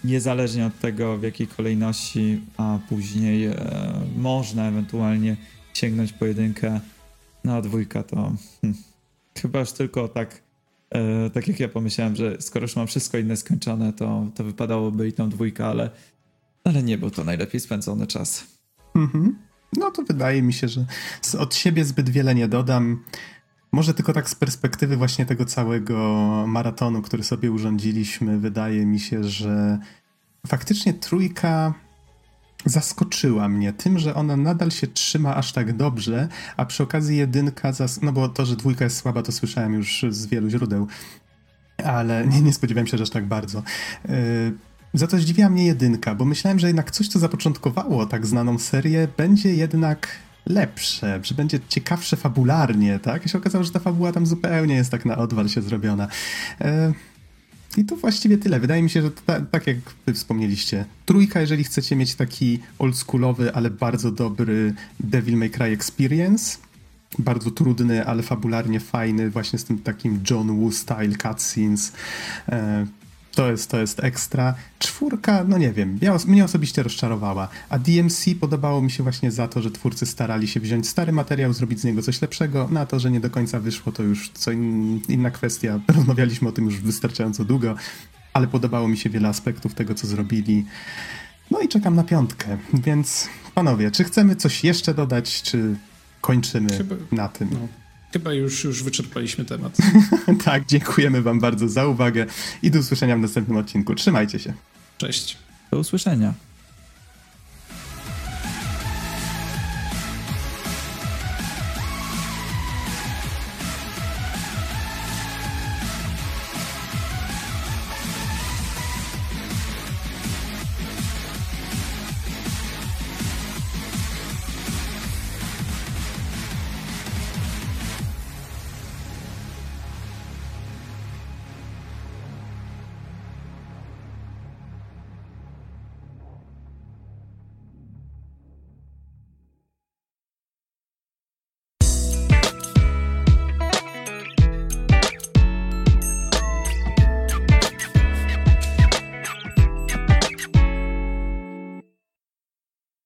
niezależnie od tego w jakiej kolejności, a później um, można ewentualnie sięgnąć pojedynkę. No a dwójka to hmm, chyba już tylko tak, e, tak jak ja pomyślałem, że skoro już mam wszystko inne skończone, to, to wypadałoby i tą dwójkę, ale, ale nie był to najlepiej spędzony czas. Mhm. No to wydaje mi się, że od siebie zbyt wiele nie dodam. Może tylko tak z perspektywy właśnie tego całego maratonu, który sobie urządziliśmy, wydaje mi się, że faktycznie trójka zaskoczyła mnie tym, że ona nadal się trzyma aż tak dobrze, a przy okazji jedynka, zas- no bo to, że dwójka jest słaba, to słyszałem już z wielu źródeł, ale nie, nie spodziewałem się, że aż tak bardzo. Yy, za to zdziwiła mnie jedynka, bo myślałem, że jednak coś, co zapoczątkowało tak znaną serię, będzie jednak lepsze, że będzie ciekawsze fabularnie, tak? I się okazało, że ta fabuła tam zupełnie jest tak na odwal się zrobiona. E, I to właściwie tyle. Wydaje mi się, że ta, tak jak wy wspomnieliście, trójka, jeżeli chcecie mieć taki oldschoolowy, ale bardzo dobry Devil May Cry experience, bardzo trudny, ale fabularnie fajny, właśnie z tym takim John Woo style cutscenes, e, to jest, to jest ekstra. Czwórka, no nie wiem, ja, mnie osobiście rozczarowała. A DMC podobało mi się właśnie za to, że twórcy starali się wziąć stary materiał, zrobić z niego coś lepszego. Na to, że nie do końca wyszło, to już co in, inna kwestia. Rozmawialiśmy o tym już wystarczająco długo, ale podobało mi się wiele aspektów tego, co zrobili. No i czekam na piątkę, więc panowie, czy chcemy coś jeszcze dodać, czy kończymy Chyba, na tym? No. Chyba już, już wyczerpaliśmy temat. tak, dziękujemy Wam bardzo za uwagę i do usłyszenia w następnym odcinku. Trzymajcie się. Cześć. Do usłyszenia.